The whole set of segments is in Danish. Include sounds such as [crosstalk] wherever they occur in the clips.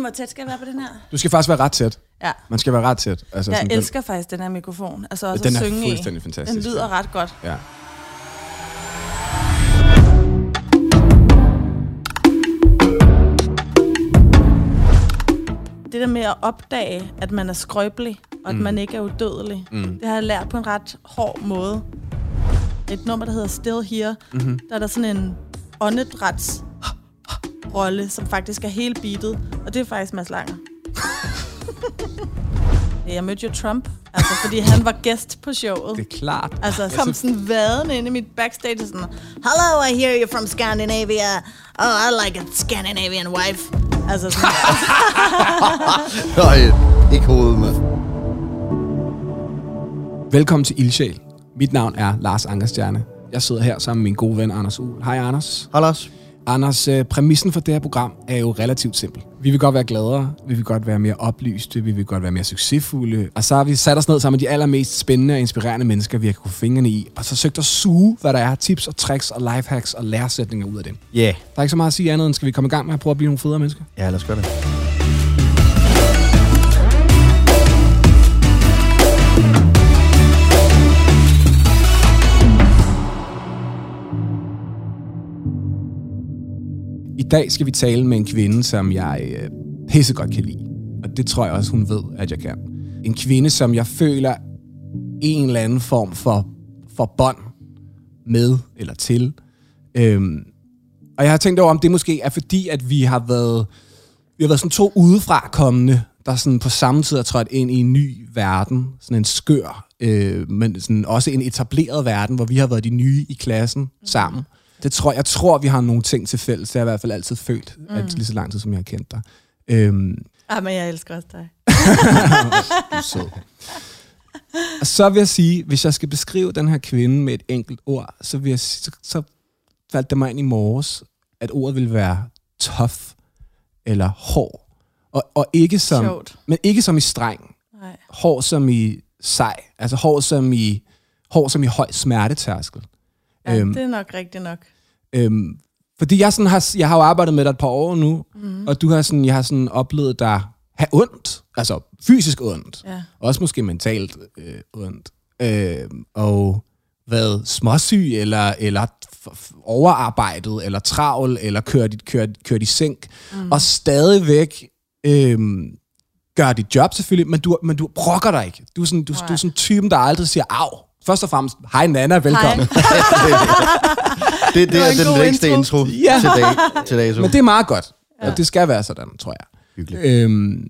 Hvor tæt skal jeg være på den her? Du skal faktisk være ret tæt. Ja. Man skal være ret tæt. Altså, Jeg sådan, elsker faktisk den her mikrofon. Altså også den, at den er synge i. fuldstændig fantastisk. Den lyder ret godt. Ja. Det der med at opdage, at man er skrøbelig, og at Mm. man ikke er udødelig, Mm. det har jeg lært på en ret hård måde. Et nummer, der hedder Still Here, Mm-hmm. der er der sådan en åndedræts rolle, som faktisk er helt beatet, og det er faktisk Mads Langer. [laughs] jeg mødte jo Trump, altså, fordi han var gæst på showet. Det er klart. Altså, synes- sådan vaden inde i mit backstage, sådan, Hello, I hear you're from Scandinavia. Oh, I like a Scandinavian wife. Altså sådan, [laughs] Nej, ikke hovedet, mand. Velkommen til Ildsjæl. Mit navn er Lars Ankerstjerne. Jeg sidder her sammen med min gode ven Anders Uhl. Hej Anders. Hej Lars. Anders, øh, præmissen for det her program er jo relativt simpel. Vi vil godt være gladere, vi vil godt være mere oplyste, vi vil godt være mere succesfulde. Og så har vi sat os ned sammen med de allermest spændende og inspirerende mennesker, vi har kunne fingrene i, og så søgt at suge, hvad der er, tips og tricks og lifehacks og læresætninger ud af dem. Ja. Yeah. Der er ikke så meget at sige andet, end skal vi komme i gang med at prøve at blive nogle federe mennesker? Ja, lad os gøre det. Dag skal vi tale med en kvinde, som jeg øh, pissegodt kan lide. Og det tror jeg også, hun ved, at jeg kan. En kvinde, som jeg føler en eller anden form for, for bånd med eller til. Øhm, og jeg har tænkt over, om det måske er fordi, at vi har været, vi har været sådan to udefra kommende, der sådan på samme tid er trådt ind i en ny verden. Sådan en skør, øh, men sådan også en etableret verden, hvor vi har været de nye i klassen sammen. Mm. Det tror, jeg tror, vi har nogle ting til fælles. Det har jeg i hvert fald altid følt, mm. at lige så lang tid, som jeg har kendt dig. Øhm, ah, men jeg elsker også dig. [laughs] Du er sød. Og så vil jeg sige, hvis jeg skal beskrive den her kvinde med et enkelt ord, så, vil jeg, så, så faldt det mig ind i morges, at ordet vil være tough eller hård. Og, og ikke som, Sjovt. men ikke som i streng. Nej. Hård som i sej. Altså hård som i, hård som i høj smertetærskel. Ja, Øhm. det er nok rigtigt nok. Øhm, fordi jeg, sådan har, jeg har jo arbejdet med dig et par år nu, mm. og du har sådan, jeg har sådan oplevet dig have ondt. Altså fysisk ondt. Ja. Også måske mentalt øh, ondt. Øh, og været småsyg, eller, eller overarbejdet, eller travl, eller kørt, kørt, kørt i sænk, mm. og stadigvæk øh, gør dit job selvfølgelig, men du, men du brokker dig ikke. Du er sådan, du, du er sådan typen, der aldrig siger af. Først og fremmest, hej Nana, velkommen. [laughs] Det, det, var er en den længste intro. intro, Ja. til, dag, til dato. Men det er meget godt, og det skal være sådan, tror jeg. Hyggeligt. Øhm,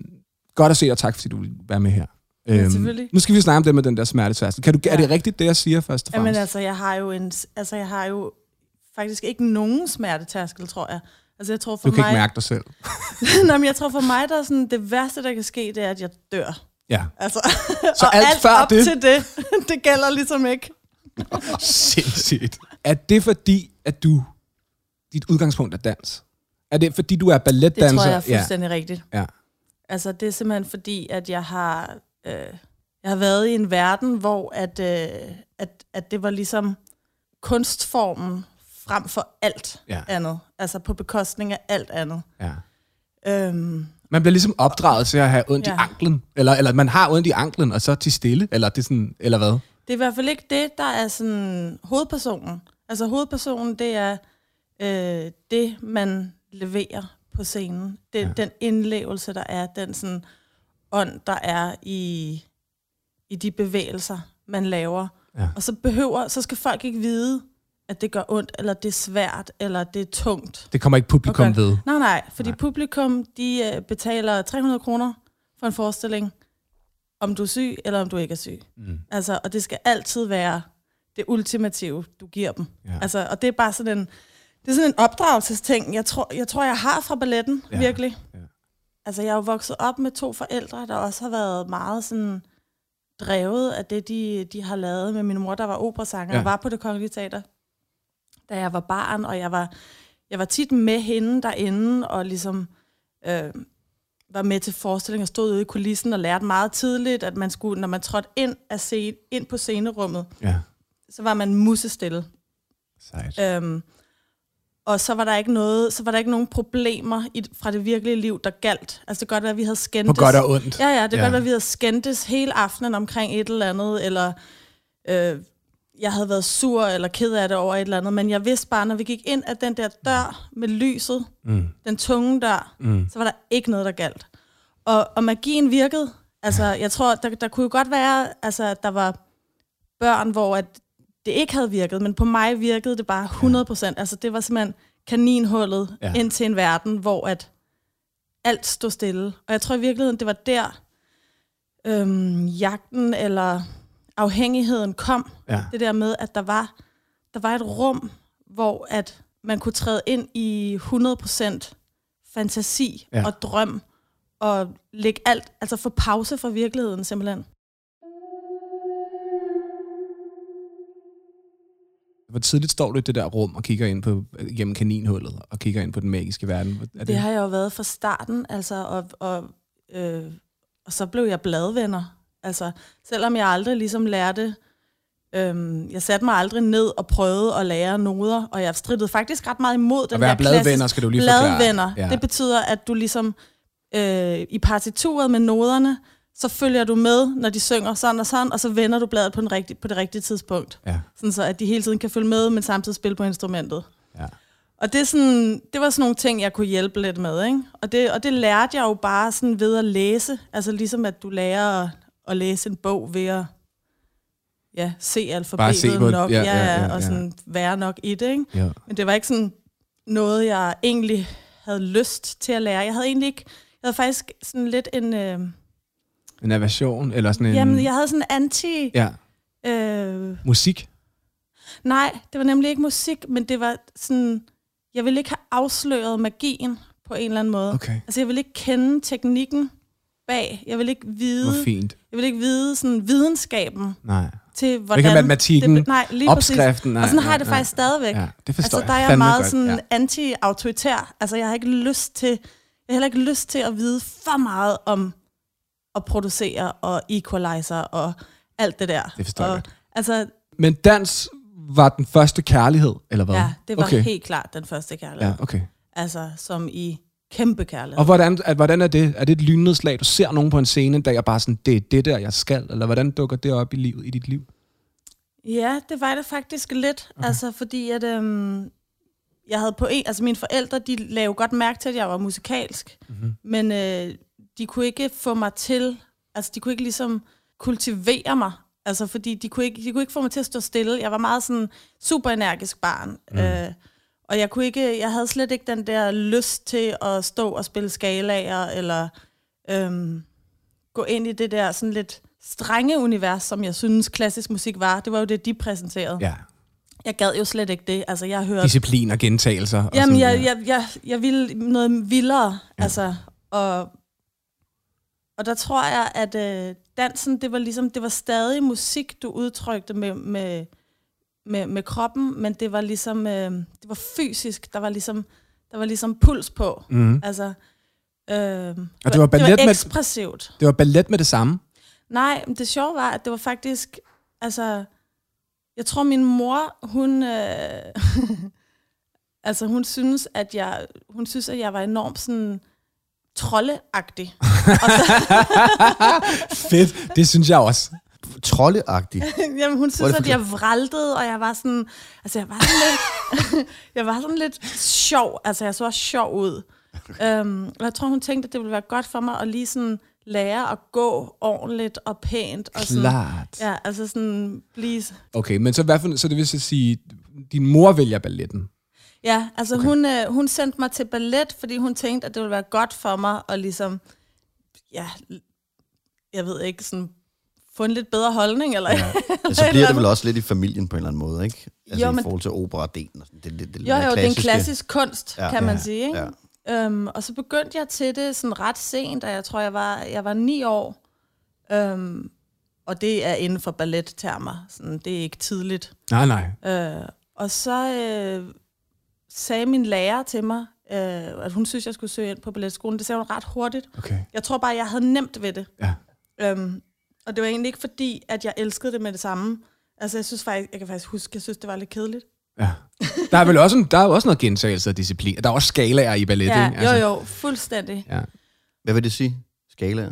godt at se dig, tak fordi du vil være med her. Øhm, selvfølgelig. nu skal vi snakke om det med den der smertetærskel. Kan du, Er det rigtigt, det jeg siger først og Jamen fremmest? altså, jeg har jo en, altså, jeg har jo faktisk ikke nogen smertetærskel, tror jeg. Altså, jeg tror for du kan mig... ikke mærke dig selv. [laughs] Nå, men jeg tror for mig, der er sådan, det værste, der kan ske, det er, at jeg dør. Ja. Altså, Så og alt alt før op det? til det, [laughs] det gælder ligesom ikke. Sindssygt. Er det fordi, at du, dit udgangspunkt er dans? Er det fordi, du er Det balletdanser? tror jeg er fuldstændig ja. rigtigt. Ja. Altså, det er simpelthen fordi, at jeg har, øh, jeg har været i en verden, hvor at, øh, at, at det var ligesom kunstformen frem for alt Ja. andet. Altså på bekostning af alt andet. Ja. Øhm, Man bliver ligesom opdraget til at have ondt ja. i anklen. Eller, eller man har ondt i anklen, og så til stille. Eller, det er sådan, eller hvad? det er i hvert fald ikke det, der er sådan hovedpersonen. Altså hovedpersonen, det er øh, det, man leverer på scenen. Det, ja. Den indlevelse, der er, den sådan ånd, der er i, i de bevægelser, man laver. Ja. Og så behøver, så skal folk ikke vide, at det gør ondt, eller det er svært, eller det er tungt. Det kommer ikke publikum Okay. ved. Nej, nej, fordi Nej. publikum, de øh, betaler 300 kroner for en forestilling, om du er syg, eller om du ikke er syg. Mm. Altså, og det skal altid være det ultimative, du giver dem. Ja. Altså, og det er bare sådan en, det er sådan en opdragelsesting, jeg tror, jeg tror, jeg har fra balletten, Ja, virkelig. ja. Altså, jeg er jo vokset op med to forældre, der også har været meget sådan drevet af det, de, de har lavet med min mor, der var operasanger, ja. og var på det kongelige teater, da jeg var barn, og jeg var, jeg var tit med hende derinde, og ligesom øh, var med til forestillinger, stod ude i kulissen og lærte meget tidligt, at man skulle, når man trådte ind, af scene, ind på scenerummet, Ja, så var man musestille. sejt. Øhm, og så var der ikke noget, så var der ikke nogen problemer i, fra det virkelige liv, der galt. Altså det kan godt være, at vi havde På skændtes. godt og ondt. Ja, ja, det kan Ja. godt være, at vi havde skændtes hele aftenen omkring et eller andet, eller øh, jeg havde været sur eller ked af det over et eller andet, men jeg vidste bare, når vi gik ind af den der dør med lyset, Mm. den tunge dør, Mm. så var der ikke noget, der galt. Og, og magien virkede. Altså, jeg tror, der, der kunne jo godt være, altså, at der var børn, hvor at det ikke havde virket, men på mig virkede det bare 100 procent. Altså, det var simpelthen kaninhullet ja. ind til en verden, hvor at alt stod stille. Og jeg tror i virkeligheden, det var der, øhm, jagten eller afhængigheden kom. Ja. Det der med, at der var, der var et rum, hvor at man kunne træde ind i 100% fantasi Ja. og drøm, og lægge alt, altså få pause fra virkeligheden simpelthen. Hvor tidligt står du i det der rum og kigger ind på gennem kaninhullet og kigger ind på den magiske verden? Er Det, det har jeg jo været fra starten, altså, og, og, øh, og så blev jeg bladvenner. Altså, selvom jeg aldrig ligesom lærte, øhm, jeg satte mig aldrig ned og prøvede at lære noder, og jeg strittede faktisk ret meget imod den der bladvenner, skal du lige forklare. Bladvenner, Ja. ja. det betyder, at du ligesom øh, i partituret med noderne, så følger du med, når de synger sådan og sådan, og så vender du bladet på, den rigtige, på det rigtige tidspunkt. Ja. Sådan så, at de hele tiden kan følge med, men samtidig spille på instrumentet. Ja. Og det, er sådan, det var sådan nogle ting, jeg kunne hjælpe lidt med. Ikke? Og, det, og det lærte jeg jo bare sådan ved at læse. Altså ligesom at du lærer at, læse en bog ved at ja, se alfabetet se det. nok. Ja, ja, ja, ja. og sådan være nok i det. Ikke? Ja. Men det var ikke sådan noget, jeg egentlig havde lyst til at lære. Jeg havde egentlig ikke... Jeg havde faktisk sådan lidt en... Øh, En aversion, eller sådan en... jamen, jeg havde sådan en anti... Ja, Øh, musik. Nej, det var nemlig ikke musik, men det var sådan... Jeg ville ikke have afsløret magien på en eller anden måde. Okay. Altså, jeg ville ikke kende teknikken bag. Jeg ville ikke vide, Hvor fint. jeg ville ikke vide sådan videnskaben Nej. til, hvordan... Ikke matematikken, det, nej, lige Opskriften. Nej. Og sådan har nej, jeg det nej. faktisk stadigvæk. Ja, det forstår Altså, der er jeg jeg meget godt. sådan Ja. anti-autoritær. Altså, jeg har ikke lyst til... Jeg har heller ikke lyst til at vide for meget om at producere og equalizer og alt det der. Det forstår jeg og, godt. Altså, Men dans var den første kærlighed, eller hvad? ja, det var okay. helt klart den første kærlighed. Ja, okay. Altså, som i kæmpe kærlighed. Og hvordan, at, hvordan er det? Er det et lynnedslag, du ser nogen på en scene en dag, og bare sådan, det er det der, jeg skal? Eller hvordan dukker det op i livet, i dit liv? Ja, det var det faktisk lidt. Okay. Altså, fordi at... Øhm, jeg havde på en... Altså, mine forældre, de lavede godt mærke til, at jeg var musikalsk. Mm-hmm. Men øh, de kunne ikke få mig til... Altså, de kunne ikke ligesom kultivere mig. Altså, fordi de kunne, ikke, de kunne ikke få mig til at stå stille. Jeg var meget sådan super energisk barn. Mm. Øh, og jeg kunne ikke... Jeg havde slet ikke den der lyst til at stå og spille skalaer, eller øhm, gå ind i det der sådan lidt strenge univers, som jeg synes klassisk musik var. Det var jo det, de præsenterede. Ja. Jeg gad jo slet ikke det. Altså, jeg hørte... Disciplin og gentagelser. og Jamen, jeg, jeg, jeg, jeg ville noget vildere. Ja. Altså, og, og der tror jeg, at øh, dansen, det var ligesom, det var stadig musik, du udtrykte med, med, med, med kroppen, men det var ligesom, øh, det var fysisk. Der var ligesom, der var ligesom puls på. Mhm. Altså, øh, og det var ballet det var med- ekspressivt. Det var ballet med det samme. Nej, det sjove var, at det var faktisk, altså, jeg tror min mor, hun, øh, [laughs] altså hun synes, at jeg, hun synes, at jeg var enormt sådan troldeagtig. [laughs] Og så, Fedt, det synes jeg også. Troldeagtig. [laughs] jamen, hun synes, at jeg vraltede, og jeg var sådan, altså jeg var sådan lidt, [laughs] jeg var sådan lidt sjov, altså jeg så også sjov ud. Um, og jeg tror, hun tænkte, at det ville være godt for mig at lige sådan lære at gå ordentligt og pænt. Og sådan, Klart. Ja, altså sådan blive... Okay, men så, hvad for, så det vil så sige, din mor vælger balletten. Ja, altså okay. hun, øh, hun sendte mig til ballet, fordi hun tænkte, at det ville være godt for mig at ligesom, ja, jeg ved ikke, sådan få en lidt bedre holdning, eller, ja. [laughs] Men så bliver det vel også lidt i familien på en eller anden måde, ikke? Altså Jo, i men- forhold til opera-delen. og sådan. Det, det, det, Jo, jo, det er en klassiske. klassisk kunst, Ja. kan man Ja, sige. Ikke? ja. Øhm, og så begyndte jeg til det sådan ret sent, da jeg tror, jeg var, jeg var ni år. Øhm, og det er inden for ballettermer. Sådan, det er ikke tidligt. Nej, nej. Øh, og så øh, sagde min lærer til mig, øh, at hun synes, jeg skulle søge ind på balletskolen. Det sagde hun ret hurtigt. Okay. Jeg tror bare, jeg havde nemt ved det. Ja. Øhm, og det var egentlig ikke fordi, at jeg elskede det med det samme. Altså, jeg synes faktisk, jeg kan faktisk huske, jeg synes, det var lidt kedeligt. Ja. Der er vel også, en, der er også noget gentagelse af disciplin. Der er også skalaer i ballet, Ja, ikke? Altså, jo, jo, fuldstændig. Ja. Hvad vil det sige? Skala?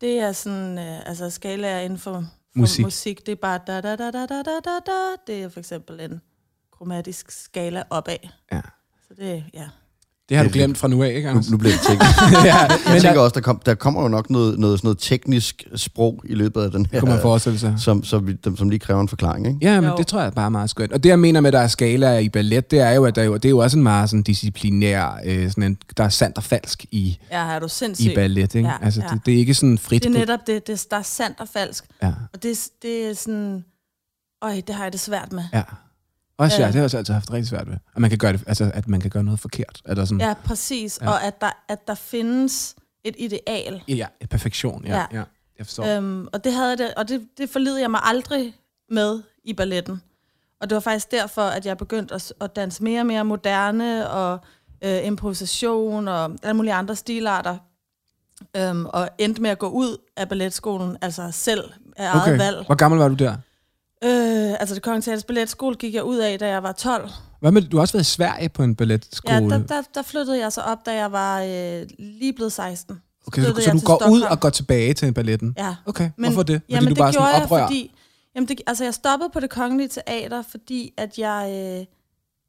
Det er sådan, øh, altså skalaer inden for, for Musik. musik. musik. Det er bare da da da da da da da da. Det er for eksempel en kromatisk skala opad. Ja. Så det, ja. Det har du Det- glemt fra nu af, ikke, Nu, Anders? nu bliver det teknisk. [laughs] ja, Jeg men tænker der, også, der, kom, der kommer jo nok noget, noget, sådan noget teknisk sprog i løbet af den her, kunne man forestille sig. som, som, vi, dem, som lige kræver en forklaring, ikke? Ja, men Jo. det tror jeg bare er meget skønt. Og det, jeg mener med, at der er skalaer i ballet, det er jo, at der, er jo, det er jo også en meget sådan disciplinær, øh, sådan en, der er sandt og falsk i, Ja, er du sindssyg. i ballet. Ikke? Ja, altså, ja. Det, det, er ikke sådan frit. Det er netop det, det der er sandt og falsk. Ja, Og det, det er sådan, øj, det har jeg det svært med. ja. Også ja, det har jeg også altid haft rigtig svært ved. At man kan gøre, det, altså, at man kan gøre noget forkert. Eller sådan, Ja, præcis. Ja. Og at der, at der findes et ideal. ja, perfektion. Ja, ja. Ja. Jeg forstår. Øhm, og det, havde jeg det, og det, det forlidede jeg mig aldrig med i balletten. Og det var faktisk derfor, at jeg begyndte at, at danse mere og mere moderne, og øh, improvisation, og alle mulige andre stilarter. Øhm, og endte med at gå ud af balletskolen, altså selv af eget Okay. valg. Hvor gammel var du der? Øh, altså det Kongelige Teaters Balletskole gik jeg ud af, da jeg var 12. Hvad med, du har også været i Sverige på en balletskole. Ja, der, der, der flyttede jeg så op, da jeg var øh, lige blevet 16. okay, så, så du går ud Stockholm. og går tilbage til balletten? Ja. Okay, Men, hvorfor det? Fordi jamen, du det bare gjorde sådan jeg, fordi... Jamen, det, altså, jeg stoppede på det kongelige teater, fordi at jeg, øh,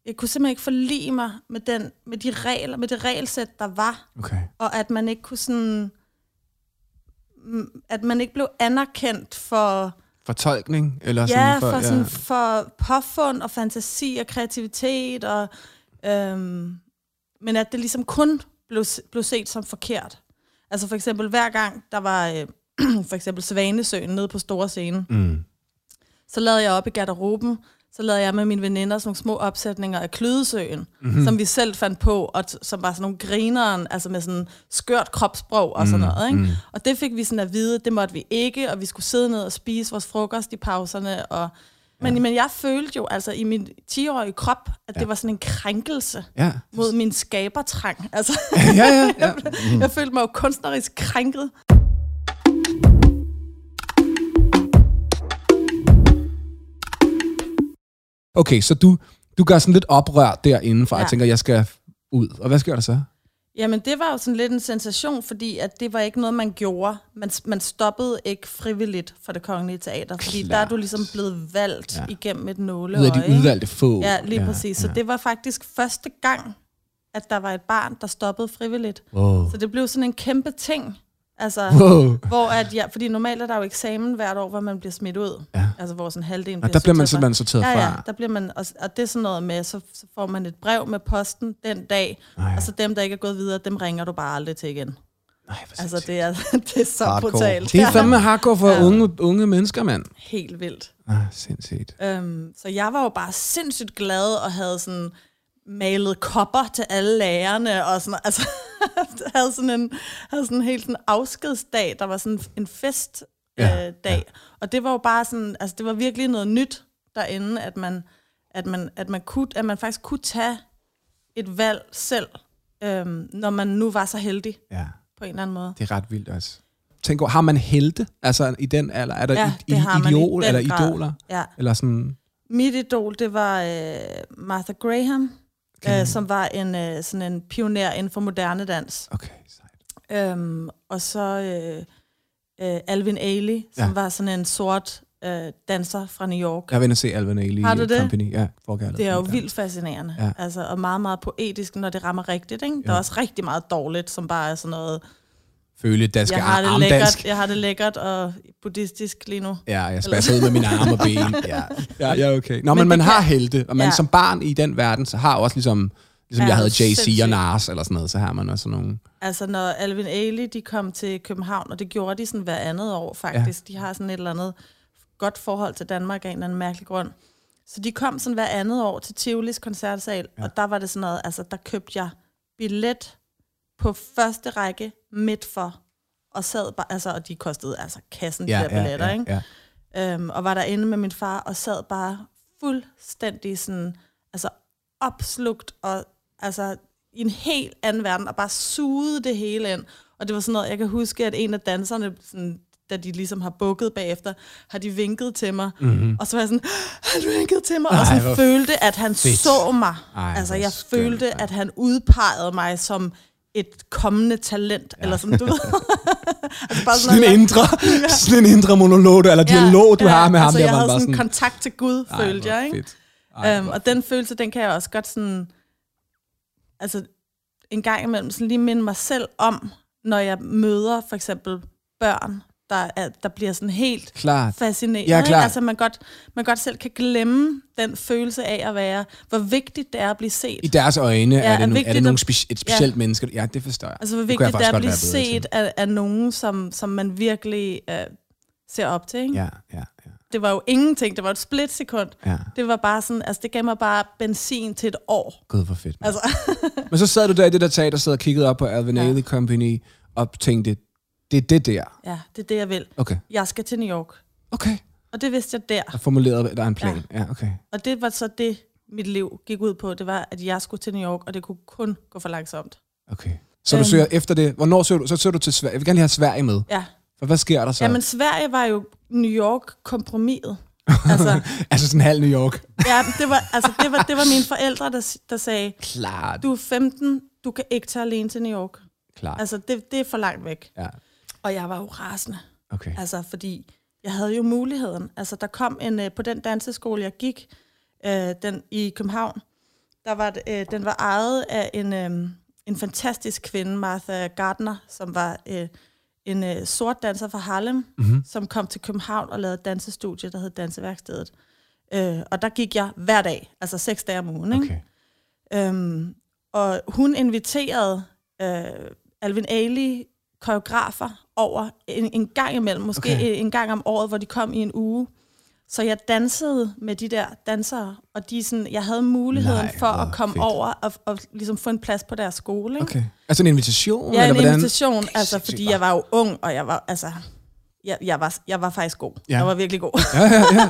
jeg kunne simpelthen ikke forlige mig med, den, med de regler, med det regelsæt, der var, Okay. og at man ikke kunne sådan... At man ikke blev anerkendt for, Fortolkning? Eller ja, sådan for, ja. sådan, for påfund og fantasi og kreativitet, og, øhm, men at det ligesom kun blev, blev set som forkert. Altså for eksempel hver gang, der var øh, [clears throat] for eksempel Svanesøen nede på store scene, Mm. så lavede jeg op i garderoben, så lavede jeg med mine veninder sådan nogle små opsætninger af Klødesøen, Mhm. mm-hmm. som vi selv fandt på, og t- som var sådan nogle grineren, altså med sådan skørt kropssprog og sådan Mm, noget. Ikke? mm. Og det fik vi sådan at vide, det måtte vi ikke, og vi skulle sidde ned og spise vores frokost i pauserne. Og, men, men jeg følte jo altså i min 10-årige krop, at Ja. det var sådan en krænkelse Ja. mod min skabertrang. Altså, [laughs] ja, ja, ja. [laughs] jeg følte mig jo kunstnerisk krænket. Okay, så du, du gør sådan lidt oprør derinde for, ja. Ja. jeg tænker, jeg skal ud. Og hvad sker der så? Jamen, det var jo sådan lidt en sensation, fordi at det var ikke noget, man gjorde. Man, man stoppede ikke frivilligt for det kongelige teater, fordi Klart. der er du ligesom blevet valgt Ja. ja. igennem et Ud nåleøje. af de udvalgte få. Ja, lige ja, præcis. Så det var faktisk første gang, at der var et barn, der stoppede frivilligt. Wow. Så det blev sådan en kæmpe ting. Altså, Wow. hvor at, ja, fordi normalt er der jo eksamen hvert år, hvor man bliver smidt ud. Ja. Altså, hvor sådan halvdelen Og bliver der bliver man sorteret fra. simpelthen sorteret Ja, ja, fra. der bliver man, og, og det er sådan noget med, så, så får man et brev med posten den dag, Nej, og så dem, der ikke er gået videre, dem ringer du bare aldrig til igen. nej, Altså, det er, [laughs] det er så Hardcore. brutalt. det er fandme hardcore for Ja. unge, unge mennesker, mand. Helt vildt. Ah, sindssygt. Øhm, så jeg var jo bare sindssygt glad og havde sådan malet kopper til alle lærerne og sådan altså [laughs] [laughs] havde sådan en havde sådan en helt sådan afskedsdag, der var sådan en fest Ja, øh, dag. Ja. Og det var jo bare sådan altså det var virkelig noget nyt derinde at man at man at man kunne at man faktisk kunne tage et valg selv øhm, når man nu var så heldig Ja, på en eller anden måde. det er ret vildt også. Tænk over, har man helte? Altså i den alder? Er der Ja, i, man i eller grad. idoler? Ja. Eller sådan... Mit idol, det var øh, Martha Graham, okay. øh, som var en øh, sådan en pioner inden for moderne dans. Okay, sejt. Øhm, og så øh, øh, Alvin Ailey, som Ja. var sådan en sort øh, danser fra New York. Jeg ind og se Alvin Ailey Har du det? Company. Ja, forgærdet. Det er jo vildt fascinerende, Ja. altså, og meget, meget poetisk, når det rammer rigtigt. Ikke? Der Ja. er også rigtig meget dårligt, som bare er sådan noget, Føle danske jeg har, det armdansk. lækkert, jeg har det lækkert og buddhistisk lige nu. Ja, jeg spasser ud med mine arme og ben. [laughs] Ja, ja, ja okay. Nå, men, men man det har kan- helte, og man ja. Som barn i den verden, så har også ligesom, ligesom Ja, jeg havde Jay-Z og. Nas eller sådan noget, så har man også nogle... Altså, når Alvin Ailey, de kom til København, og det gjorde de sådan hver andet år, faktisk. Ja. De har sådan et eller andet godt forhold til Danmark af en eller anden mærkelig grund. Så de kom sådan hver andet år til Tivolis koncertsal, ja. og der var det sådan noget, altså, der købte jeg billet på første række midt for, og sad bare, altså, og de kostede altså kassen, de Ja, der billetter, ja, ikke? ja, øhm, og var derinde med min far og sad bare fuldstændig sådan, altså opslugt og altså i en helt anden verden og bare sugede det hele ind. Og det var sådan noget, jeg kan huske, at en af danserne, sådan, da de ligesom har bukket bagefter, har de vinket til mig. Mm-hmm. Og så var jeg sådan, han vinkede til mig, og Ej, sådan hvor følte, at han fedt. så mig. Ej, altså, jeg skønt, følte, mand. at han udpegede mig som et kommende talent, ja. eller sådan, du ved. [laughs] altså bare Sådan en noget, indre, [laughs] sådan en indre monolog, eller dialog, du har med ham altså, der, jeg havde bare sådan sådan... kontakt til Gud, Ej, følte jeg, ikke? fedt. Ej, hvor og den følelse, den kan jeg også godt sådan, altså en gang imellem sådan lige minde mig selv om, når jeg møder for eksempel børn, der, er, der bliver sådan helt Klart. fascineret. Ja, klart. Altså man godt, man godt selv kan glemme den følelse af at være, hvor vigtigt det er at blive set. I deres øjne Ja, er det, no, er det nogle speci- et specielt menneske. Ja, det forstår jeg. Altså hvor Det vigtigt det, faktisk er at blive set af, af nogen, som, som man virkelig øh, ser op til. Ikke? Ja, ja, ja. Det var jo ingenting, det var et splitsekund. ja. Det var bare sådan, altså det gav mig bare benzin til et år. Gud, hvor fedt. Altså. Altså, Men så sad du der i det der teater, sad og kiggede op på Alvin Ja. Ailey Company, og tænkte, det er det der. ja, det er det, jeg vil. Okay. Jeg skal til New York. Okay. Og det vidste jeg der. Og formulerede der er en plan. Ja, ja okay. Og det var så det, mit liv gik ud på. Det var, at jeg skulle til New York, og det kunne kun gå for langsomt. okay. Så du Øhm. søger efter det. Hvornår søger du? Så søger du til Sverige. Jeg vil gerne lige have Sverige med. Ja. For hvad sker der så? Jamen, Sverige var jo New York-kompromiset. [laughs] altså, altså sådan halv New York. ja, det var, altså, det var, det var mine forældre, der, der sagde, Klart. du er 15, du kan ikke tage alene til New York. Klart. Altså, det, det er for langt væk. Ja. Og jeg var jo rasende. Okay. Altså, fordi jeg havde jo muligheden. Altså, der kom en, øh, på den danseskole, jeg gik øh, den, i København, der var, øh, den var ejet af en, øh, en fantastisk kvinde, Martha Gardner, som var øh, en øh, sort danser fra Harlem, mm-hmm. som kom til København og lavede et dansestudie, der hed Danseværkstedet. Øh, og der gik jeg hver dag, altså seks dage om ugen. Ikke? okay. Øhm, og hun inviterede øh, Alvin Ailey koreografer over en, en gang imellem, måske Okay. en gang om året, hvor de kom i en uge. Så jeg dansede med de der dansere, og de sådan, jeg havde muligheden Nej, for at komme fedt. over og, og ligesom få en plads på deres skole. Ikke? Okay. Altså en invitation? Ja, eller en hvordan? invitation, altså, fordi jeg var jo ung, og jeg var, altså, jeg, jeg, var, jeg var faktisk god. Ja. Jeg var virkelig god. Ja, ja, ja. [laughs]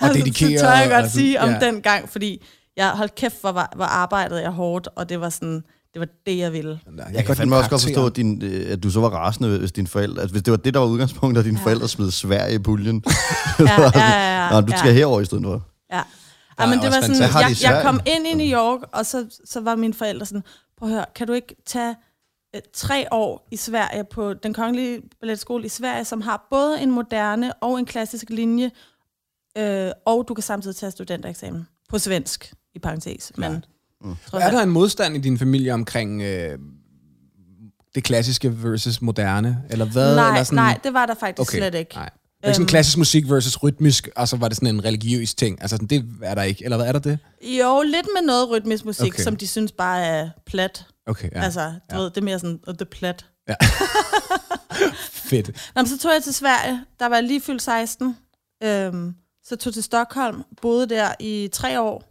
Og Altså, dedikeret. Så tør jeg godt og- sige om ja. den gang, fordi jeg holdt kæft, hvor, hvor arbejdede jeg hårdt, og det var sådan, det var det, jeg ville. Jeg kan fandme også godt forstå, at, din, øh, at du så var rasende, hvis dine forældre... Altså, hvis det var det, der var udgangspunktet, at dine ja. forældre smed Sverige i puljen. [laughs] [laughs] Ja, ja, ja, ja, Nå, du skal ja. herover i stedet for. Ja. Ja, men det var sådan, jeg, jeg kom ind i New York, og så, så var mine forældre sådan, prøv at høre, kan du ikke tage øh, tre år i Sverige på den kongelige balletskole i Sverige, som har både en moderne og en klassisk linje, øh, og du kan samtidig tage studentereksamen på svensk, i parentes. Men, Mm. Er der en modstand i din familie omkring øh, det klassiske versus moderne? Eller hvad? nej, eller sådan, nej, det var der faktisk okay. slet ikke. Nej. Det er ikke sådan Øhm. klassisk musik versus rytmisk, og så var det sådan en religiøs ting. Altså, det er der ikke. Eller hvad er der det? Jo, lidt med noget rytmisk musik, Okay. som de synes bare er plat. Okay, ja. Ja. Altså, du ja. ja. ved, det er mere sådan, det er plat. [laughs] Fedt. Nå, så tog jeg til Sverige, der var jeg lige fyldt 16. Øhm, så tog til Stockholm, boede der i tre år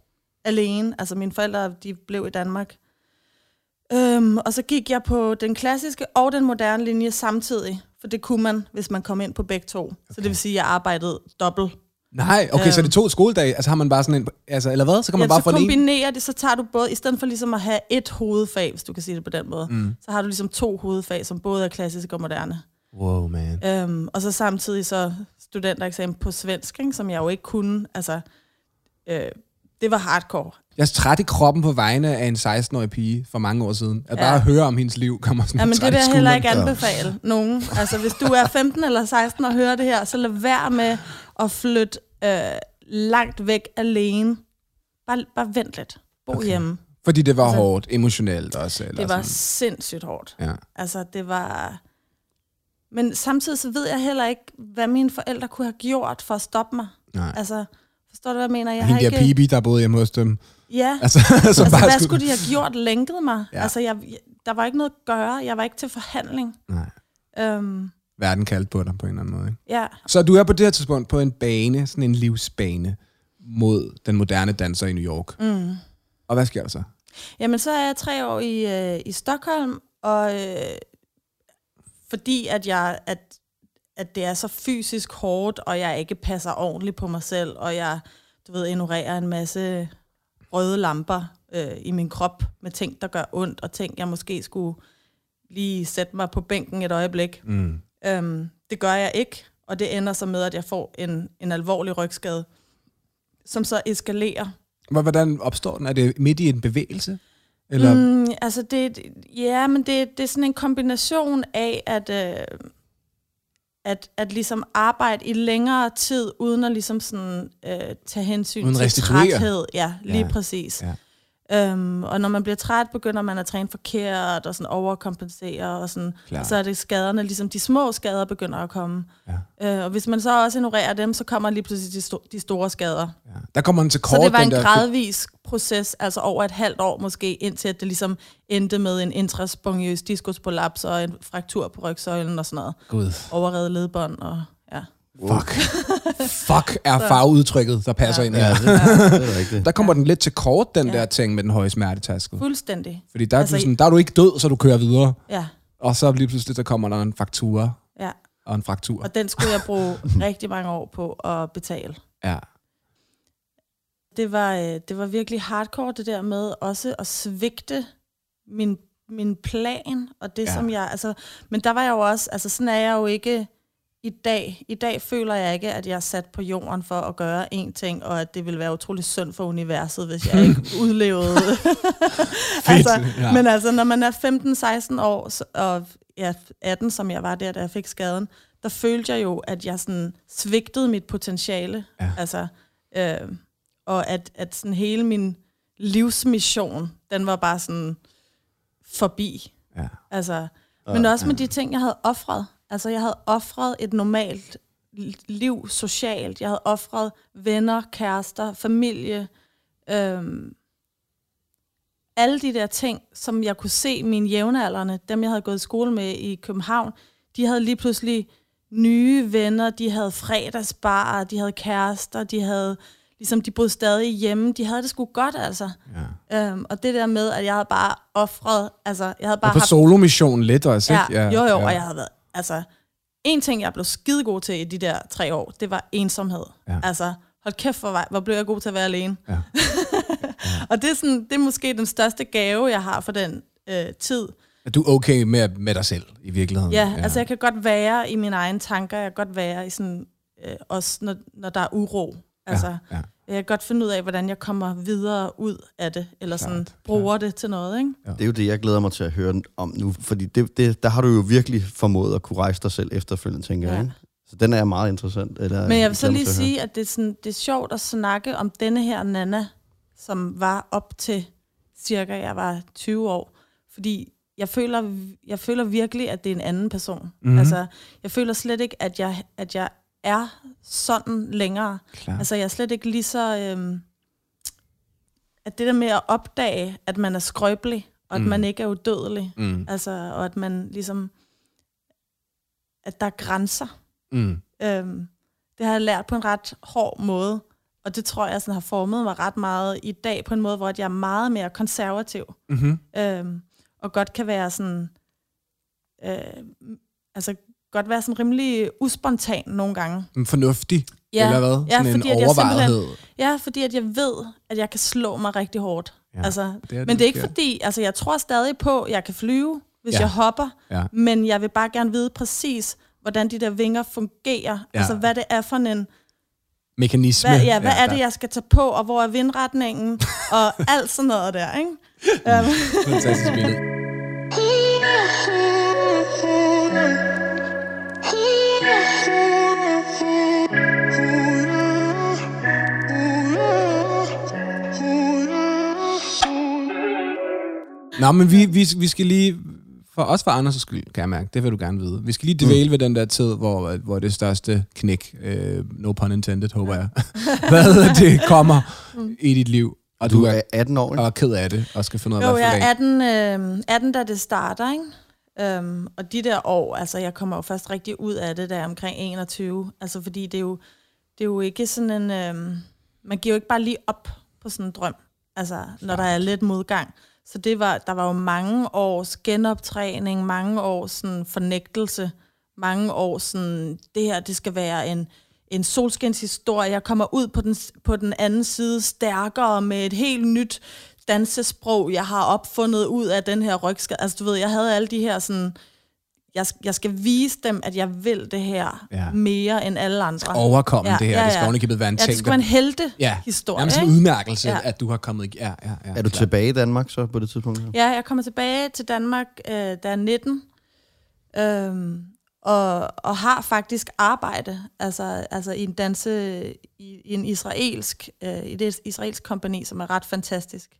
alene. Altså mine forældre, de blev i Danmark. Øhm, og så gik jeg på den klassiske og den moderne linje samtidig. For det kunne man, hvis man kom ind på begge to. Okay. Så det vil sige, at jeg arbejdede dobbelt. Nej, okay, så det to skoledage. Altså har man bare sådan en... Altså, eller hvad? Så kan man Ja, bare få en... kombinerer det, så tager du både, i stedet for ligesom at have et hovedfag, hvis du kan sige det på den måde, mm. så har du ligesom to hovedfag, som både er klassisk og moderne. Wow, man. Øhm, og så samtidig så studentereksamen på svensk, ikke, som jeg jo ikke kunne. Altså, øh, det var hardcore. Jeg er træt i kroppen på vegne af en 16-årig pige for mange år siden. At Ja. bare høre om hendes liv kommer sådan Ja, men det vil jeg heller ikke anbefale nogen. Altså, hvis du er 15 eller 16 og hører det her, så lad være med at flytte øh, langt væk alene. Bare, bare vent lidt. Bo okay. hjemme. Fordi det var Altså, hårdt, emotionelt også. Eller Det var sådan. sindssygt hårdt. Ja. Altså, det var... Men samtidig så ved jeg heller ikke, hvad mine forældre kunne have gjort for at stoppe mig. Nej. Altså, forstår du, hvad jeg mener? Jeg Hende der Bibi, der boede hjemme hos dem. Ja, [laughs] Altså, så altså, bare hvad skulle de have gjort? Lænket mig? Ja. Altså, jeg- der var ikke noget at gøre. Jeg var ikke til forhandling. Nej. Øhm, Verden kaldte på dig på en eller anden måde. Ikke? ja. Så du er på det her tidspunkt på en bane, sådan en livsbane, mod den moderne danser i New York. Mm. Og hvad sker der så? Jamen, så er jeg tre år i, øh, i Stockholm, og øh, fordi at jeg at, at det er så fysisk hårdt, og jeg ikke passer ordentligt på mig selv, og jeg, du ved, ignorerer en masse røde lamper øh, i min krop med ting, der gør ondt, og ting, jeg måske skulle lige sætte mig på bænken et øjeblik. Mm. Øhm, det gør jeg ikke, og det ender så med, at jeg får en, en alvorlig rygskade, som så eskalerer. Hvordan opstår den? Er det midt i en bevægelse? Eller? Mm, altså det, ja, men det, det er sådan en kombination af at, øh, at, at ligesom arbejde i længere tid, uden at ligesom sådan, øh, tage hensyn Uden til træthed. Ja, lige Ja, præcis. ja. Øhm, og når man bliver træt, begynder man at træne forkert og sådan overkompensere, og, sådan, Klar. så er det skaderne, ligesom de små skader begynder at komme. Ja. Øh, og hvis man så også ignorerer dem, så kommer lige pludselig de, sto- de store skader. Ja. Der kommer den til kort, Så det var en der, gradvis proces, altså over et halvt år måske, indtil at det ligesom endte med en intraspongiøs diskusprolaps og en fraktur på rygsøjlen og sådan noget. Gud. Overrevet ledbånd og. Fuck. [laughs] Fuck er farveudtrykket, der passer ind her. Ja, det, det er rigtigt. [laughs] Der kommer den lidt til kort, den Ja. der ting med den høje smertetaske. Fuldstændig. Fordi der er, Altså, altså, sådan, der er du ikke død, så du kører videre. Ja, Og så lige pludselig, der kommer der en faktura ja. og en fraktur. Og den skulle jeg bruge [laughs] rigtig mange år på at betale. Ja. Det var, øh, det var virkelig hardcore, det der med også at svigte min, min plan, og det Ja. ja. som jeg, altså, men der var jeg jo også, altså sådan er jeg jo ikke i dag. I dag føler jeg ikke, at jeg er sat på jorden for at gøre én ting, og at det ville være utrolig synd for universet, hvis jeg ikke [laughs] udlevede. altså, ja. Men altså, når man er 15-16 år, og ja, 18, som jeg var der, da jeg fik skaden, der følte jeg jo, at jeg sådan svigtede mit potentiale. Ja. Altså, øh, og at, at sådan hele min livsmission, den var bare sådan forbi. ja. Altså, men også med de ting, jeg havde offret. Altså, jeg havde offret et normalt liv socialt. Jeg havde offret venner, kærester, familie. Øhm, alle de der ting, som jeg kunne se mine jævnaldrende, dem jeg havde gået i skole med i København, de havde lige pludselig nye venner, de havde fredagsbar, de havde kærester, de havde, ligesom de boede stadig hjemme, de havde det sgu godt altså. ja. Øhm, og det der med, at jeg havde bare offret, altså jeg havde Bare på haft solomission lidt også, ikke? Ja, jo jo, og jeg havde været, altså, en ting, jeg blev skidegod til i de der tre år, det var ensomhed. Ja. Ja. Altså, hold kæft, hvor, hvor blev jeg god til at være alene. Ja. [laughs] og det er, sådan, det er måske den største gave, jeg har for den øh, tid. Er du okay med, med dig selv, i virkeligheden? Ja, ja, altså jeg kan godt være i mine egne tanker, jeg kan godt være i sådan, øh, også når, når der er uro. Altså, ja, ja. Jeg kan godt finde ud af, hvordan jeg kommer videre ud af det, eller sådan Klart, bruger det til noget, ikke? Det er jo det, jeg glæder mig til at høre om nu, fordi det, det, der har du jo virkelig formået at kunne rejse dig selv efterfølgende, tænker jeg. Ja. Ikke? Så den er meget interessant. Eller, Men jeg vil så lige at sige, at det er, sådan, det er sjovt at snakke om denne her Nana, som var op til cirka, jeg var 20 år. Fordi jeg føler, jeg føler virkelig, at det er en anden person. Mhm. Mm-hmm. Altså, jeg føler slet ikke, at jeg, at jeg er sådan længere. Klar. Altså, jeg er slet ikke lige så... Øhm, at det der med at opdage, at man er skrøbelig, og at Mm. man ikke er udødelig. Mm. Altså, og at man ligesom... At der er grænser. Mm. Øhm, det har jeg lært på en ret hård måde, og det tror jeg sådan, har formet mig ret meget i dag på en måde, hvor jeg er meget mere konservativ, Mm-hmm. øhm, og godt kan være sådan, øh, altså godt være sådan rimelig uspontan nogle gange. Fornuftig, Ja, eller hvad? ja, Sådan fordi en at jeg overvejethed. Ja, fordi at jeg ved, at jeg kan slå mig rigtig hårdt. Ja, altså, det er det, men det er ikke fordi, altså jeg tror stadig på, at jeg kan flyve, hvis Ja. jeg hopper, Ja. men jeg vil bare gerne vide præcis, hvordan de der vinger fungerer. Ja. Altså hvad det er for en Mekanisme. Hvad, ja, hvad ja, er der- det, jeg skal tage på, og hvor er vindretningen, [laughs] og alt sådan noget der, ikke? Um, Fantastisk billede. Nå, men vi, vi, vi skal lige, for os for Anders' skyld, kan jeg mærke, det vil du gerne vide. Vi skal lige dvæle mm. ved den der tid, hvor, hvor det største knæk, øh, no pun intended, håber jeg, [laughs] hvad det kommer i dit liv. Og Du du er er, 18 år, ikke? og er ked af det, og skal finde ud af, jo, hvad jeg er 18, øh, 18, da det starter, ikke? Um, og de der år, altså jeg kommer jo først rigtig ud af det, da jeg er omkring 21. Altså fordi det er jo, det er jo ikke sådan en... øhm, man giver jo ikke bare lige op på sådan en drøm, altså når der er lidt modgang. Så det var, der var jo mange års genoptræning, mange års sådan, fornægtelse, mange år sådan, det her, det skal være en, en solskinshistorie. Jeg kommer ud på den, på den anden side stærkere med et helt nyt dansesprog, jeg har opfundet ud af den her rygskade. Altså du ved, jeg havde alle de her sådan jeg, jeg skal vise dem, at jeg vil det her Ja. ja. mere end alle andre. Overkomme det her. Det skal ovenikøbet være en ja, ting, det skal være en helte Ja, nærmest en udmærkelse, Ja. at du har kommet... i- Ja, ja, ja, Er du klart. tilbage i Danmark så på det tidspunkt? Ja, jeg kommer tilbage til Danmark, øh, da jeg er 19, øhm, og, og har faktisk arbejde altså, altså i en danse, i, i en israelsk, øh, i det israelsk kompani, som er ret fantastisk.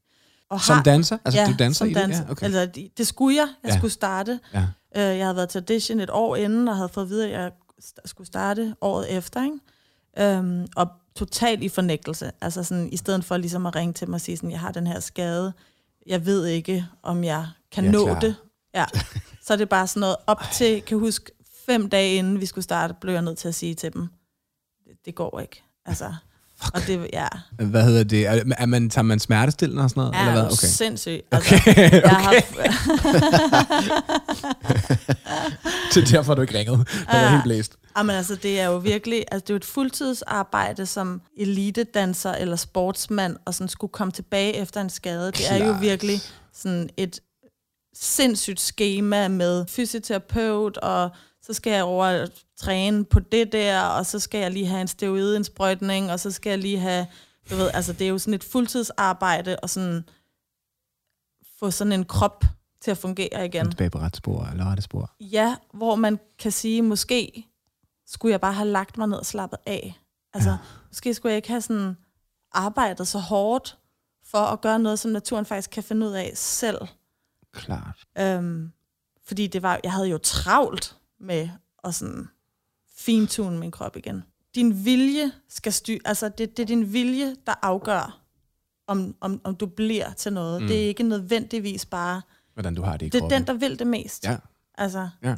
Og Som danser? Altså, ja, du danser som i det? danser. Ja, okay. Altså, det, det skulle jeg. Jeg Ja. ja. skulle starte. Ja. Øh, jeg havde været til audition et år inden, og havde fået at vide, at jeg skulle starte året efter. Ikke? Øhm, og totalt i fornægtelse. Altså sådan, i stedet for ligesom at ringe til mig og sige, sådan, jeg har den her skade. Jeg ved ikke, om jeg kan Ja, nå klar. det. Ja. [laughs] Så er det bare sådan noget op til, kan jeg huske, fem dage inden vi skulle starte, blev jeg nødt til at sige til dem, det, det går ikke. Altså, og det, ja, Hvad hedder det? Er, er man, tager man smertestillende og sådan noget? ja eller hvad? okay. Okay. sindssygt. Altså, Okay, Jeg har, [laughs] Det er derfor, du ikke ringede. Det var Ja. helt blæst. Jamen altså, det er jo virkelig, altså det er jo et fuldtidsarbejde som elitedanser eller sportsmand, og sådan skulle komme tilbage efter en skade. Det er jo Klart. virkelig sådan et sindssygt schema med fysioterapeut, og så skal jeg over at træne på det der, og så skal jeg lige have en steroidindsprøjtning, og så skal jeg lige have, du ved, altså det er jo sådan et fuldtidsarbejde, og sådan få sådan en krop til at fungere igen. Tilbage på ret spor, eller rette spor. Ja, hvor man kan sige, måske skulle jeg bare have lagt mig ned og slappet af. Altså, ja. måske skulle jeg ikke have sådan arbejdet så hårdt for at gøre noget, som naturen faktisk kan finde ud af selv. Klart. Øhm, fordi det var, jeg havde jo travlt med at sådan fintune min krop igen. Din vilje skal styre, altså det, det er din vilje, der afgør, om, om, om du bliver til noget. Mm. Det er ikke nødvendigvis bare, Hvordan du har det i det er kroppen. den, der vil det mest. Ja. Altså, Ja.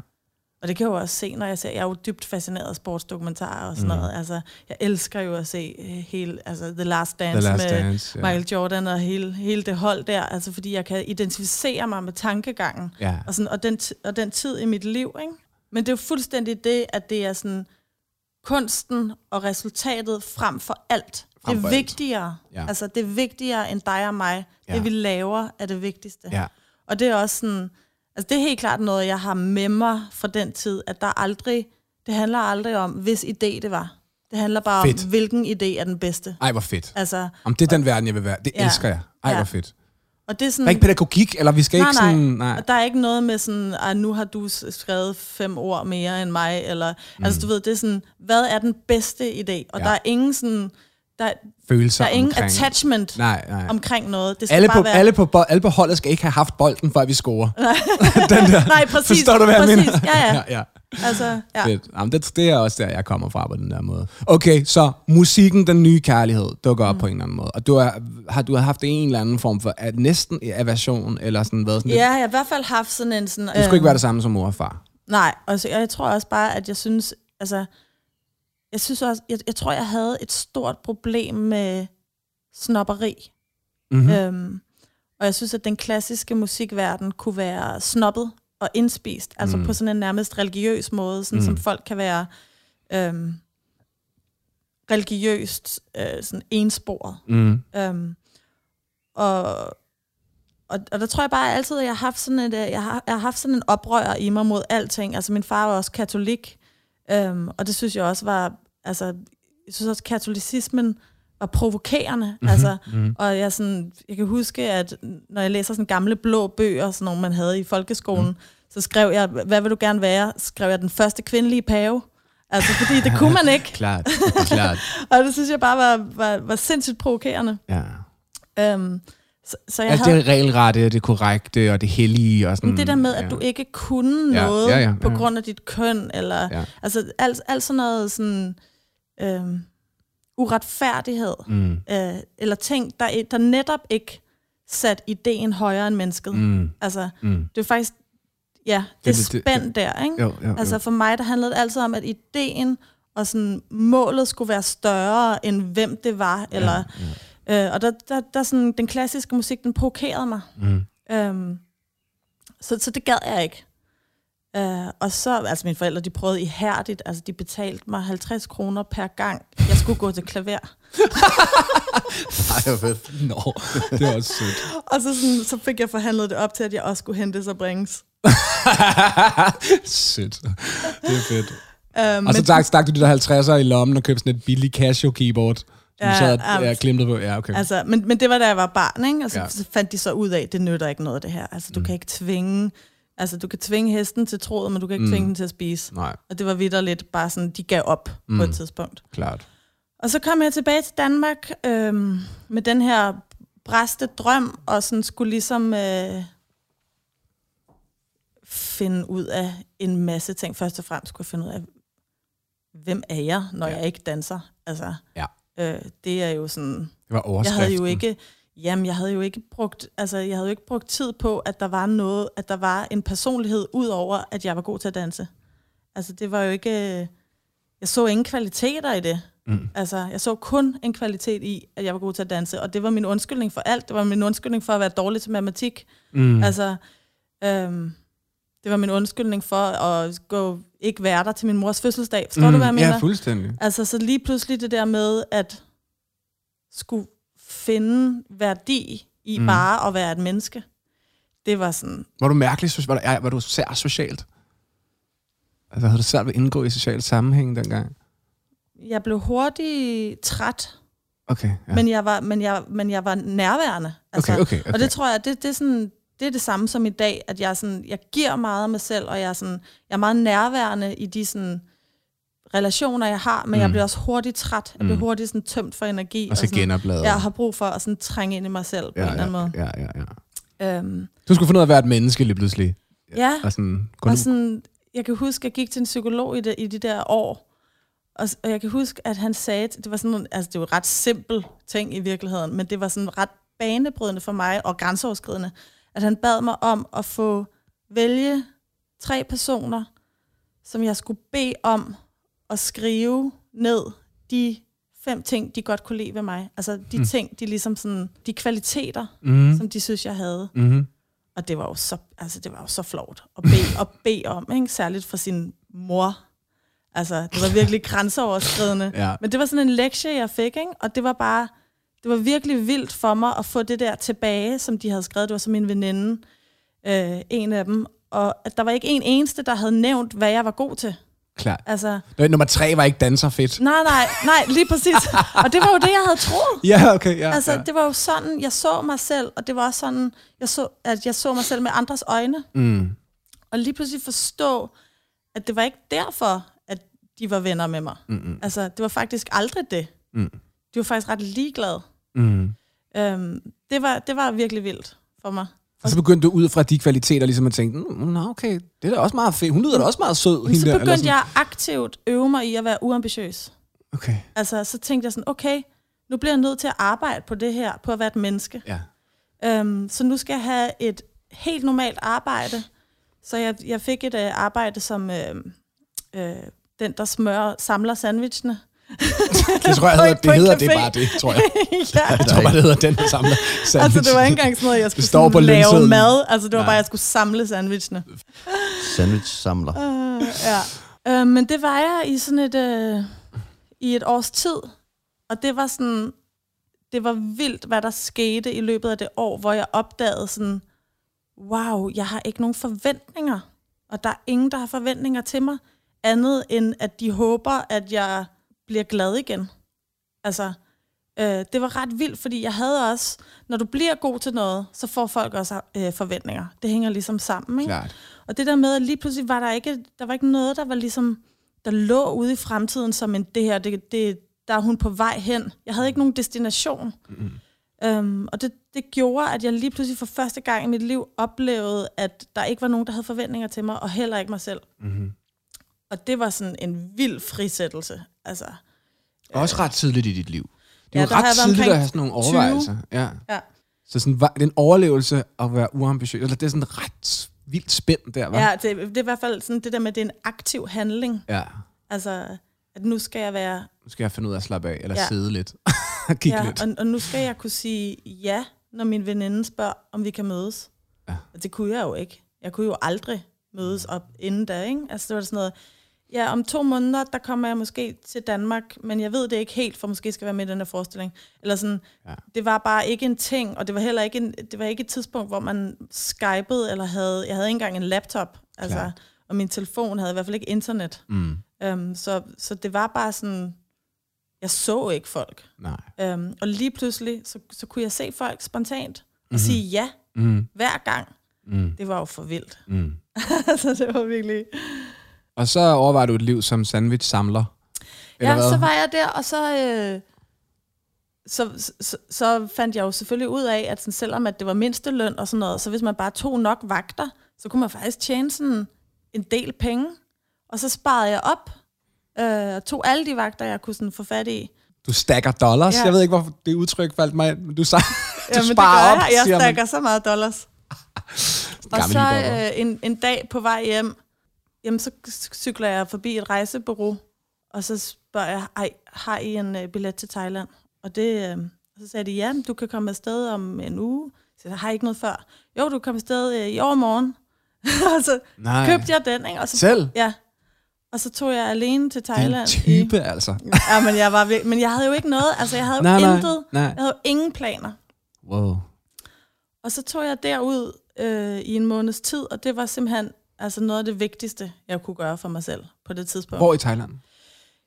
og det kan jeg jo også se, når jeg ser, jeg er jo dybt fascineret af sportsdokumentarer og sådan Mm. noget. Altså, jeg elsker jo at se øh, hele, altså The Last Dance The Last med Dance. Ja. Michael Jordan og hele, hele det hold der, altså fordi jeg kan identificere mig med tankegangen ja. og, sådan, og, den, og den tid i mit liv, ikke? Men det er jo fuldstændig det, at det er sådan kunsten og resultatet frem for alt. Frem det er alt. vigtigere. Ja. Altså, det er vigtigere end dig og mig. Ja. Det, vi laver, er det vigtigste. Ja. Og det er også sådan, altså det er helt klart noget, jeg har med mig fra den tid, at der aldrig, det handler aldrig om, hvis idé det var. Det handler bare Fedt. om, hvilken idé er den bedste. Ej, hvor fedt. Altså, Om det er den verden, jeg vil være. Det Ja. elsker jeg. Ej, Ja. hvor fedt. Og det er Der sådan, er ikke pædagogik, eller vi skal Nej, ikke nej. sådan... Nej. og der er ikke noget med sådan, at nu har du skrevet fem ord mere end mig, eller, mm. altså du ved, det er sådan, hvad er den bedste idé? Og Ja. der er ingen sådan, der, Følelser der er ingen omkring... attachment Nej, nej. omkring noget. Det skal Alle bare på, være... alle, på, alle på holdet skal ikke have haft bolden, før vi scorer. [laughs] den der. Nej, præcis. Forstår du, hvad jeg præcis. mener? Ja, ja. [laughs] ja, ja. Altså, ja. Fedt. Jamen, det, det er også der, jeg kommer fra på den der måde. Okay, så musikken, den nye kærlighed, dukker op mm. på en eller anden måde. Og du er, har du haft en eller anden form for at næsten aversion, eller sådan været sådan lidt... Ja, jeg har i hvert fald haft sådan en... Sådan, Det skulle ikke være det samme som mor og far. Nej, og så, jeg tror også bare, at jeg synes, altså, jeg synes også, jeg, jeg tror, jeg havde et stort problem med snopperi. Mm-hmm. Mm. Øhm, og jeg synes, at den klassiske musikverden kunne være snobbet og indspist, altså Mm. på sådan en nærmest religiøs måde, sådan Mm. som folk kan være øhm, religiøst øh, sådan ensporet. Mm. Øhm, og, og, og der tror jeg bare altid, at jeg har haft sådan, et, øh, jeg har, jeg har haft sådan en oprør i mig mod alting. Altså min far var også katolik, øhm, og det synes jeg også var, altså jeg synes også, at katolicismen var provokerende. Mm-hmm. Altså, Mm. og jeg, sådan, jeg kan huske, at når jeg læser sådan gamle blå bøger, sådan nogle man havde i folkeskolen, mm. så skrev jeg, hvad vil du gerne være? Skrev jeg den første kvindelige pave. Altså, fordi det kunne man ikke. [laughs] Klart, klart. [laughs] Og det synes jeg bare var, var, var sindssygt provokerende. Ja. Øhm, så, så jeg Altså, havde det regelrette, det korrekte og det hellige og sådan... men det der med, at ja. du ikke kunne Ja, noget ja, ja, på ja. grund af dit køn, eller Ja. altså alt, alt sådan noget sådan, øhm, uretfærdighed, Mm. øh, eller ting, der, der netop ikke sat ideen højere end mennesket. Mm. Altså, Mm. det er faktisk, ja, det, Det- det det- spænd der, ikke? Jo, jo, Altså jo. for mig, der handlede det altid om, at ideen og sådan, målet skulle være større, end hvem det var. Eller, ja. øh, og der, der, der sådan, den klassiske musik, den provokerede mig. Mm. Øhm, så, så det gad jeg ikke. Øh, og så, altså mine forældre, de prøvede ihærdigt, altså de betalte mig 50 kroner per gang, jeg skulle gå til klaver. [laughs] Nej, hvor fedt. Nå, det er også sødt. Og så, sådan, så fik jeg forhandlet det op til, at jeg også skulle hentes og bringes. [laughs] Sødt. Det er fedt. Øh, Og så stak, stak du de der 50'er i lommen og købte sådan et billigt Casio keyboard. Ja, så ja. ja, glemte på. Ja, okay. Altså, men, men det var da jeg var barn, ikke? Og så, Ja. ja. så fandt de så ud af, at det nytter ikke noget af det her. Altså, du mm. kan ikke tvinge... Altså, du kan tvinge hesten til trådet, men du kan ikke mm. tvinge den til at spise. Nej, Og det var vidt lidt bare sådan, de gav op mm. på et tidspunkt. klart. Og så kom jeg tilbage til Danmark øhm, med den her bræste drøm, og sådan skulle ligesom øh, finde ud af en masse ting. Først og fremmest skulle jeg finde ud af, hvem er jeg, når Ja. jeg ikke danser? Altså, Ja. øh, det er jo sådan... Det var Jeg overskriften. havde jo ikke, jamen, jeg havde jo ikke brugt, altså, jeg havde jo ikke brugt tid på, at der var noget, at der var en personlighed ud over, at jeg var god til at danse. Altså, det var jo ikke, jeg så ingen kvaliteter i det. Mm. Altså, jeg så kun en kvalitet i, at jeg var god til at danse, og det var min undskyldning for alt. Det var min undskyldning for at være dårlig til matematik. Mm. Mm. Altså, øhm, det var min undskyldning for at gå, ikke være der til min mors fødselsdag. Forstår mm. du, hvad jeg mener? Ja, fuldstændig. Altså, så lige pludselig det der med, at skulle finde værdi i Mm. bare at være et menneske, det var sådan, Var du mærkelig? Var du, var du sær socialt? Altså, havde du svært ved at indgå i social sammenhæng dengang? jeg blev hurtigt træt, Okay, ja. men, jeg var, men, jeg, men jeg var nærværende. Altså, okay, okay, okay. Og det tror jeg, det, det, er sådan, det er det samme som i dag, at jeg, sådan, jeg giver meget af mig selv, og jeg er, sådan, jeg er meget nærværende i de sådan, relationer, jeg har, men mm. jeg bliver også hurtigt træt. Jeg bliver Mm. hurtigt sådan, tømt for energi. og så genopladet. jeg har brug for at sådan, trænge ind i mig selv på ja, en eller anden måde. ja, ja, ja, ja. Øhm, Du skulle finde ud af at være et menneske lige pludselig. ja, Og sådan, og sådan, jeg kan huske, at jeg gik til en psykolog i, det, i de der år, og, og jeg kan huske, at han sagde, det var sådan, altså det var ret simpel ting i virkeligheden, men det var sådan ret banebrydende for mig og grænseoverskridende, at han bad mig om at få vælge tre personer, som jeg skulle bede om at skrive ned de fem ting, de godt kunne lide ved mig. Altså de Mm. ting, de ligesom sådan, de kvaliteter, Mhm. som de synes, jeg havde. Mhm. Og det var jo så, altså, det var jo så flot at bede, [laughs] at bede om, ikke? særligt for sin mor. Altså, det var virkelig grænseoverskridende. Ja. Men det var sådan en lektie, jeg fik, ikke? og det var bare, det var virkelig vildt for mig at få det der tilbage, som de havde skrevet. Det var som min veninde, øh, en af dem. Og at der var ikke en eneste, der havde nævnt, hvad jeg var god til. Klart. Altså, Nå, Nummer tre var ikke danserfedt. nej, nej, nej, lige præcis. Og det var jo det, jeg havde troet. [laughs] Ja, okay, ja. Altså, ja. det var jo sådan, jeg så mig selv, og det var også sådan, jeg så, at jeg så mig selv med andres øjne. Mm. Og lige pludselig forstå, at det var ikke derfor, at de var venner med mig. Mm-mm. Altså, det var faktisk aldrig det. Mm. De var faktisk ret ligeglade. Mm. Øhm, det, var, det var virkelig vildt for mig. Og så begyndte du ud fra de kvaliteter ligesom at tænke, "Mm, nå okay, det er da også meget fedt. Hun lyder da også meget sød. Men så der," begyndte sådan. jeg aktivt øve mig i at være uambitiøs. Okay, Altså, så tænkte jeg sådan, okay, nu bliver jeg nødt til at arbejde på det her, på at være et menneske. ja. Øhm, så nu skal jeg have et helt normalt arbejde. Så jeg, jeg fik et øh, arbejde som øh, øh, den, der smører, samler sandwichene. Det tror jeg, På hedder, det hedder det bare det, tror jeg. [laughs] ja. Jeg tror bare, det hedder den, der samler sandwich. [laughs] Altså, det var ikke engang sådan noget, jeg skulle står på lave lønsedlen. mad. Altså, det var Nej. bare, at jeg skulle samle sandwichene. Sandwich-samler. Uh, ja. Uh, men det var jeg i sådan et, uh, i et års tid. Og det var sådan, det var vildt, hvad der skete i løbet af det år, hvor jeg opdagede sådan, wow, jeg har ikke nogen forventninger. Og der er ingen, der har forventninger til mig, andet end at de håber, at jeg bliver glad igen. Altså, øh, det var ret vildt, fordi jeg havde også, når du bliver god til noget, så får folk også øh, forventninger. Det hænger ligesom sammen, ikke? Klart. Og det der med, at lige pludselig var der ikke, der var ikke noget, der var ligesom, der lå ude i fremtiden som en, det her, det, det, der er hun på vej hen. Jeg havde ikke nogen destination. Mm. Um, og det, det gjorde, at jeg lige pludselig for første gang i mit liv oplevede, at der ikke var nogen, der havde forventninger til mig, og heller ikke mig selv. Mm-hmm. Og det var sådan en vild frisættelse. Altså, Også ret tidligt i dit liv. Det er Ja, jo ret tidligt at have sådan nogle overvejelser. Ja. ja. Så sådan, var, det er en overlevelse at være uambitiøs. Eller det er sådan ret vildt spændt der, hva'? ja det, det er i hvert fald sådan det der med, at det er en aktiv handling. ja. Altså, at nu skal jeg være Nu skal jeg finde ud af at slappe af, eller ja. Ja. sidde lidt. [laughs] Kigge ja, lidt. og, og nu skal jeg kunne sige ja, når min veninde spørger, om vi kan mødes. Ja. Og det kunne jeg jo ikke. Jeg kunne jo aldrig mødes op inden da, ikke? Altså det var sådan noget, ja, om to måneder, der kommer jeg måske til Danmark, men jeg ved det ikke helt, for måske skal jeg være med i den her forestilling. Eller sådan, Ja. det var bare ikke en ting, og det var heller ikke, en, det var ikke et tidspunkt, hvor man skypede, eller havde, jeg havde ikke engang en laptop, altså, Klart. og min telefon havde i hvert fald ikke internet. Mm. Um, så, så det var bare sådan, jeg så ikke folk. Nej. Um, og lige pludselig, så, så kunne jeg se folk spontant, og Mhm. sige ja, Mm. hver gang. Mm. Det var jo for vildt. Mm. [laughs] altså, det var virkelig... Og så overvejer du et liv som sandwich-samler. Ja, hvad? så var jeg der, og så, øh, så, så, så fandt jeg jo selvfølgelig ud af, at sådan, selvom at det var mindsteløn og sådan noget, så hvis man bare tog nok vagter, så kunne man faktisk tjene sådan en del penge. Og så sparede jeg op, øh, og tog alle de vagter, jeg kunne sådan få fat i. Du stacker dollars. Ja. Jeg ved ikke, hvorfor det udtryk faldt mig ind, men du, sag, [laughs] du det sparer gør op, jeg. Jeg siger man. stakker så meget dollars. Og så øh, en, en dag på vej hjem, jamen, så cykler jeg forbi et rejsebureau, og så spørger jeg, Ej, har I en øh, billet til Thailand? Og det, øh, så sagde de, ja, du kan komme afsted om en uge. Så jeg har I ikke noget før. Jo, du kan komme afsted øh, i overmorgen. [laughs] og så Nej. købte jeg den, ikke? Og så, Selv? Ja. Og så tog jeg alene til Thailand. en type, altså. I, ja, men jeg, var vir- men jeg havde jo ikke noget, altså jeg havde jo Nej, nej, intet. nej. Jeg havde jo ingen planer. Wow. Og så tog jeg derud øh, i en måneds tid, og det var simpelthen altså noget af det vigtigste, jeg kunne gøre for mig selv på det tidspunkt. Hvor i Thailand?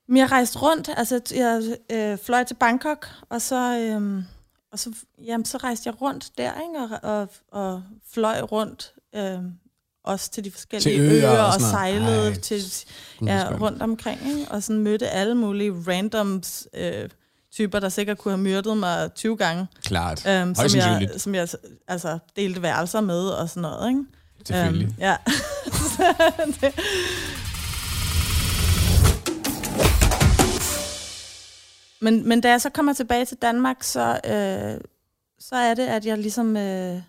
Men jeg rejste rundt, altså jeg øh, fløj til Bangkok, og så, øh, og så, jamen, så rejste jeg rundt der, ikke? Og, og, og fløj rundt, øh, også til de forskellige Til øer og og, noget. sejlede Ej, til, ja, rundt omkring, ikke? og sådan mødte alle mulige randoms øh, typer, der sikkert kunne have myrdet mig 20 gange. Klart. Øhm, som, jeg, som jeg altså, delte værelser med og sådan noget. Ikke? Selvfølgelig. Øhm, ja. [laughs] det. men, men da jeg så kommer tilbage til Danmark, så, øh, så er det, at jeg ligesom øh,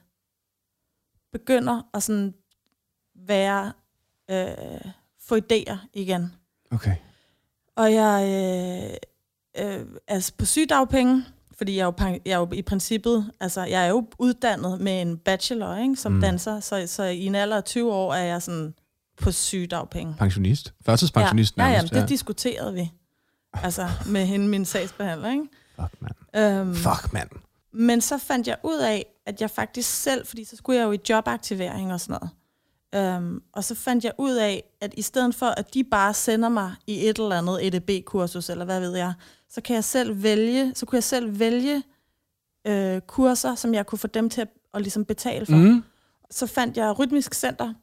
begynder at sådan være, øh, få idéer igen. Okay. Og jeg øh, øh, er på sygedagpenge, fordi jeg er, jo, jeg er jo i princippet, altså jeg er jo uddannet med en bachelor ikke, som Mm. danser, så, så i en alder af 20 år er jeg sådan på sygedagpenge. Pensionist. Førtidspensionist ja, ja, nærmest. ja, det diskuterede vi. Altså med hende, min sagsbehandler, ikke? Fuck, mand. Øhm, Fuck, mand. men så fandt jeg ud af, at jeg faktisk selv, fordi så skulle jeg jo i jobaktivering og sådan noget. Um, og så fandt jeg ud af, at i stedet for, at de bare sender mig i et eller andet EDB-kursus, eller hvad ved jeg, så kan jeg selv vælge, så kunne jeg selv vælge øh, kurser, som jeg kunne få dem til at, at ligesom betale for. Mm. Så fandt jeg Rytmisk Center,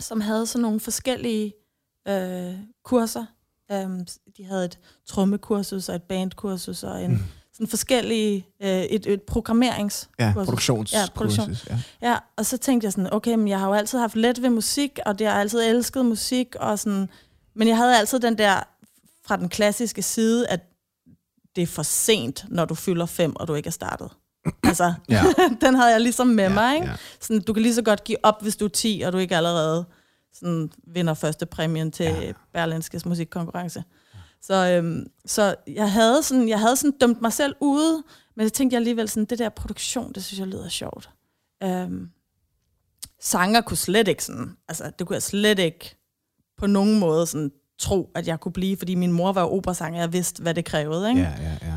som havde sådan nogle forskellige øh, kurser. Um, de havde et trommekursus og et bandkursus og en Mm. sådan forskellige, øh, et, et programmerings Ja, produktions. Ja, produktion. kursus, Ja. Ja, og så tænkte jeg sådan, okay, men jeg har jo altid haft let ved musik, og det har altid elsket musik, og sådan, men jeg havde altid den der, fra den klassiske side, at det er for sent, når du fylder fem, og du ikke er startet. [clears throat] Altså, Ja. [laughs] den havde jeg ligesom med Ja, mig, ikke? ja. Sådan, du kan lige så godt give op, hvis du er 10, og du ikke allerede sådan, vinder første præmien til Ja. Berlinskes musikkonkurrence. Så, øhm, så jeg havde sådan, jeg havde sådan dømt mig selv ude, men så tænkte jeg alligevel sådan, det der produktion, det synes jeg lyder sjovt. Øhm, sanger kunne slet ikke sådan, altså det kunne jeg slet ikke på nogen måde sådan tro, at jeg kunne blive, fordi min mor var operasanger, jeg vidste, hvad det krævede, ikke? Ja, ja, ja.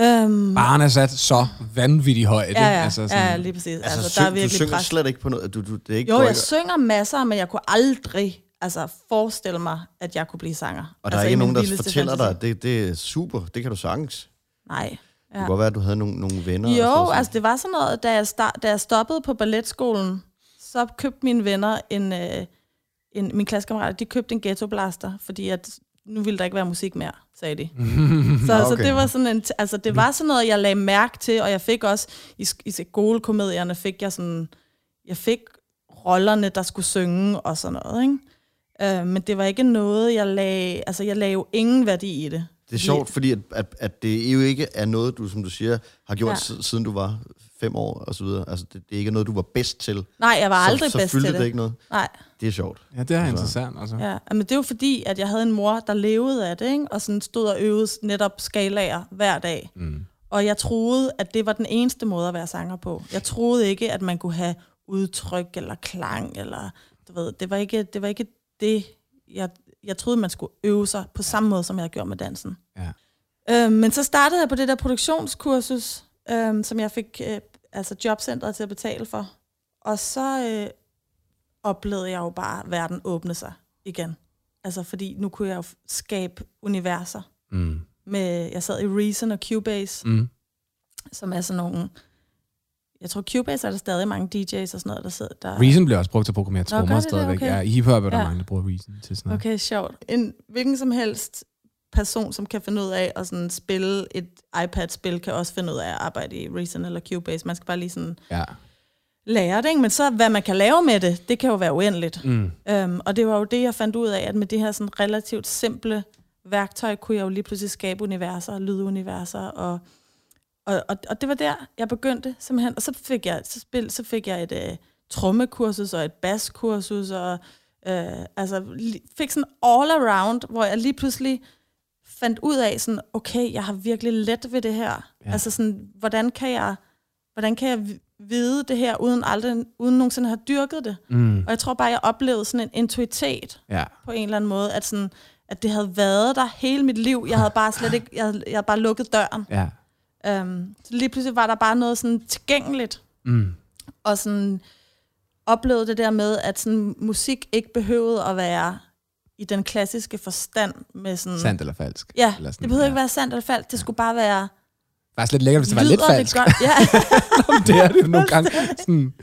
Øhm, Barn er sat så vanvittigt højt. ja, ja, Altså, altså, ja, lige præcis. Altså, Altså, altså der er syng, du virkelig synger pres. slet ikke på noget. Du, du, det er ikke Jo, jeg ikke- synger masser, men jeg kunne aldrig altså, forestille mig, at jeg kunne blive sanger. Og der altså, er ikke nogen, der fortæller dig, fantasi. at det, det er super, det kan du sagtens. Nej. Det Ja. kunne godt være, at du havde nogle, nogle venner. og Jo, sådan noget. altså det var sådan noget, da jeg, start, da jeg stoppede på balletskolen, så købte mine venner en, øh, en mine klassekammerater, de købte en ghetto blaster, fordi at nu ville der ikke være musik mere, sagde de. [laughs] så, Nå, så okay. det var sådan en, altså det var sådan noget, jeg lagde mærke til, og jeg fik også, i, i skolekomedierne fik jeg sådan, jeg fik rollerne, der skulle synge og sådan noget, ikke? Øh, men det var ikke noget, jeg lagde, altså jeg lagde jo ingen værdi i det. Det er sjovt, fordi at, at, at det jo ikke er noget, du, som du siger, har gjort ja. siden du var fem år og så videre. Altså, det, det er ikke noget, du var bedst til. Nej, jeg var aldrig så, bedst så fyldte til det. det. ikke noget. Nej. Det er sjovt. Ja, det er Altså. interessant. Altså. Ja, men det er jo fordi, at jeg havde en mor, der levede af det, ikke? og sådan stod og øvede netop skalaer hver dag. Mm. Og jeg troede, at det var den eneste måde at være sanger på. Jeg troede ikke, at man kunne have udtryk eller klang, eller du ved, det var ikke det, var ikke det jeg, jeg troede, man skulle øve sig på samme måde, som jeg gjorde med dansen. Ja. Øh, men så startede jeg på det der produktionskursus, øh, som jeg fik øh, altså jobcentret til at betale for. Og så øh, oplevede jeg jo bare verden åbne sig igen. Altså fordi nu kunne jeg jo skabe universer. Mm. Med, jeg sad i Reason og Cubase, Mm. som er sådan nogle... Jeg tror, Cubase er der stadig mange DJ's og sådan noget, der sidder der. Reason bliver også brugt til at programmere trommer stadigvæk. Okay. Ja, I hiphop er der Ja. mange, der bruger Reason til sådan noget. Okay, sjovt. En hvilken som helst person, som kan finde ud af at sådan spille et iPad-spil, kan også finde ud af at arbejde i Reason eller Cubase. Man skal bare lige sådan Ja. lære det, ikke? Men så, hvad man kan lave med det, det kan jo være uendeligt. Mm. Um, og det var jo det, jeg fandt ud af, at med det her sådan relativt simple værktøj, kunne jeg jo lige pludselig skabe universer, lyduniverser, og, og, og, og det var der, jeg begyndte simpelthen. Og så fik jeg, så spil, så fik jeg et uh, trommekursus og et baskursus, og uh, altså fik sådan all around, hvor jeg lige pludselig fandt ud af sådan, okay, jeg har virkelig let ved det her. Ja. Altså sådan, hvordan kan jeg, hvordan kan jeg vi- vide det her, uden aldrig, uden nogensinde have dyrket det? Mm. Og jeg tror bare, jeg oplevede sådan en intuitet Ja. på en eller anden måde, at, sådan, at det havde været der hele mit liv. Jeg havde bare slet ikke, jeg havde, jeg havde bare lukket døren. Ja. Um, så lige pludselig var der bare noget sådan tilgængeligt, Mm. og sådan oplevede det der med, at sådan, musik ikke behøvede at være i den klassiske forstand med sådan... Sandt eller falsk. Ja, eller det behøvede ikke være sandt eller falsk. Det skulle bare være... Faktisk lidt lækkert, hvis det var lidt lyder det falsk. godt? Ja. [laughs] det er det jo nogle gange. Sådan,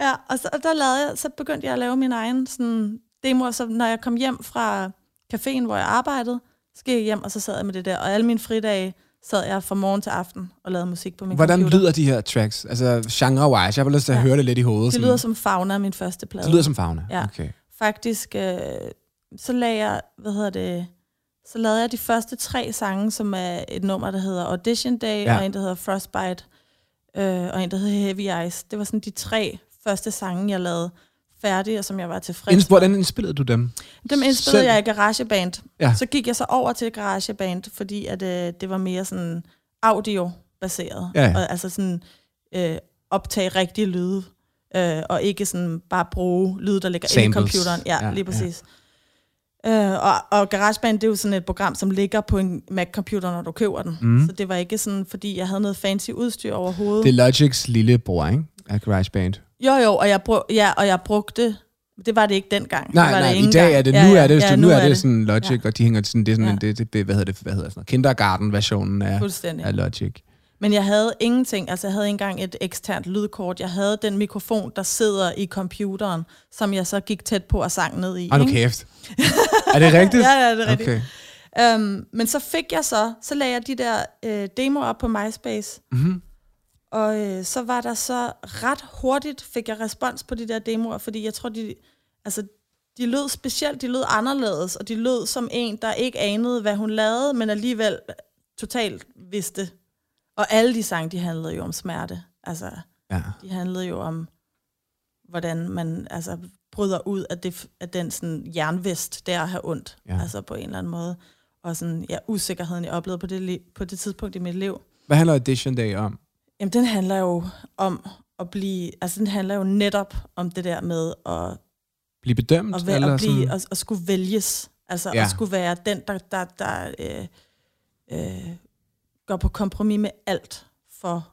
Ja, og så, og der lavede jeg, så begyndte jeg at lave min egen sådan, demoer, så når jeg kom hjem fra caféen, hvor jeg arbejdede, så gik jeg hjem, og så sad jeg med det der, og alle mine fridage sad jeg fra morgen til aften og lavede musik på min hvordan computer. lyder de her tracks? Altså genre-wise. Jeg har lyst til at Ja. høre det lidt i hovedet. Det sådan. lyder som Fauna, min første plade. det lyder som fauna. Ja. Okay. Faktisk, øh, så lagde jeg, hvad hedder det, så lavede jeg de første tre sange, som er et nummer, der hedder Audition Day, Ja. og en, der hedder Frostbite, øh, og en, der hedder Heavy Ice. Det var sådan de tre første sange, jeg lavede færdige, og som jeg var tilfreds med. hvordan indspillede du dem? Dem indspillede Selv? jeg i GarageBand. Ja. Så gik jeg så over til GarageBand, fordi at, øh, det var mere sådan audio-baseret. Ja. Og, altså sådan øh, optage rigtige lyde, øh, og ikke sådan bare bruge lyde, der ligger inde i computeren. Ja, ja lige præcis. Ja. Øh, og, og GarageBand, det er jo sådan et program, som ligger på en Mac-computer, når du køber den. Mhm. Så det var ikke sådan, fordi jeg havde noget fancy udstyr overhovedet. Det er Logics lille bror, ikke? Af GarageBand. Jo, jo, og jeg, brug, ja, og jeg brugte... Det var det ikke dengang. Nej, det var nej, det i dag gang. er det, Ja, nu ja, er det, ja, nu er det sådan Logic, Ja. og de hænger sådan, det er sådan, Ja. det, det, hvad hedder det, hvad hedder sådan noget, kindergarten-versionen af, af Logic. Men jeg havde ingenting. Altså, jeg havde ikke engang et eksternt lydkort. Jeg havde den mikrofon, der sidder i computeren, som jeg så gik tæt på og sang ned i. Ej, nu kæft. er det rigtigt? [laughs] Ja, ja, det er rigtigt. Okay. Um, men så fik jeg så, så lagde jeg de der øh, demoer op på MySpace. Mm-hmm. Og øh, så var der så ret hurtigt, fik jeg respons på de der demoer, fordi jeg tror, de, altså, de lød specielt, de lød anderledes, og de lød som en, der ikke anede, hvad hun lavede, men alligevel totalt vidste. Og alle de sange, de handlede jo om smerte. Altså, Ja. de handlede jo om, hvordan man altså, bryder ud af, det, af den sådan, jernvest, der at have ondt, Ja. altså på en eller anden måde. Og sådan, ja, usikkerheden, jeg oplevede på det, på det tidspunkt i mit liv. Hvad handler Audition Day om? Jamen, den handler jo om at blive, altså den handler jo netop om det der med at, Blive bedømt? at, eller at, blive, sådan? at, at skulle vælges. Altså ja. at skulle være den, der, der, der øh, øh, går på kompromis med alt for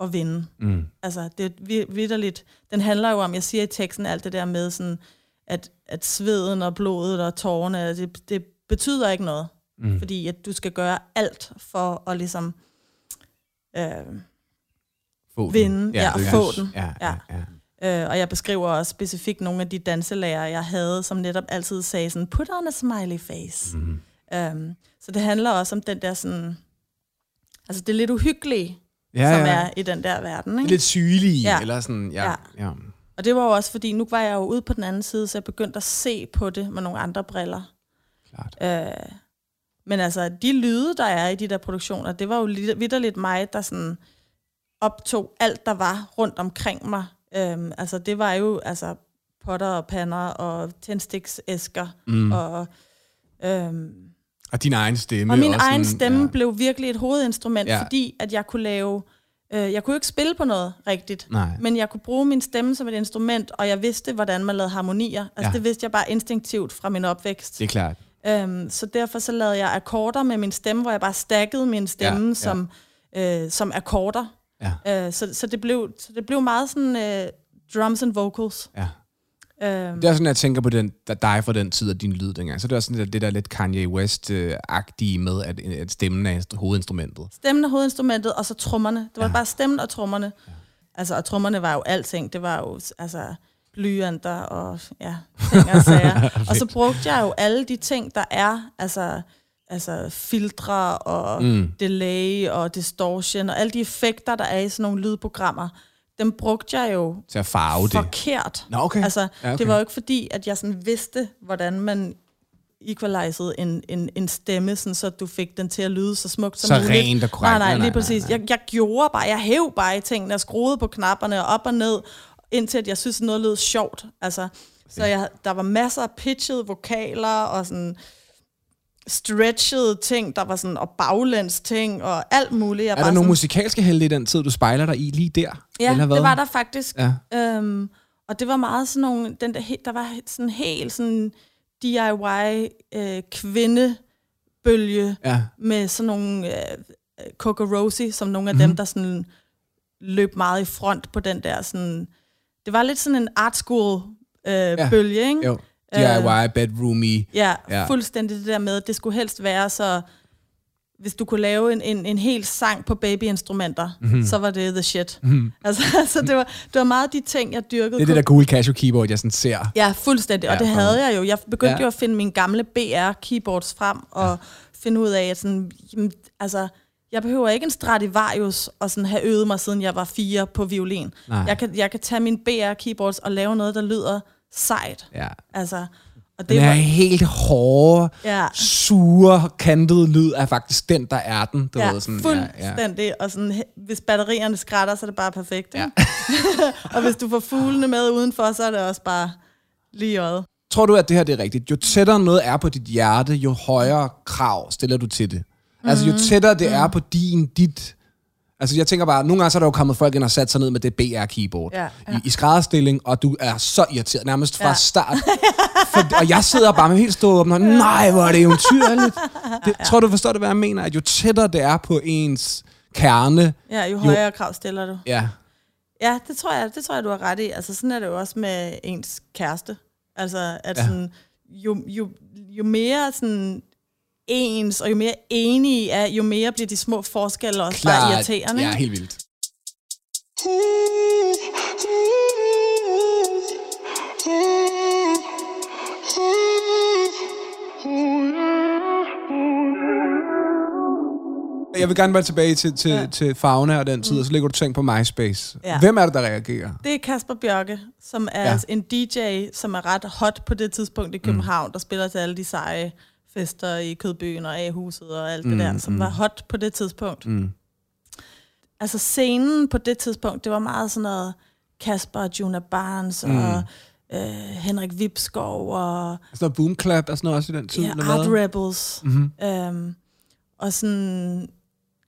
at vinde. Mm. Altså, det er vi- vidderligt. Den handler jo om, jeg siger i teksten alt det der med, sådan, at, at sveden og blodet og tårerne, det, det betyder ikke noget. Mm. Fordi at du skal gøre alt for at ligesom øh, Få den. vinde, ja, og det er få den. Ja, ja, ja. Øh, og jeg beskriver også specifikt nogle af de danselærer, jeg havde, som netop altid sagde sådan, put on a smiley face. Mm. Um, så det handler også om den der sådan, altså det er lidt uhyggelige, Ja, som ja. er i den der verden. Er Ikke? lidt sygelige, Ja. eller sådan, ja. ja. Ja. Og det var jo også, fordi nu var jeg jo ude på den anden side, så jeg begyndte at se på det med nogle andre briller. Klart. Øh, men altså, de lyde, der er i de der produktioner, det var jo lidt- vitterligt mig, der sådan optog alt, der var rundt omkring mig. Øhm, altså, det var jo altså potter og pander og tændstiksæsker. Mm. Og, øhm, Og din egen stemme. og min også egen sådan, stemme ja. blev virkelig et hovedinstrument, Ja. fordi at jeg kunne lave Øh, jeg kunne jo ikke spille på noget rigtigt, Nej. men jeg kunne bruge min stemme som et instrument, og jeg vidste, hvordan man lavede harmonier. Altså Ja. det vidste jeg bare instinktivt fra min opvækst. Det er klart. Øhm, så derfor så lavede jeg akkorder med min stemme, hvor jeg bare stakkede min stemme ja. ja. som, øh, som akkorder. Ja. Øh, så, så, det blev, så det blev meget sådan øh, drums and vocals. Ja. Øhm, Det er sådan, jeg tænker på den, der dig fra den tid og din lyd dengang. Så det er sådan det, det der lidt Kanye West-agtige med, at, at stemmen er instru- hovedinstrumentet. Stemmen er hovedinstrumentet, og så trommerne. Det var ja. bare stemmen og trommerne. Ja. Altså, og trommerne var jo alting. Det var jo altså, blyanter og ja, ting og sager. [laughs] og så brugte jeg jo alle de ting, der er, altså, altså filtre og mm. delay og distortion, og alle de effekter, der er i sådan nogle lydprogrammer, dem brugte jeg jo Til at farve det. forkert. Nå, okay. Altså, Ja, okay. det var jo ikke fordi, at jeg sådan vidste, hvordan man equalizede en, en, en stemme, sådan, så du fik den til at lyde så smukt som Så muligt. rent og korrekt. Nej, Nej, nej, nej, lige nej, præcis. nej. Jeg, jeg gjorde bare, jeg hæv bare i tingene, og skruede på knapperne og op og ned, indtil at jeg synes, at noget lød sjovt. Altså, så jeg, der var masser af pitchede vokaler og sådan stretchede ting, der var sådan, og baglæns ting og alt muligt. Jeg Er der nogle sådan, musikalske helte i den tid, du spejler dig i lige der? Ja, Eller hvad? det var der faktisk. Ja. Øhm, og det var meget sådan nogle, den der, der var sådan helt sådan DIY øh, kvindebølge Ja. med sådan nogle øh, Coco Rosie, som nogle af Mhm. mm-hmm. dem, der sådan løb meget i front på den der sådan, det var lidt sådan en art school øh, ja. bølge, ikke? Jo. DIY, bedroomy. Ja, Ja. ja, fuldstændig det der med, det skulle helst være så, hvis du kunne lave en, en, en hel sang på babyinstrumenter, Mhm. mm-hmm. så var det the shit. Mm-hmm. Altså, [laughs] så det var, det var meget de ting, jeg dyrkede. Det er det der cool Casio keyboard, jeg sådan ser. Ja, fuldstændig. Ja, Og det for- havde jeg jo. Jeg begyndte Ja. ja. jo at finde mine gamle BR-keyboards frem og finde ud af, at sådan, jamen, altså, jeg behøver ikke en Stradivarius og sådan have øvet mig, siden jeg var fire på violin. Nej. Jeg kan, jeg kan tage mine BR-keyboards og lave noget, der lyder sejt. Ja. Altså, og Den det her var... helt hårde, Ja. sure, kantede lyd er faktisk den, der er den. Du Ja, ved, sådan, fuldstændig. Ja, ja. Og sådan, hvis batterierne skrætter, så er det bare perfekt. Ja. [laughs] Og hvis du får fuglene med udenfor, så er det også bare lige øjet. Tror du, at det her det er rigtigt? Jo tættere noget er på dit hjerte, jo højere krav stiller du til det. Altså, Mhm. jo tættere det er på din, dit... Altså, jeg tænker bare, nogle gange så er der jo kommet folk ind og sat sig ned med det BR-keyboard Ja, ja. I, i skrædderstilling, og du er så irriteret, nærmest fra Ja. start. [laughs] For, og jeg sidder bare med helt åben, og nej, hvor er det eventyrligt. [laughs] Det, tror du forstår det, hvad jeg mener? At jo tættere det er på ens kerne, Ja, jo højere krav stiller du. ja, Ja, det tror jeg, det tror jeg, du har ret i. Altså, sådan er det jo også med ens kæreste. Altså, at Ja. ja. sådan, jo, jo, jo mere sådan ens, og jo mere enige I er, jo mere bliver de små forskelle også bare klart. irriterende. Ja, helt vildt. Jeg vil gerne være tilbage til, til, ja. til Fauna og den tid, og så ligger du tænkt på MySpace. Ja. Hvem er det, der reagerer? Det er Kasper Bjørke, som er Ja. ja. en DJ, som er ret hot på det tidspunkt i København, mm. der spiller til alle de seje fester i Kødbyen og A-huset og alt det der, som var hot på det tidspunkt. Mm. Altså scenen på det tidspunkt, det var meget sådan noget Kasper og Juna Barnes mm. og øh, Henrik Vipskov og Sådan noget boomclap og sådan noget også i den tid? ja, Art hvad? Rebels. Mm-hmm. Øhm, og sådan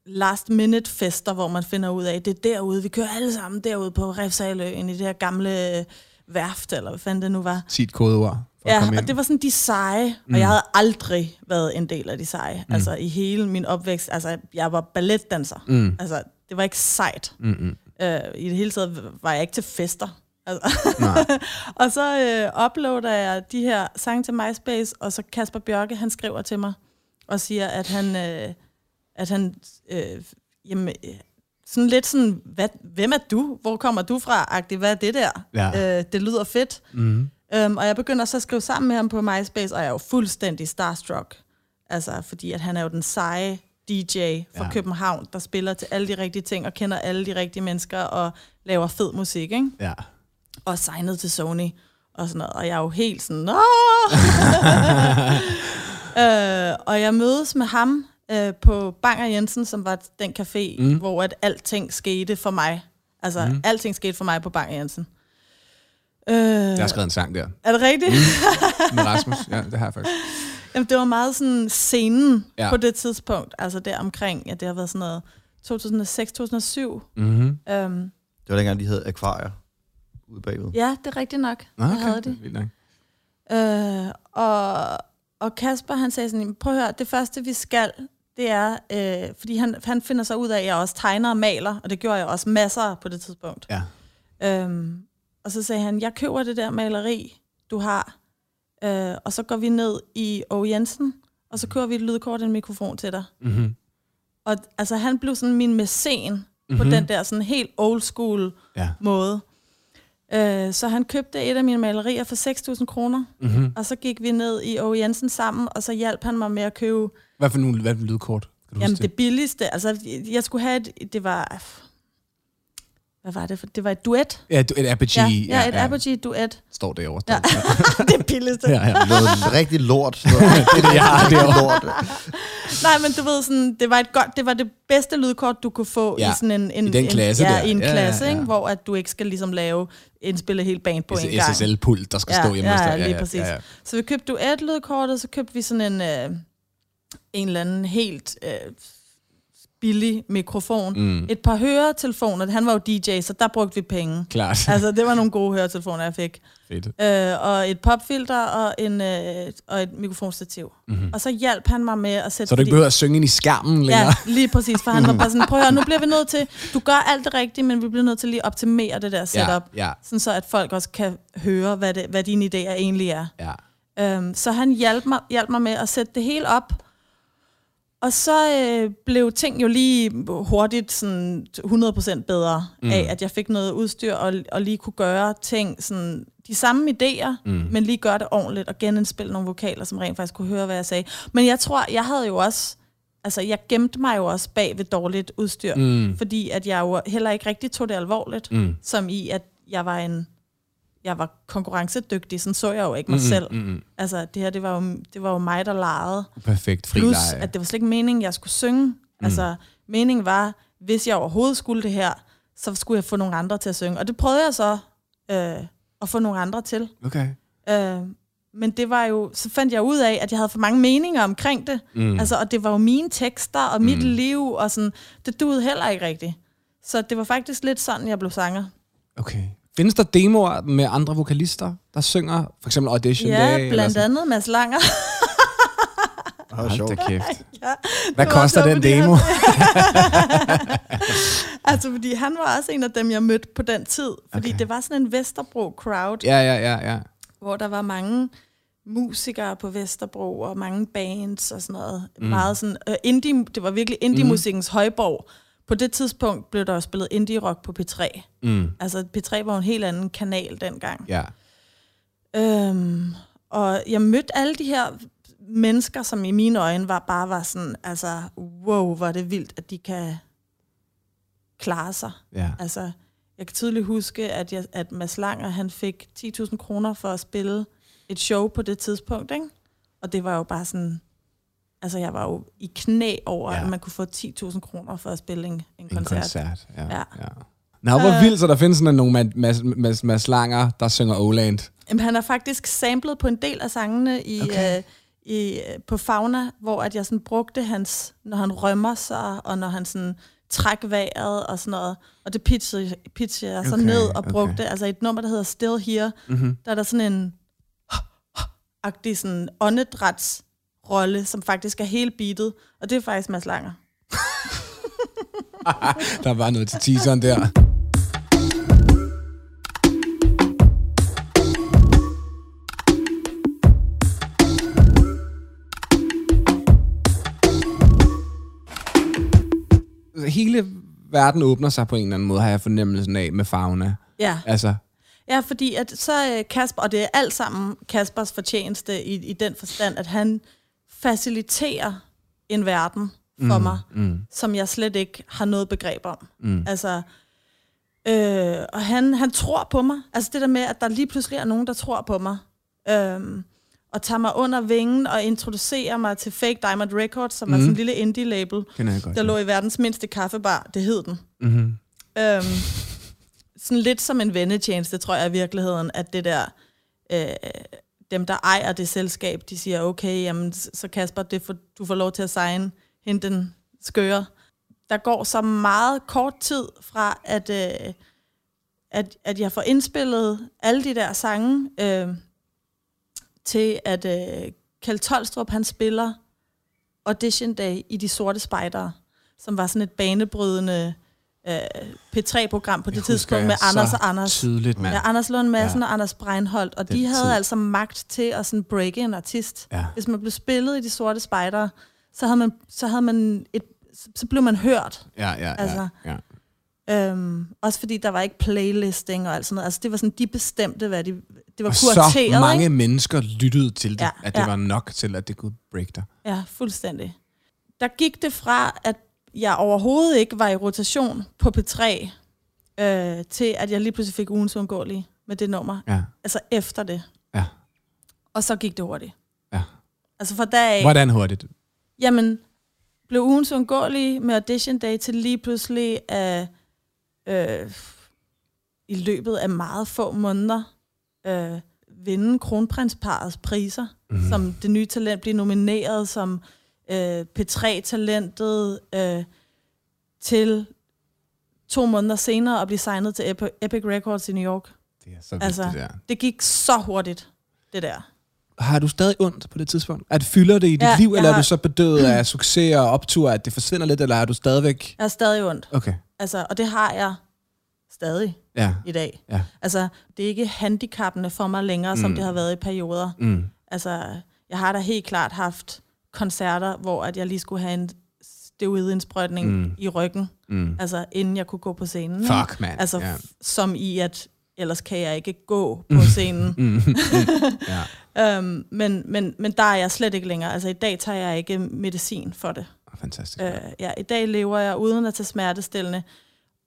last minute fester, hvor man finder ud af, det er derude, vi kører alle sammen derude på Refsaløen i det her gamle øh, værft, eller hvad fanden det nu var. Sig et kodeord at Ja, og ind. det var sådan de seje, og jeg havde aldrig været en del af de seje. Mm. Altså i hele min opvækst, altså jeg var balletdanser. Mm. Altså det var ikke sejt. Mm-hmm. Øh, I det hele taget var jeg ikke til fester. Altså. [laughs] og så øh, uploader jeg de her sange til MySpace, og så Kasper Bjørke, han skriver til mig og siger, at han, øh, at han øh, jamen, øh, sådan lidt sådan, hvad, hvem er du? Hvor kommer du fra? Agtigt, hvad er det der? Ja. Øh, det lyder fedt. Mm. Um, og jeg begynder så at skrive sammen med ham på MySpace, og jeg er jo fuldstændig starstruck. Altså, fordi at han er jo den seje DJ fra Ja. København, der spiller til alle de rigtige ting, og kender alle de rigtige mennesker, og laver fed musik, ikke? Ja. Og signet til Sony, og sådan noget. Og jeg er jo helt sådan, [laughs] øh, og jeg mødes med ham øh, på Banger Jensen, som var den café, mm. hvor at alting skete for mig. Altså, mm. alting skete for mig på Banger Jensen. Øh, Jeg har skrevet en sang der er det rigtigt? Mm. [laughs] med Rasmus. Ja, det har jeg faktisk. Jamen, det var meget sådan scenen Ja. på det tidspunkt. Altså der omkring, ja, det har været sådan noget 2006-2007. Mm-hmm. Øhm, Det var dengang, de havde akvarier ude bagved. ja, det er rigtigt nok. Okay. Det havde de. Vildt nok. Øh, og, og Kasper, han sagde sådan, prøv at høre, det første vi skal, det er, øh, fordi han, han finder sig ud af, at jeg også tegner og maler, og det gjorde jeg også masser på det tidspunkt. Ja. Øhm, og så sagde han, jeg køber det der maleri, du har, øh, og så går vi ned i O. Jensen, og så kører vi et lydkort og en mikrofon til dig. Mm-hmm. Og altså, han blev sådan min mæcen mm-hmm. på den der sådan helt old school Ja. måde. Øh, så han købte et af mine malerier for 6.000 kroner, Mm-hmm. og så gik vi ned i O. Jensen sammen, og så hjalp han mig med at købe Hvad for nogle hvad for lydkort? Kan du jamen, huske det billigste. Altså, jeg skulle have et, det var, hvad var det? for- Det var et duet. Ja, et Apogee. Ja, ja, et Apogee duet. Står derovre. Ja. Ja. [laughs] det billigste. ja, ja. Noget rigtig lort. Noget [laughs] Det er det, jeg har derovre. lort. Nej, men du ved, sådan, det var et godt, det var det bedste lydkort, du kunne få Ja, i sådan en, en i den klasse en, ja, der. i en Ja, ja, klasse, ja. Ikke? hvor at du ikke skal ligesom lave indspille helt band på en gang. SSL-pult, der skal Ja, stå hjemme ja, dig. lige præcis. Så vi købte duet-lydkortet, så købte vi sådan en, øh, en eller anden helt øh, billig mikrofon. Mm. Et par høretelefoner, han var jo DJ, så der brugte vi penge. Klart. [laughs] Altså, det var nogle gode høretelefoner, jeg fik. Fedt. Øh, og et popfilter og, en, øh, og et mikrofonstativ. Mm-hmm. Og så hjalp han mig med at sætte... Så du ikke behøver at synge ind i skærmen længere? Ja, lige præcis, for han var bare sådan, prøv at høre, nu bliver vi nødt til, du gør alt det rigtige, men vi bliver nødt til lige at optimere det der setup, ja, ja, sådan så at folk også kan høre, hvad, det, hvad dine idéer egentlig er. ja. Øhm, så han hjalp mig, hjalp mig med at sætte det hele op. Og så øh, blev ting jo lige hurtigt sådan 100% bedre mm. af, at jeg fik noget udstyr og, og lige kunne gøre ting, sådan, de samme idéer, mm. men lige gøre det ordentligt og genindspille nogle vokaler, som rent faktisk kunne høre, hvad jeg sagde. Men jeg tror, jeg havde jo også, altså jeg gemte mig jo også bag ved dårligt udstyr, Mm. fordi at jeg jo heller ikke rigtig tog det alvorligt, Mm. som i, at jeg var en jeg var konkurrencedygtig, sådan så jeg jo ikke mig mm, selv. Mm, mm. Altså, det her, det var jo, det var jo mig, der legede. Perfekt fri Plus, leje. at det var slet ikke meningen, jeg skulle synge. Mm. Altså, meningen var, hvis jeg overhovedet skulle det her, så skulle jeg få nogle andre til at synge. Og det prøvede jeg så øh, at få nogle andre til. Okay. Øh, men det var jo, så fandt jeg ud af, at jeg havde for mange meninger omkring det. Mm. Altså, og det var jo mine tekster og mit liv, og sådan, det duede heller ikke rigtigt. Så det var faktisk lidt sådan, jeg blev sanger. Okay. Findes der demoer med andre vokalister, der synger for eksempel Audition Ja, Day? eller blandt andet Mads Langer. Hold sjovt. da kæft. ja, Hvad koster den demo? [laughs] altså, fordi han var også en af dem, jeg mødte på den tid. Fordi Okay. det var sådan en Vesterbro-crowd, Ja, ja, ja, ja. hvor der var mange musikere på Vesterbro, og mange bands og sådan noget. Mm. Meget sådan, uh, indie, det var virkelig indie-musikkens mm. højborg. På det tidspunkt blev der jo spillet indie-rock på P3. Mm. Altså, P3 var en helt anden kanal dengang. Ja. Øhm, og jeg mødte alle de her mennesker, som i mine øjne var bare var sådan, altså, wow, hvor er det vildt, at de kan klare sig. Ja. Altså, jeg kan tydeligt huske, at, jeg, at Mads Langer, han fik 10.000 kroner for at spille et show på det tidspunkt, ikke? Og det var jo bare sådan, altså jeg var jo i knæ over, Ja. at man kunne få 10.000 kroner for at spille en, en, En koncert. koncert. Ja. ja. Ja. Nå, hvor Øh. vildt, så der findes sådan nogle Mads, Mads, Mads Langer, der synger Oland. Jamen, han er faktisk samlet på en del af sangene i, Okay. okay. øh, i, øh, på Fauna, hvor at jeg sådan brugte hans, når han rømmer sig, og når han sådan træk vejret og sådan noget. Og det pitchede, pitchede jeg så Okay, ned og okay. brugte, altså et nummer, der hedder Still Here, Mm-hmm. der er der sådan en [gasps] agtig sådan åndedrætsrolle, som faktisk er helt beatet, og det er faktisk Mads Langer. [laughs] Der var noget til teaseren der. Hele verden åbner sig på en eller anden måde, har jeg fornemmelsen af med fauna. Ja. Altså, Ja, fordi at så øh, Kasper, og det er alt sammen Kaspers fortjeneste i, i den forstand, at han faciliterer en verden for mm, mig, mm, som jeg slet ikke har noget begreb om. mm. Altså, øh, og han, han tror på mig. Altså det der med, at der lige pludselig er nogen, der tror på mig. Øhm, og tager mig under vingen og introducerer mig til Fake Diamond Records, som mm. er sådan en lille indie-label, godt. der lå i verdens mindste kaffebar. Det hed den. Mm-hmm. Øhm, sådan lidt som en vennetjeneste, tror jeg i virkeligheden, at det der, øh, dem der ejer det selskab, de siger, okay, jamen, så Kasper, det for, du får lov til at signe hende den skøre. der går så meget kort tid fra, at, øh, at, at jeg får indspillet alle de der sange, øh, til at øh, Kjeld Tolstrup, han spiller Audition Day i De Sorte Spejdere, som var sådan et banebrydende øh, P3-program på det Jeg tidspunkt med Anders og Anders. Tydeligt, mand. Ja, Anders Lund Madsen Ja. ja. og Anders Breinholt, og Den de havde tid. altså magt til at sådan breake en artist. Ja. Hvis man blev spillet i De Sorte Spejdere, så havde man, så havde man et, så blev man hørt. Ja, ja, ja. Altså, ja. Øhm, også fordi der var ikke playlisting og alt sådan noget. Altså det var sådan, de bestemte, hvad de, det var Og kurateret. så mange ikke? mennesker lyttede til det, Ja, at det ja. var nok til, at det kunne break dig. Ja, fuldstændig. Der gik det fra, at jeg overhovedet ikke var i rotation på P3, øh, til at jeg lige pludselig fik ugens uundgåelige med det nummer. Ja. Altså efter det. Ja. Og så gik det hurtigt. Ja. Altså fra dag af, Hvordan hurtigt? jamen, blev ugens uundgåelige med Audition Day til lige pludselig at øh, i løbet af meget få måneder øh, vinde kronprinsparets priser, mm. som det nye talent bliver nomineret som øh, P3-talentet øh, til to måneder senere at blive signet til Epi- Epic Records i New York. Det er så vildt, Altså, det der. det gik så hurtigt, det der. Har du stadig ondt på det tidspunkt? At fylder det i dit Ja, liv, eller er har- du så bedøvet af succes og optur, at det forsvinder lidt, eller er du stadigvæk... Jeg har stadig ondt. Okay, Altså, og det har jeg stadig ja. i dag. Ja. Altså, det er ikke handicappende for mig længere, mm. som det har været i perioder. Mm. Altså, jeg har da helt klart haft koncerter, hvor at jeg lige skulle have en steroidindsprøjtning Mm. mm. i ryggen, Mm. altså inden jeg kunne gå på scenen. Fuck, mand. Altså, f- som i, at ellers kan jeg ikke gå på scenen. Mm. [laughs] Mm. ja. øhm, men, men, men der er jeg slet ikke længere. Altså, i dag tager jeg ikke medicin for det. Fantastisk. Øh, ja, I dag lever jeg uden at tage smertestillende.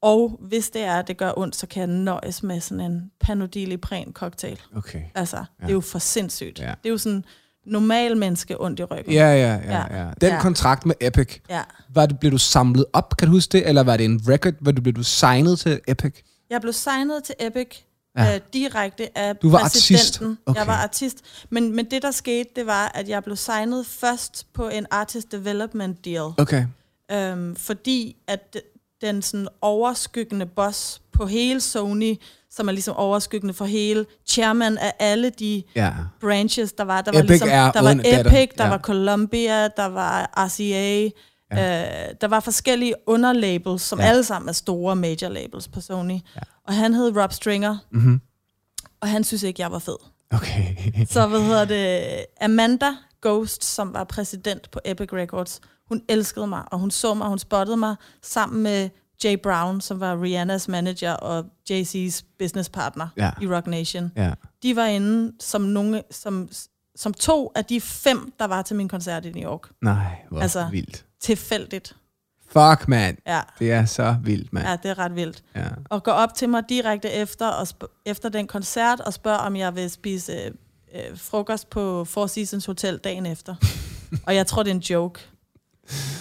Og hvis det er, at det gør ondt, så kan jeg nøjes med sådan en panodilipren cocktail. Okay. Altså, ja. det er jo for sindssygt. Ja. Det er jo sådan normal menneske ondt i ryggen. Ja, ja, ja. Ja. Den Ja. kontrakt med Epic, ja. var det, blev du samlet op, kan du huske det? Eller var det en record, hvor du blev du signet til Epic? Jeg blev signet til Epic Ja. øh, direkte af Du var præsidenten. artist? Okay. Jeg var artist. Men, men det, der skete, det var, at jeg blev signet først på en artist development deal. Okay. Øhm, fordi at den sådan overskyggende boss på hele Sony, som er ligesom overskyggende for hele chairman af alle de Ja. branches, der var. Der var, Epic ligesom, er der var Epic, der. der Ja. var Columbia, der var RCA, ja. øh, der var forskellige underlabels, som ja. alle sammen er store major labels på Sony. Ja. Og han hed Rob Stringer, Mm-hmm. og han synes ikke, jeg var fed. Okay. Så hvad hedder det? Amanda Ghost, som var præsident på Epic Records, hun elskede mig, og hun så mig, hun spottede mig sammen med Jay Brown, som var Rihannas manager og Jay-Z's businesspartner Ja. i Rock Nation. Ja. De var inde som, nogle, som, som to af de fem, der var til min koncert i New York. Nej, hvor altså, Altså- vildt. Tilfældigt. Fuck, mand. Ja, Det er så vildt, mand. ja det er ret vildt. Ja. Og går op til mig direkte efter, og sp- efter den koncert og spørger, om jeg vil spise øh, øh, frokost på Four Seasons Hotel dagen efter. [laughs] og jeg tror, det er en joke.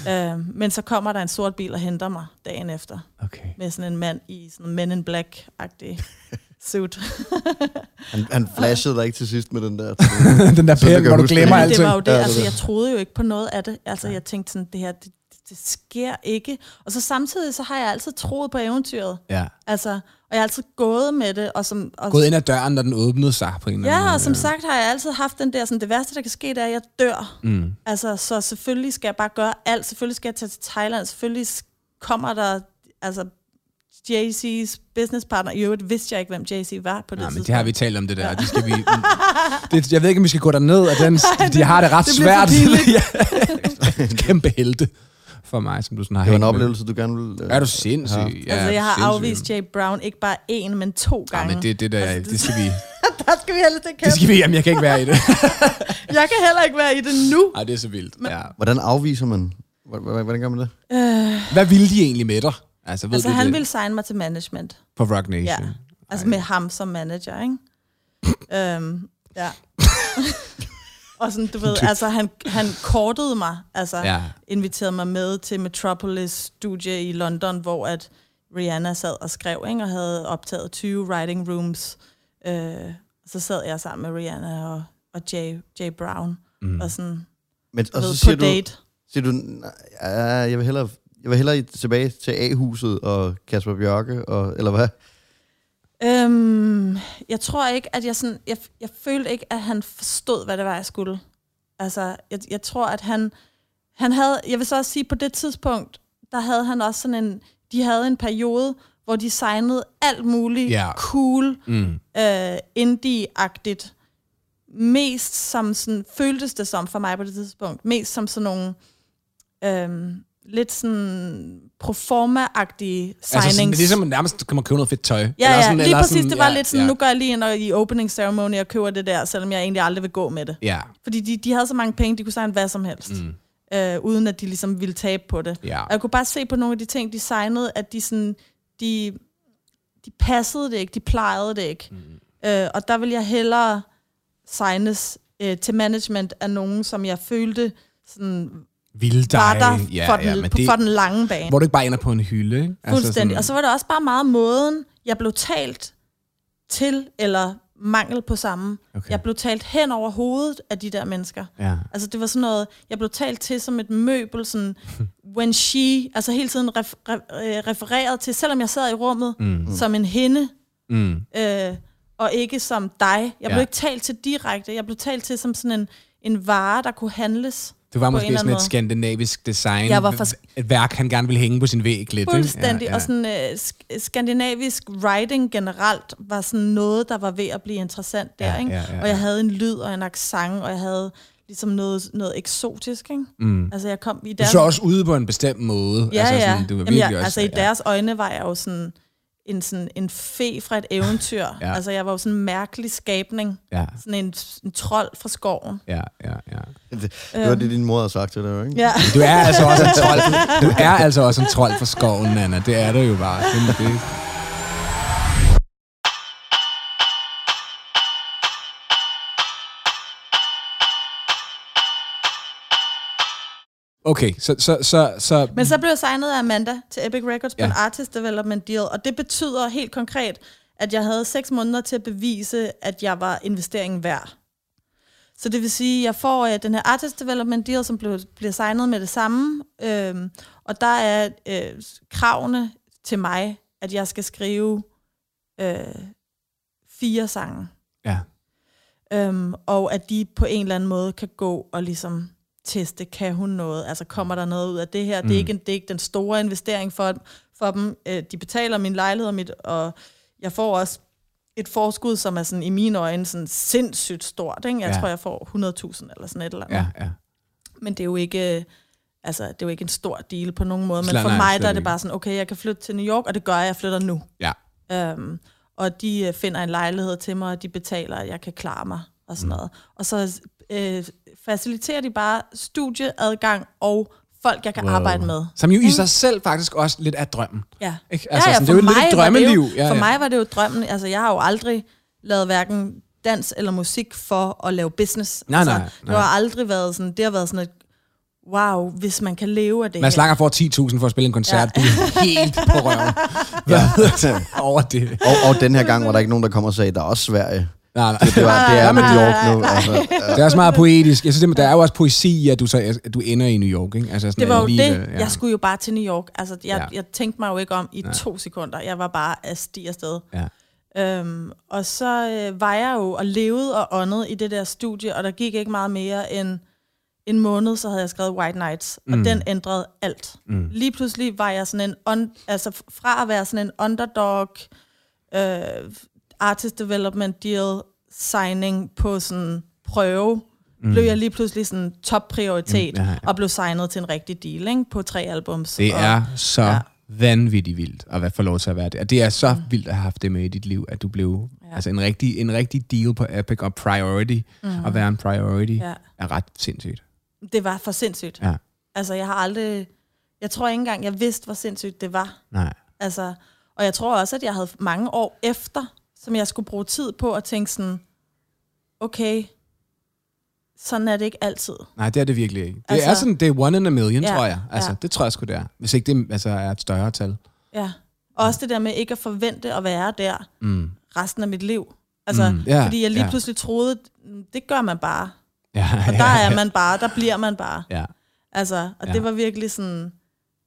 Øh, men så kommer der en sort bil og henter mig dagen efter, Okay. med sådan en mand i sådan en Men in Black-agtig suit. [laughs] Han, han flashede dig ikke til sidst med den der. [laughs] Den der pen, hvor du glemmer det. Men alt. det var jo det, altså jeg troede jo ikke på noget af det. Altså jeg tænkte sådan, det her, det, det, det sker ikke. Og så samtidig, så har jeg altid troet på eventyret. Ja. Altså, og jeg har altid gået med det. Og som, og Gået ind ad døren, når den åbnede sig på en eller anden måde. Ja, og som sagt har jeg altid haft den der, sådan, det værste, der kan ske, det er, at jeg dør. Mm. Altså, så selvfølgelig skal jeg bare gøre alt. Selvfølgelig skal jeg tage til Thailand. Selvfølgelig kommer der, altså, Jay-Z's businesspartner. I øvrigt vidste jeg ikke, hvem Jay-Z var på det Nej, men det har vi talt om det der. [laughs] Det skal vi, det, jeg ved ikke, om vi skal gå derned, og den, de har det ret det svært. [laughs] ja. [laughs] Kæmpe helte for mig, som du sådan har Det var en hængt med. oplevelse, du gerne vil... øh, Er du sindssyg? have. Ja, altså, jeg har sindssyg. afvist Jay Brown ikke bare én, men to Ja, gange. men det, det, der, Altså, det skal vi... [laughs] der skal vi heller Det kæmpe. skal vi... Jamen, jeg kan ikke være i det. [laughs] Jeg kan heller ikke være i det nu. Nej, det er så vildt. Ja. Hvordan afviser man? Hvordan, gør man det? Øh, Hvad ville de egentlig med dig? Altså, ved altså, du han det? ville signe mig til management. På Rock Nation? Ja. Altså med ham som manager, ikke? [laughs] øhm, ja. Og sådan, du ved, altså han, han kortede mig, altså Ja. inviterede mig med til Metropolis studie i London, hvor at Rihanna sad og skrev, ikke? og havde optaget 20 writing rooms. Øh, så sad jeg sammen med Rihanna og, og Jay, Jay Brown, Mm. og sådan, Men, og ved, så på siger du, date. siger du, "Nej, jeg vil hellere, jeg vil hellere tilbage til A-huset og Kasper Bjørke, og, eller hvad? Øhm, jeg tror ikke, at jeg sådan... Jeg, jeg følte ikke, at han forstod, hvad det var, jeg skulle. Altså, jeg, jeg tror, at han... Han havde... Jeg vil så også sige, på det tidspunkt, der havde han også sådan en... De havde en periode, hvor de signede alt muligt Ja. cool, Mm. øh, indie-agtigt. Mest som sådan, føltes det som for mig på det tidspunkt, mest som sådan nogle øhm, lidt sådan proforma-agtige signings. Altså sådan, ligesom nærmest kan man købe noget fedt tøj. Ja, Eller ja, sådan, lige eller præcis. sådan, det var ja, lidt sådan, ja, nu går jeg lige ind og i opening ceremony og køber det der, selvom jeg egentlig aldrig vil gå med det. Ja, Fordi de, de havde så mange penge, de kunne signe hvad som helst. Mm. Øh, uden at de ligesom ville tabe på det. Ja. Og jeg kunne bare se på nogle af de ting, de signede, at de sådan, de, de passede det ikke, de plejede det ikke. Mm. Øh, og der vil jeg hellere signes øh, til management af nogen, som jeg følte sådan, vilde var der ja, for, den, ja, men på, det, for den lange bane. Hvor du ikke bare ender på en hylde, ikke? Fuldstændig. sådan, Og så var det også bare meget måden, jeg blev talt til, eller mangel på samme. Okay. Jeg blev talt hen over hovedet af de der mennesker. Ja. Altså det var sådan noget, jeg blev talt til som et møbel, sådan, [laughs] when she, altså hele tiden ref, ref, øh, refereret til, selvom jeg sad i rummet, mm. som en hende, Mm. øh, og ikke som dig. Jeg blev Ja. ikke talt til direkte, jeg blev talt til som sådan en, en vare, der kunne handles. Det var måske sådan et skandinavisk design. Jeg var for- Et værk, han gerne ville hænge på sin væg lidt. Fuldstændig. Ja, ja. Og sådan øh, sk- skandinavisk writing generelt var sådan noget, der var ved at blive interessant der. Ja, ikke? ja, ja, Og jeg ja. havde en lyd og en accent, og jeg havde ligesom noget, noget eksotisk. Ikke? Mm. Altså jeg kom i Du deres... så også ude på en bestemt måde. Ja, altså, ja. Sådan, du var Jamen, jeg, også, altså i ja. deres øjne var jeg jo sådan en, sådan en fe fra et eventyr. Ja. Altså jeg var jo sådan en mærkelig skabning. Ja, Sådan en, en trold fra skoven. ja, ja, ja. Det, det var det, din mor havde sagt til dig, ikke? Ja. Du er altså også en trold. Du er altså også en trold for skoven, Anna. Det er du jo bare. Det, det. Okay, så, så, så, så Men så blev jeg signet af Amanda til Epic Records på Ja. en artist development deal, og det betyder helt konkret, at jeg havde seks måneder til at bevise, at jeg var investeringen værd. Så det vil sige, at jeg får uh, den her artist development deal, som blev, bliver signet med det samme, øhm, og der er øh, kravene til mig, at jeg skal skrive øh, fire sange. ja. Øhm, og at de på en eller anden måde kan gå og ligesom teste, kan hun noget? Altså kommer der noget ud af det her? Mm. Det, er ikke, en- det er ikke den store investering for, for dem. Øh, de betaler min lejlighed og mit, og jeg får også et forskud, som er sådan, i mine øjne sådan sindssygt stort. Ikke? Jeg Ja. tror, jeg får 100.000 eller sådan et eller andet. Ja, ja. Men det er jo ikke... øh, Altså, det er jo ikke en stor deal på nogen måde, men Slet for mig, der er det bare sådan, okay, jeg kan flytte til New York, og det gør jeg, jeg flytter nu. ja. Øhm, og de øh, finder en lejlighed til mig, og de betaler, at jeg kan klare mig og sådan noget. Og så øh, faciliterer de bare studieadgang og folk, jeg kan wow. arbejde med. Som jo i sig selv faktisk også lidt er drømmen. Ja. Ikke? Altså, sådan, det for er jo lidt mig det drømmeliv. Jo, Ja, for ja. mig var det jo drømmen. Altså, jeg har jo aldrig lavet hverken dans eller musik for at lave business. Nej, altså, nej, Det nej. har aldrig været sådan, det har været sådan et, wow, hvis man kan leve af det Mads her. Langer får 10.000 for at spille en koncert. Ja. Du er helt på røven. [laughs] Det? Over det. Og, og den her gang var der ikke nogen, der kom og sagde, der er også Sverige. Nej, nej. Det, var, det er New York nu. Altså, Det er også meget poetisk. Jeg synes, det- der er jo også poesi i, at du, så, at du ender i New York. Ikke? Altså, sådan Det var jo alligevel, det. Jeg skulle jo bare til New York. Altså, jeg, Ja. ja. jeg tænkte mig jo ikke om i Nej. to sekunder. Jeg var bare af sti afsted. Ja. Øhm, og så øh, var jeg jo og levede og åndede i det der studie, og der gik ikke meget mere end en måned, så havde jeg skrevet White Nights, og den ændrede alt. Mm. Lige pludselig var jeg sådan en, on, altså fra at være sådan en underdog, øh, artist development deal, signing på sådan prøve, mm. blev jeg lige pludselig sådan top prioritet, Mm, ja, ja. og blev signet til en rigtig deal ikke? på tre albums. Det og, er så ja. Vanvittigt vildt at få lov til at være det. Og det er så vildt at have haft det med i dit liv, at du blev ja. altså en, rigtig, en rigtig deal på Epic og priority. Mm. At være en priority Ja. er ret sindssygt. Det var for sindssygt. Ja. Altså, jeg har aldrig... Jeg tror ikke engang, jeg vidste, hvor sindssygt det var. Nej. Altså, og jeg tror også, at jeg havde mange år efter, som jeg skulle bruge tid på at tænke sådan, okay, sådan er det ikke altid. Nej, det er det virkelig ikke. Det altså, er sådan, det er one in a million, ja, Ja, tror jeg. Altså, ja. det tror jeg sgu, det er. Hvis ikke det altså, er et større tal. Ja. Og også det der med ikke at forvente at være der Mm. resten af mit liv. Altså, Mm, ja, yeah, fordi jeg lige ja. pludselig troede, mm, det gør man bare. Ja, Og [laughs] der er man bare, der bliver man bare. Ja. Altså, og Ja. det var virkelig sådan,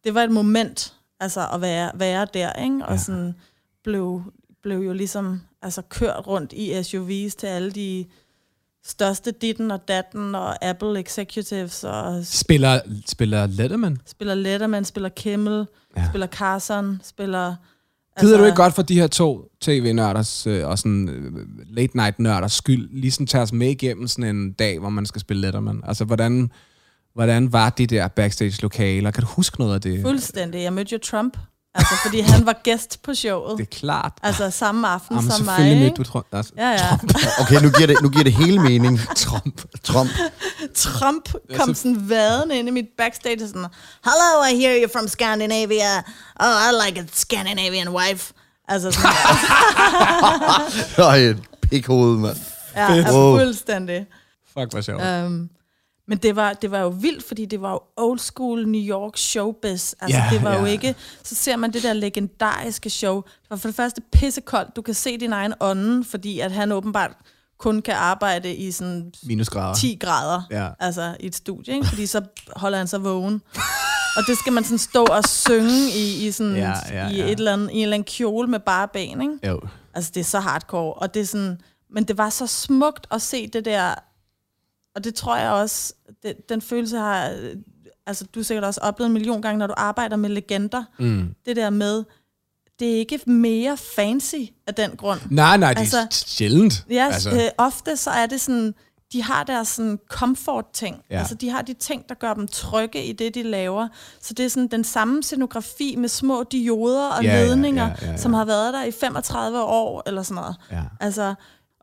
det var et moment, altså at være, være der, ikke? Og ja. sådan blev, blev jo ligesom altså kørt rundt i SUV's til alle de største ditten og datten og Apple executives og Spiller, spiller Letterman? spiller Letterman, spiller Kimmel, Ja. spiller Carson, spiller... Gider du ikke godt for de her to tv-nørders øh, og sådan øh, late-night-nørders skyld, lige sådan tage os med igennem sådan en dag, hvor man skal spille Letterman? Altså, hvordan, hvordan var de der backstage-lokaler? Kan du huske noget af det? Fuldstændig. Jeg mødte jo Trump, altså fordi han var gæst på showet. Det er klart. Altså samme aften Jamen, som mig, selvfølgelig ikke? du Trump. Altså, Ja, ja. Okay, nu giver det, nu giver det hele mening. Trump. Trump. Trump kom sådan vadende ind i mit backstage og sådan, Hello, I hear you're from Scandinavia. Oh, I like a Scandinavian wife. Altså sådan, Øj, [laughs] et pikhoved, mand. ja, altså, Wow. fuldstændig. Fuck, hvor sjovt. Um, men det var, det var jo vildt, fordi det var jo old school New York showbiz. Altså, Ja, det var jo ja. ikke... Så ser man det der legendariske show. Det var for det første pissekoldt. Du kan se din egen ånden, fordi at han åbenbart kun kan arbejde i sådan Minusgrader. 10 grader, Ja. altså i et studie, ikke? fordi så holder han sig vågen. Og det skal man sådan stå og synge i, i, sådan, Ja, ja, i, ja. et eller andet, i en eller anden kjole med bare ben. Ikke? Jo. Altså, det er så hardcore. Og det er sådan, men det var så smukt at se det der, og det tror jeg også, det, den følelse har, øh, altså du har sikkert også oplevet en million gange, når du arbejder med legender, Mm. det der med, det er ikke mere fancy af den grund. Nej, nej, det er Altså- sjældent. Ja, altså, øh, ofte så er det sådan, de har deres sådan comfort-ting. Ja. Altså, de har de ting, der gør dem trygge i det, de laver. Så det er sådan den samme scenografi med små dioder og Ja, ja, ja, ledninger, ja, ja, ja. som har været der i 35 år, eller sådan noget. Ja. Altså,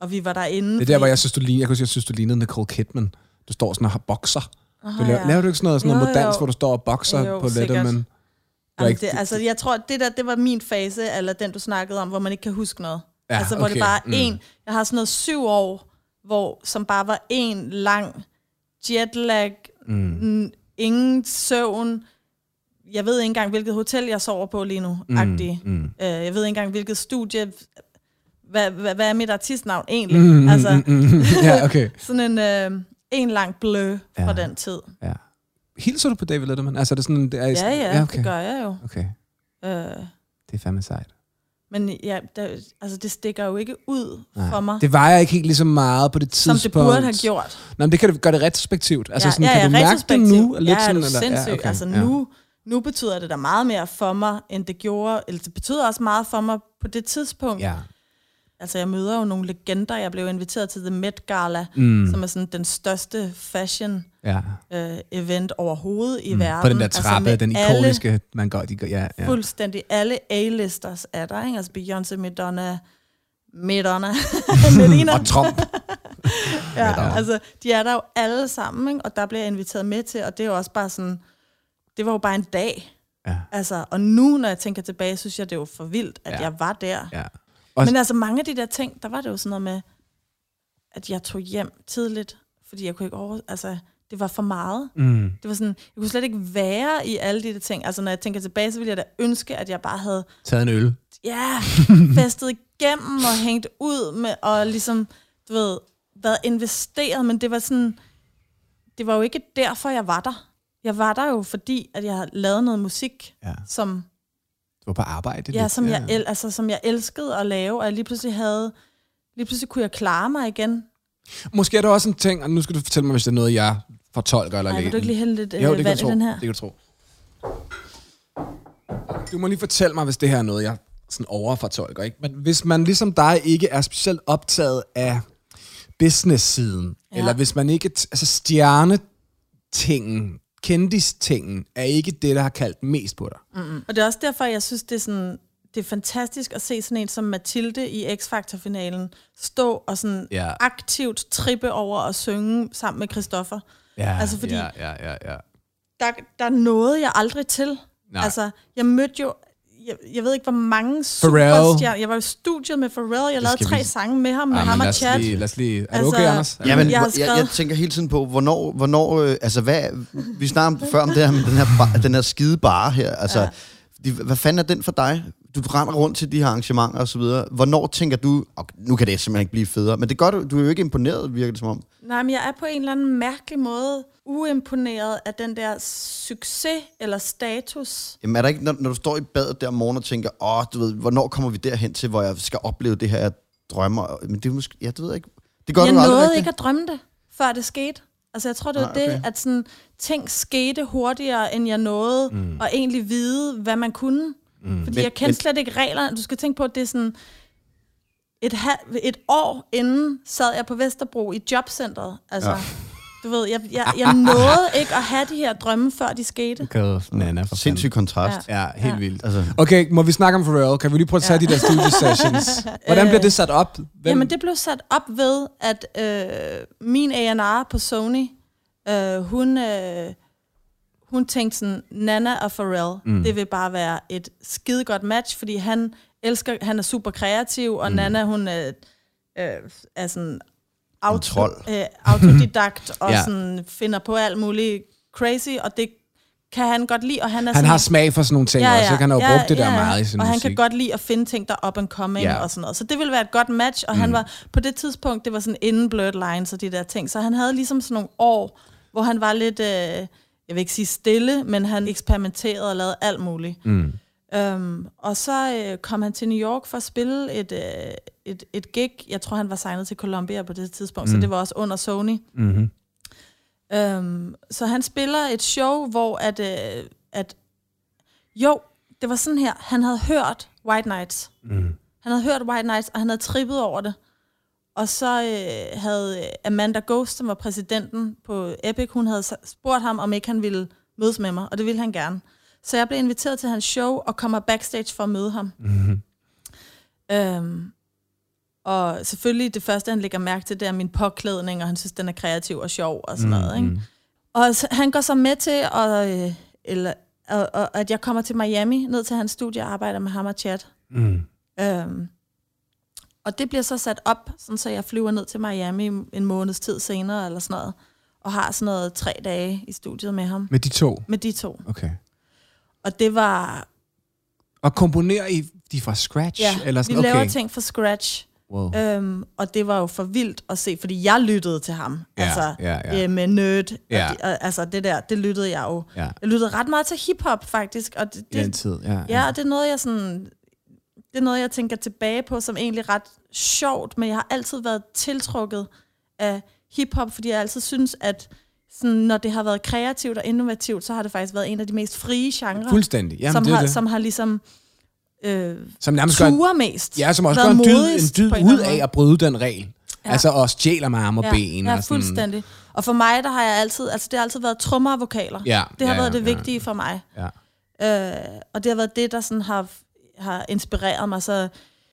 og vi var derinde. Det er der, hvor jeg synes, du ligner, jeg, kunne, sige, jeg synes, du lignede Nicole Kidman. Du står sådan og har bokser. Aha, Du laver, ja. laver du ikke sådan noget, sådan noget Jo, modans, jo. hvor du står og bokser Jo, på. Letterman? Er Jamen, det, altså, jeg tror, det der, det var min fase, eller den, du snakkede om, hvor man ikke kan huske noget. Ja, Ja, altså, hvor okay, det bare er mm. en... Jeg har sådan noget syv år, hvor, som bare var en lang jetlag, mm. ingen søvn. Jeg ved ikke engang, hvilket hotel jeg sover på lige nu, mm. agtig. mm. Øh, jeg ved ikke engang, hvilket studie... Hvad, hvad, hvad er mit artistnavn egentlig? Mm, altså, Mm, ja, [laughs] okay. sådan en, øh, en lang blø fra Ja. den tid. Ja. Hilser du på David Letterman? Altså, er det sådan, det er, Ja, ja, okay. det gør jeg jo. Okay, Øh, det er fandme sejt. Men ja, der, altså, det stikker jo ikke ud Nej. for mig, Det vejer ikke helt lige så meget på det som tidspunkt. det burde have gjort. Nå, men det kan du gøre det retrospektivt. Altså, ja, sådan, ja, kan ja, du mærke det nu? Lidt ja, sådan, er du eller? sindssyg. Ja, okay. Altså ja. nu, nu betyder det da meget mere for mig, end det gjorde, eller det betyder også meget for mig på det tidspunkt. Ja. Altså jeg møder jo nogle legender. Jeg blev inviteret til The Met Gala, Mm. som er sådan den største fashion ja. øh, event overhovedet i verden. Mm. På den der Altså trappe, med den alle- ikoniske, man går, de går, ja, ja. Fuldstændig alle A-listers er der, ikke? Altså Beyoncé, Madonna, Madonna, [laughs] Medina. Og Trump. [laughs] ja, Madonna. altså, de er der jo alle sammen, ikke? og der bliver jeg inviteret med til, og det er jo også bare sådan, det var jo bare en dag. Ja. Altså, og nu, når jeg tænker tilbage, synes jeg, det er jo for vildt, at ja. jeg var der. ja. Og- Men altså, mange af de der ting, der var det jo sådan noget med, at jeg tog hjem tidligt, fordi jeg kunne ikke over... Altså, det var for meget. Mm. Det var sådan, jeg kunne slet ikke være i alle de der ting. Altså, når jeg tænker tilbage, så ville jeg da ønske, at jeg bare havde Taget en øl. ja, [laughs] festet igennem og hængt ud med, og ligesom, du ved, været investeret, men det var sådan, det var jo ikke derfor, jeg var der. Jeg var der jo, fordi at jeg havde lavet noget musik, Ja. som, Du var på arbejde. ja, lidt. som, jeg, el, altså, som jeg elskede at lave, og jeg lige pludselig havde, lige pludselig kunne jeg klare mig igen. Måske er der også en ting, og nu skal du fortælle mig, hvis det er noget, jeg fortolker eller Ej, vil du ikke lige hælde lidt Jo, øh, vand i den her? Det kan du tro. Du må lige fortælle mig, hvis det her er noget, jeg sådan overfortolker. Ikke? Men hvis man ligesom dig ikke er specielt optaget af business-siden, ja. Eller hvis man ikke... Altså stjernetingen, kendistingen, er ikke det, der har kaldt mest på dig. Mm. Og det er også derfor, jeg synes, det er, sådan, det er fantastisk at se sådan en som Mathilde i X-Factor-finalen stå og sådan Ja. aktivt trippe over og synge sammen med Christoffer. Ja, Altså, fordi- ja, ja, ja, ja. Der, der nåede jeg aldrig til. Nej. Altså, jeg mødte jo, jeg, jeg ved ikke, hvor mange superstjerner. Jeg var i studiet med Pharrell, jeg lavede tre vi- sange med ham, med Ej, ham og os Chad. lige, lad os lige... Er Altså, du okay, Anders? Ja, Jamen, Jeg har jeg, jeg, skrevet- tænker hele tiden på, hvornår, hvornår øh, altså hvad, vi snakker om før om det her med den her, bar, den her skide bar her, altså, Ja. de, hvad fanden er den for dig? Du render rundt til de her arrangementer og så videre. Hvornår tænker du, okay, nu kan det simpelthen ikke blive federe, men det gør du, du er jo ikke imponeret, virker det som om. Nej, men jeg er på en eller anden mærkelig måde uimponeret af den der succes eller status. Jamen er der ikke, når, når du står i badet der om morgenen og tænker, åh, du ved, hvornår kommer vi derhen til, hvor jeg skal opleve det her, jeg drømmer? Men det er måske, ja, det ved jeg ikke. Det gør jeg du aldrig nåede rigtigt. ikke at drømme det, før det skete. Altså jeg tror, det var Nej, okay. det, at sådan, ting skete hurtigere, end jeg nåede mm. at egentlig vide, hvad man kunne. Mm. Fordi Men- jeg kendte men- slet ikke reglerne. Du skal tænke på, at det er sådan... Et, halv, et år inden sad jeg på Vesterbro i jobcentret. Altså, Ja. ja. du ved, jeg, jeg, jeg nåede ikke at have de her drømme, før de skete. Nana for Sindssyg kontrast. Ja, helt Ja. vildt. Altså, Okay, må vi snakke om Pharrell? Kan vi lige prøve at tage de der studiesessions? [laughs] Hvordan bliver det sat op? Hvem? Jamen, det blev sat op ved, at øh, min A&R på Sony, øh, hun, øh, hun tænkte sådan, Nana og Pharrell, mm. det vil bare være et skide godt match, fordi han elsker, han er super kreativ, og mm. Nana, hun øh, øh, er sådan auto, øh, [laughs] autodidakt, og Ja. ja. sådan finder på alt muligt crazy, og det kan han godt lide, og han er han sådan har smag for sådan nogle ting ja, ja. også, ikke? Han har jo brugt det der meget i sin og han musik. kan godt lide at finde ting, der er up and coming Ja. ja. og sådan noget. Så det ville være et godt match, og mm. han var på det tidspunkt, det var sådan inden Blurred Lines og de der ting, så han havde ligesom sådan nogle år, hvor han var lidt, øh, jeg vil ikke sige stille, men han eksperimenterede og lavede alt muligt. Mm. Um, og så øh, kom han til New York for at spille et, øh, et, et gig. Jeg tror, han var signet til Columbia på det tidspunkt, mm. så det var også under Sony. Mm-hmm. Um, så han spiller et show, hvor at, øh, at... Jo, det var sådan her. Han havde hørt White Nights. Mm. Han havde hørt White Nights, og han havde trippet over det. Og så øh, havde Amanda Ghost, som var præsidenten på Epic, hun havde spurgt ham, om ikke han ville mødes med mig, og det ville han gerne. Så jeg blev inviteret til hans show, og kommer backstage for at møde ham. Mm-hmm. Øhm, og selvfølgelig det første, han lægger mærke til, det er min påklædning, og han synes, den er kreativ og sjov og sådan noget. Ikke? Og så, han går så med til, at, øh, eller, og, og, at jeg kommer til Miami, ned til hans studie og arbejder med ham og chat. Mm. Øhm, og det bliver så sat op, sådan så jeg flyver ned til Miami en måneds tid senere, eller sådan noget, og har sådan noget tre dage i studiet med ham, Med de to? med de to. Okay. Og det var, Og komponerer I de fra scratch? ja, eller vi sådan? laver okay. ting fra scratch. Wow. Øhm, og det var jo for vildt at se, fordi jeg lyttede til ham. Ja, altså, ja, ja. Øh, med nerd. Ja. Og de, og, altså, det der, det lyttede jeg jo. Ja. Jeg lyttede ret meget til hiphop, faktisk. Og det, I den det, tid, ja. ja, og det er noget, jeg sådan... Det er noget, jeg tænker tilbage på, som egentlig ret sjovt, men jeg har altid været tiltrukket af hiphop, fordi jeg altid synes, at sådan, når det har været kreativt og innovativt, så har det faktisk været en af de mest frie genrer, Fuldstændig. Jamen, som, det har, det. som har ligesom øh, som nærmest gør, mest. ja, som også gør en dyd, en dyd en ud af at bryde den regel. Ja. Ja. Altså og stjæler med arme og ja, ben. Ja, og sådan. fuldstændig. Og for mig, der har jeg altid, altså det har altid været trommer og vokaler. Ja, Det har ja, været ja, det ja. vigtige for mig. Ja. Øh, og det har været det, der sådan har, har inspireret mig. Så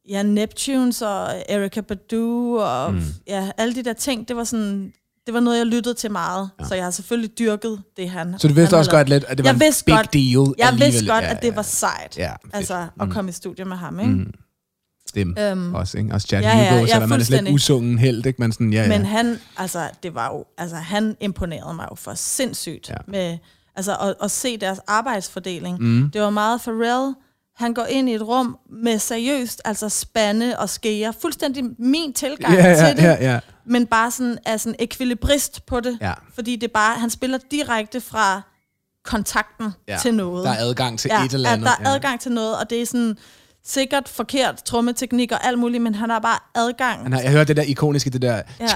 ja, Neptunes og Erika Badu og mm. ja, alle de der ting, det var sådan... Det var noget, jeg lyttede til meget, ja. så jeg har selvfølgelig dyrket det, han Så du vidste han også godt lidt, at det var Jeg en big godt- deal Jeg alligevel. vidste godt, ja, at det ja. var sejt, Ja, fedt. altså at komme i studiet med ham, ikke? Mm. Dem Øhm, også, ikke? Også Chad ja, ja, Hugo, ja, selvom man er slet usungen held, ikke? Men sådan, ja, ja. Men han, altså, det var jo, altså, han imponerede mig jo for sindssygt. Ja. Ja. Med, altså, at, at se deres arbejdsfordeling. Mm. Det var meget Pharrell. Han går ind i et rum med seriøst, altså spande og skære. Fuldstændig min tilgang ja, til det. ja, ja. Men bare sådan, er sådan ekvilibrist på det. Ja. Fordi det bare, han spiller direkte fra kontakten Ja. til noget. Der er adgang til ja, et eller andet. der er adgang til noget, og det er sådan sikkert forkert trommeteknik og alt muligt, men han har bare adgang. Han har, jeg hørte det der ikoniske, det der... Ja.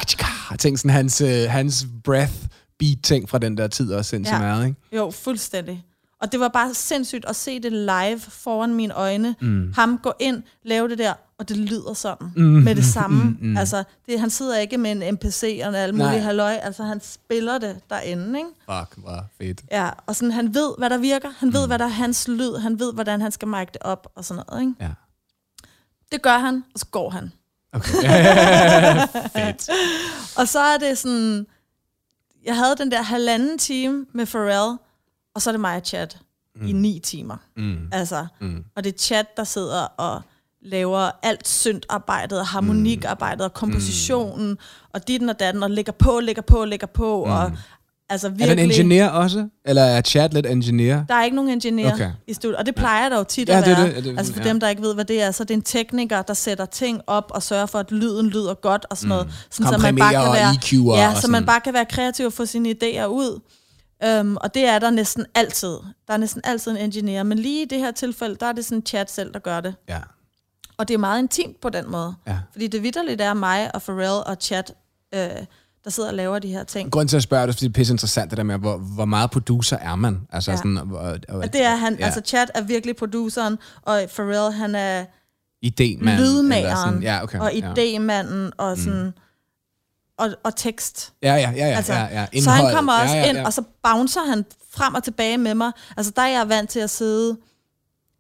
Tænkte sådan, hans, øh, hans breath beat ting fra den der tid også sindssygt Ja. meget, ikke? Jo, fuldstændig. Og det var bare sindssygt at se det live foran mine øjne. Mm. Ham gå ind, lave det der, og det lyder sådan. Mm. Med det samme. Mm. [laughs] Mm. Altså, det, han sidder ikke med en MPC og alt muligt halløj. Altså, han spiller det derinde, ikke? Fuck, hvor fedt. Ja, og sådan, han ved, hvad der virker. Han ved, hvad der er hans lyd. Han ved, hvordan han skal mic det op og sådan noget, ikke? Ja. Det gør han, og så går han. Okay. [laughs] fedt. Og så er det sådan... Jeg havde den der halvanden time med Pharrell, og så er det mig og chat mm. i ni timer. Mm. Altså, mm. Og det er chat, der sidder og laver alt syntarbejdet, og harmonikarbejdet, og kompositionen, mm. og dit og datten, og lægger på, lægger på, lægger på, mm. og Altså Er virkelig... den engineer også? Eller er chat lidt engineer? Der er ikke nogen ingeniør Okay. i studiet, og det plejer der jo tit Ja, at det er være. det, det er altså for ja. dem, der ikke ved, hvad det er, så det er en tekniker, der sætter ting op og sørger for, at lyden lyder godt og sådan noget. Sådan, så man bare kan være, og EQ'er ja, og så sådan. man bare kan være kreativ og få sine idéer ud. Um, og det er der næsten altid. Der er næsten altid en ingeniør, men lige i det her tilfælde, der er det sådan chat selv, der gør det. Ja. Og det er meget intimt på den måde. Ja. Fordi det vidderligt er mig og Pharrell og chat, øh, der sidder og laver de her ting. Grunden til at spørge, er, fordi det er pisse interessant, det der med, hvor, hvor meget producer er man? Altså Ja. sådan, og, og, Og det er han, ja. altså Chat er virkelig produceren, og Pharrell, han er idémand. eller lydmageren. Ja, okay. og ja. idémanden, og sådan, og, og tekst. Ja, ja, ja, ja, Altså, ja, ja. så han Indhold. kommer også ja, ja, ind, ja. og så bouncer han frem og tilbage med mig. Altså der er jeg vant til at sidde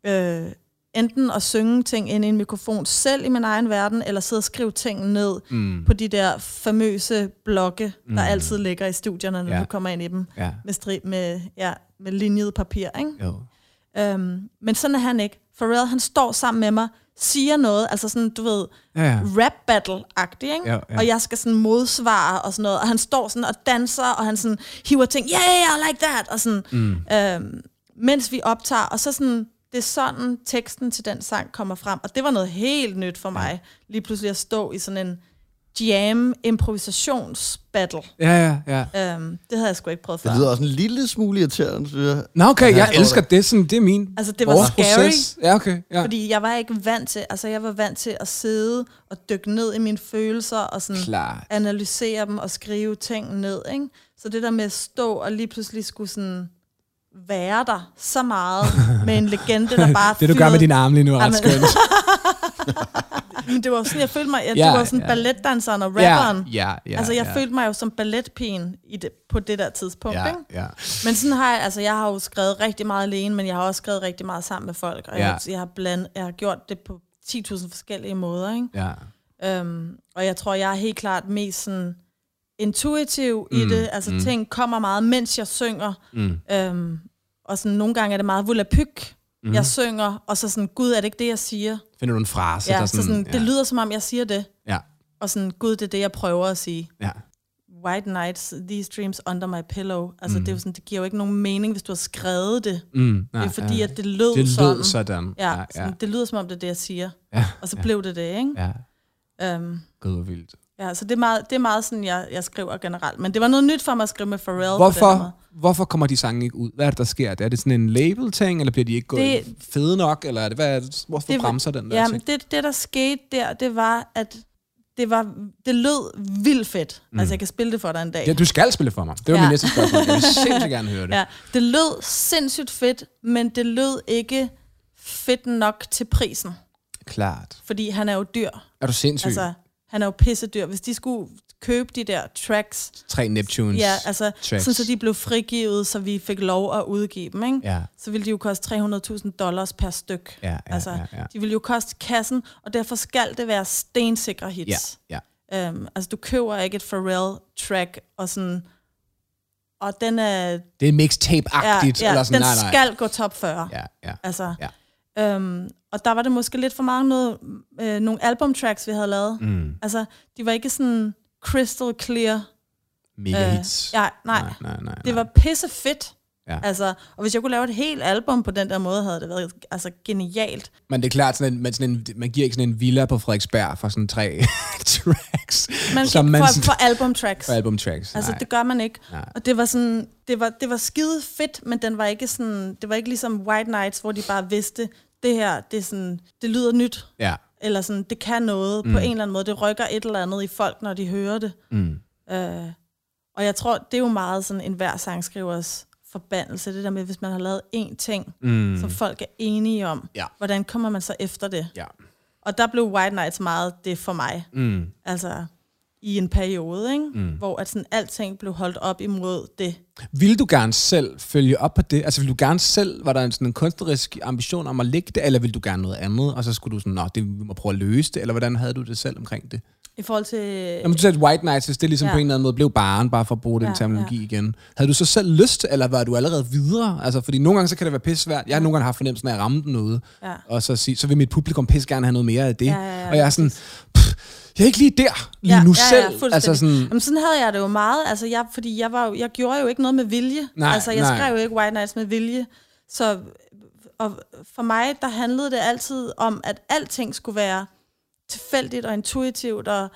øh, enten og synge ting ind i en mikrofon selv i min egen verden, eller sidde og skrive ting ned Mm, på de der famøse blokke, der altid ligger i studierne, når ja. du kommer ind i dem. ja, Med, stri- med, ja, med linjet papir, ikke? jo. Øhm, men sådan er han ikke. Pharrell, han står sammen med mig, siger noget, altså sådan, du ved, Ja, ja. rap battle-agtig, ikke? Ja, ja. Og jeg skal sådan modsvare og sådan noget, og han står sådan og danser, og han sådan hiver ting, yeah, yeah, I like that, og sådan, mm. øhm, mens vi optager, og så sådan, det er sådan, teksten til den sang kommer frem, og det var noget helt nyt for mig, lige pludselig at stå i sådan en jam improvisationsbattle. Ja, ja, ja. Øhm, det havde jeg sgu ikke prøvet før. Det lyder også en lille smule irriterende, synes jeg. Nå, okay, Ja, jeg elsker det. Sådan, det er min Altså, det var scary. proces. Ja, okay. Ja. Fordi jeg var ikke vant til, altså jeg var vant til at sidde og dykke ned i mine følelser og sådan Klart. analysere dem og skrive ting ned, ikke? Så det der med at stå og lige pludselig skulle sådan være der så meget med en legende, der [laughs] bare Det, du gør med dine arme lige nu, er ret skønt. [laughs] Men det var sådan, jeg følte mig, jeg, Ja, det var sådan ja. balletdanseren og ja, rapperen. ja, ja. altså jeg ja. følte mig jo som balletpigen i det, på det der tidspunkt, Ja, ikke? ja. Men sådan har jeg, altså jeg har jo skrevet rigtig meget alene, men jeg har også skrevet rigtig meget sammen med folk, og Ja. jeg, jeg, har bland, jeg har gjort det på 10.000 forskellige måder, ikke? ja. Øhm, og jeg tror, jeg er helt klart mest sådan intuitiv mm, i det. Altså mm. ting kommer meget, mens jeg synger. Mm. Øhm, og sådan nogle gange er det meget volapyk, mm. jeg synger, og så sådan, gud, er det ikke det, jeg siger? Finder du en frase, Ja, der så sådan, ja. det lyder som om, jeg siger det. Ja, Og sådan, gud, det er det, jeg prøver at sige. ja. White nights, these dreams under my pillow. Altså, mm. det, er jo sådan, det giver jo ikke nogen mening, hvis du har skrevet det. Mm, Det er fordi, at det lød det lød sådan. sådan. Ja, ja, ja. sådan, det lyder som om, det er det, jeg siger. ja. Og så blev det det, ikke? ja. Øhm, Gud, hvor vildt. Ja, så det er meget, det er meget sådan, jeg, jeg skriver generelt. Men det var noget nyt for mig at skrive med Pharrell. Hvorfor, hvorfor kommer de sange ikke ud? Hvad er det, der sker? Er det sådan en label-ting, eller bliver de ikke gået Det- fede nok? Eller er det, hvad er det, hvorfor Det- bremser den der Ja, ting? det, det, der skete der, det var, at det, var, det lød vildt fedt. Mm. Altså, jeg kan spille det for dig en dag. Ja, du skal spille for mig. Det var ja. Min næste spørgsmål. Jeg vil [laughs] sindssygt gerne høre det. Ja, det lød sindssygt fedt, men det lød ikke fedt nok til prisen. Klart. Fordi han er jo dyr. Er du sindssyg? Altså, han er jo pissedyr. Hvis de skulle købe de der tracks, Tre Neptunes. ja, altså, tracks. sådan, så de blev frigivet, så vi fik lov at udgive dem, ikke? Ja, så ville de jo koste 300.000 dollars per styk. ja, ja, altså, ja, ja. de vil jo koste kassen, og derfor skal det være stensikre hits. Ja, ja. Øhm, altså, du køber ikke et Pharrell-track, og sådan... Og den er... Det er mixtape-agtigt. ja, eller sådan, den nej, nej. skal gå top 40. Ja, ja. Altså, Ja. øhm, og der var det måske lidt for mange noget, øh, nogle albumtracks, vi havde lavet. Mm. Altså, de var ikke sådan crystal clear. Mega Øh, hits. ja, nej. nej, nej, nej. Det var pisse fedt. Ja. Altså, og hvis jeg kunne lave et helt album på den der måde, havde det været altså, genialt. Men det er klart, sådan en, man, sådan en, man giver ikke sådan en villa på Frederiksberg for sådan tre [laughs] tracks. Man som man for, sådan- for albumtracks. For albumtracks. Altså, nej. det gør man ikke. Nej. Og det var sådan, det var, det var skide fedt, men den var ikke sådan, det var ikke ligesom White Nights, hvor de bare vidste, det her, det er sådan, det lyder nyt, Ja. eller sådan, det kan noget mm. på en eller anden måde. Det rykker et eller andet i folk, når de hører det. Mm. Øh, og jeg tror, det er jo meget sådan en hver sangskrivers forbandelse, det der med, hvis man har lavet én ting, Mm. som folk er enige om, Ja. hvordan kommer man så efter det? Ja. Og der blev White Nights meget det for mig. Mm. Altså, i en periode, ikke? Mm. hvor at sådan, alting blev holdt op imod det. Vil du gerne selv følge op på det? Altså vil du gerne selv, var der en, sådan en kunstnerisk ambition om at lægge det, eller vil du gerne noget andet, og så skulle du sådan, nå, det, vi må prøve at løse det, eller hvordan havde du det selv omkring det? I forhold til... Jamen du sagde, at White Nights, hvis det ligesom ja. Ja. på en eller anden måde blev barn, bare for at bruge den Ja, terminologi igen. Havde du så selv lyst, eller var du allerede videre? Altså, fordi nogle gange så kan det være pisse svært. Jeg har nogle gange haft fornemmelsen af at ramme ude, Ja. og så, sige, så vil mit publikum pisse gerne have noget mere af det. Ja, ja, ja, og jeg er sådan, pff, jeg er ikke lige der, lige ja, nu ja, selv. Ja, altså sådan, Jamen, sådan havde jeg det jo meget, altså jeg, fordi jeg, var, jo- jeg gjorde jo ikke noget med vilje. Nej, altså jeg nej. skrev jo ikke White Nights med vilje. Så og for mig, der handlede det altid om, at alting skulle være tilfældigt og intuitivt og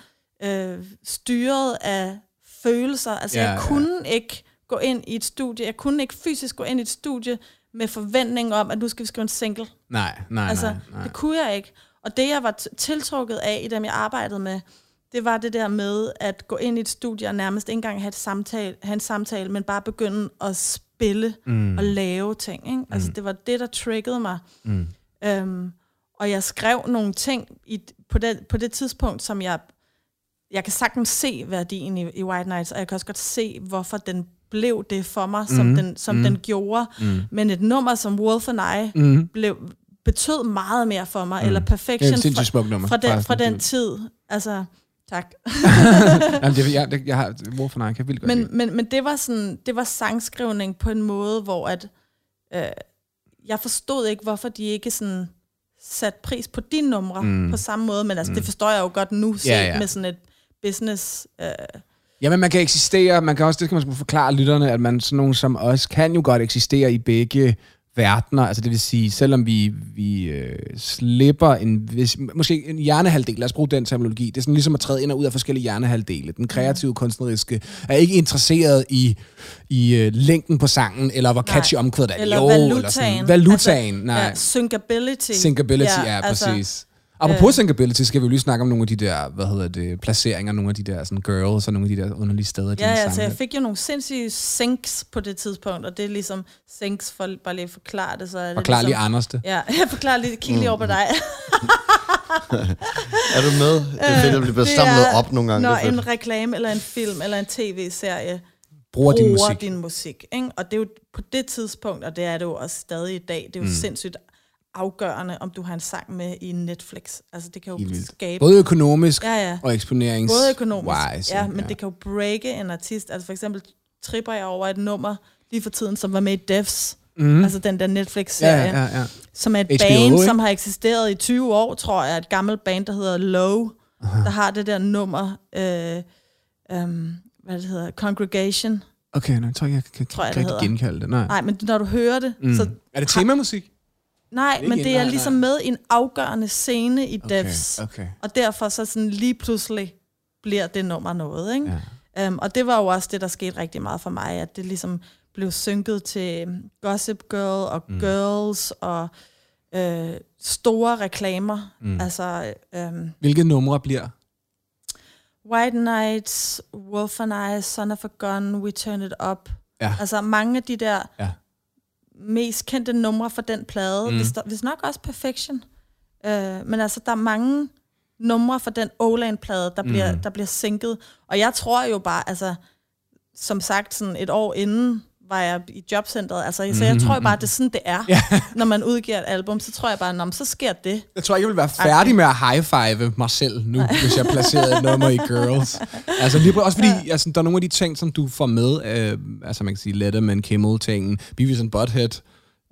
øh, styret af følelser. Altså Ja, ja, ja. jeg kunne ikke gå ind i et studie, jeg kunne ikke fysisk gå ind i et studie med forventning om, at nu skal vi skrive en single. nej, nej, Altså, nej, nej. det kunne jeg ikke. Og det, jeg var tiltrukket af i dem, jeg arbejdede med, det var det der med at gå ind i et studie og nærmest ikke engang have, et samtale, have en samtale, men bare begynde at spille mm. og lave ting. Ikke? Altså, det var det, der triggede mig. Mm. Øhm, og jeg skrev nogle ting i, på, det, på det tidspunkt, som jeg... Jeg kan sagtens se værdien i, i White Nights, og jeg kan også godt se, hvorfor den blev det for mig, som, Mhm. den, som den gjorde. Men et nummer som Wolf and I Mhm. blev, betød meget mere for mig, eller Perfection Det er smukt nummer, fra, den, fra den tid. Altså, tak. [laughs] Jamen, det, jeg, det, jeg har, Wolf and I kan jeg vildt godt men, lide. men, men det var sådan, det var sangskrivning på en måde, hvor at, øh, jeg forstod ikke, hvorfor de ikke sådan satte pris på de numre mm. på samme måde, men altså, mm. det forstår jeg jo godt nu, set Ja, ja. med sådan et business... Øh, Jamen, man kan eksistere, man kan også, det skal man sgu forklare lytterne, at man sådan nogen som os, kan jo godt eksistere i begge verdener. Altså det vil sige, selvom vi, vi øh, slipper en hvis, måske en hjernehalvdel, lad os bruge den terminologi, det er sådan ligesom at træde ind og ud af forskellige hjernehalvdele. Den kreative, kunstneriske er ikke interesseret i, i øh, længden på sangen, eller hvor catchy omkvædet er. eller Jo, valutaen. Eller sådan, valutaen, altså, nej. Ja, syncability. Syncability, ja, ja altså, præcis. Apropos øh. syncability, skal vi jo lige snakke om nogle af de der, hvad hedder det, placeringer, nogle af de der sådan girls, og nogle af de der underlige steder, de Ja, ja, så jeg fik jo nogle sindssyge syncs på det tidspunkt, og det er ligesom syncs, for bare lige at forklare det, så er det Forklar lige ligesom, Anders det. Ja, [laughs] jeg forklarer lige, kig lige over på dig. [laughs] Er du med? Det er fedt, at bliver Det samlet er, op nogle gange. Når en reklame, eller en film, eller en tv-serie Bruger din bruger musik. din musik. Ikke? Og det er jo på det tidspunkt, og det er det jo også stadig i dag, det er jo mm. sindssygt afgørende, om du har en sang med i Netflix. Altså, det kan jo Helt skabe... Både økonomisk Ja, ja. og eksponerings Både økonomisk, wise, ja, men det kan jo breake en artist. Altså for eksempel tripper jeg over et nummer lige for tiden, som var med i Devs, mm. altså den der ja, Netflix-serie, ja, ja, ja. som er et HBO, band, ikke? som har eksisteret i 20 år, tror jeg. Et gammelt band, der hedder Low, der har det der nummer, øh, um, hvad det hedder, Congregation. Okay, nej, jeg tror ikke, jeg kan, Tror jeg, kan hedder. genkalde det. Nej. Nej, men når du hører det, mm. så... Er det temamusik? Nej, Ikke men en- det er nej, ligesom nej. med i en afgørende scene i Okay, Devs. okay. Og derfor så sådan lige pludselig bliver det nummer noget, ikke? Ja. Um, og det var jo også det, der skete rigtig meget for mig, at det ligesom blev synket til Gossip Girl og mm. Girls og øh, store reklamer. Mm. Altså øhm, Hvilke numre bliver? White Nights, Wolf and I, Son of a Gun, We Turn It Up. Ja. Altså mange af de der Ja. Mest kendte numre fra den plade. Mm. Hvis, der, hvis nok også Perfection. Øh, men altså, der er mange numre fra den Oland-plade, der bliver, Mm. der bliver sænket. Og jeg tror jo bare, altså, som sagt, sådan et år inden var jeg i jobcentret. Altså, så jeg tror jo bare, det er sådan, det er. Ja. [laughs] Når man udgiver et album, så tror jeg bare, "Nå, så sker det. Jeg tror ikke, jeg vil være færdig med at high-five mig selv nu, hvis jeg placerede et nummer i Girls. [laughs] Altså lige også fordi altså, der er nogle af de ting, som du får med, øh, altså man kan sige Letterman, Kimmel-tingen, Beavis and Butthead,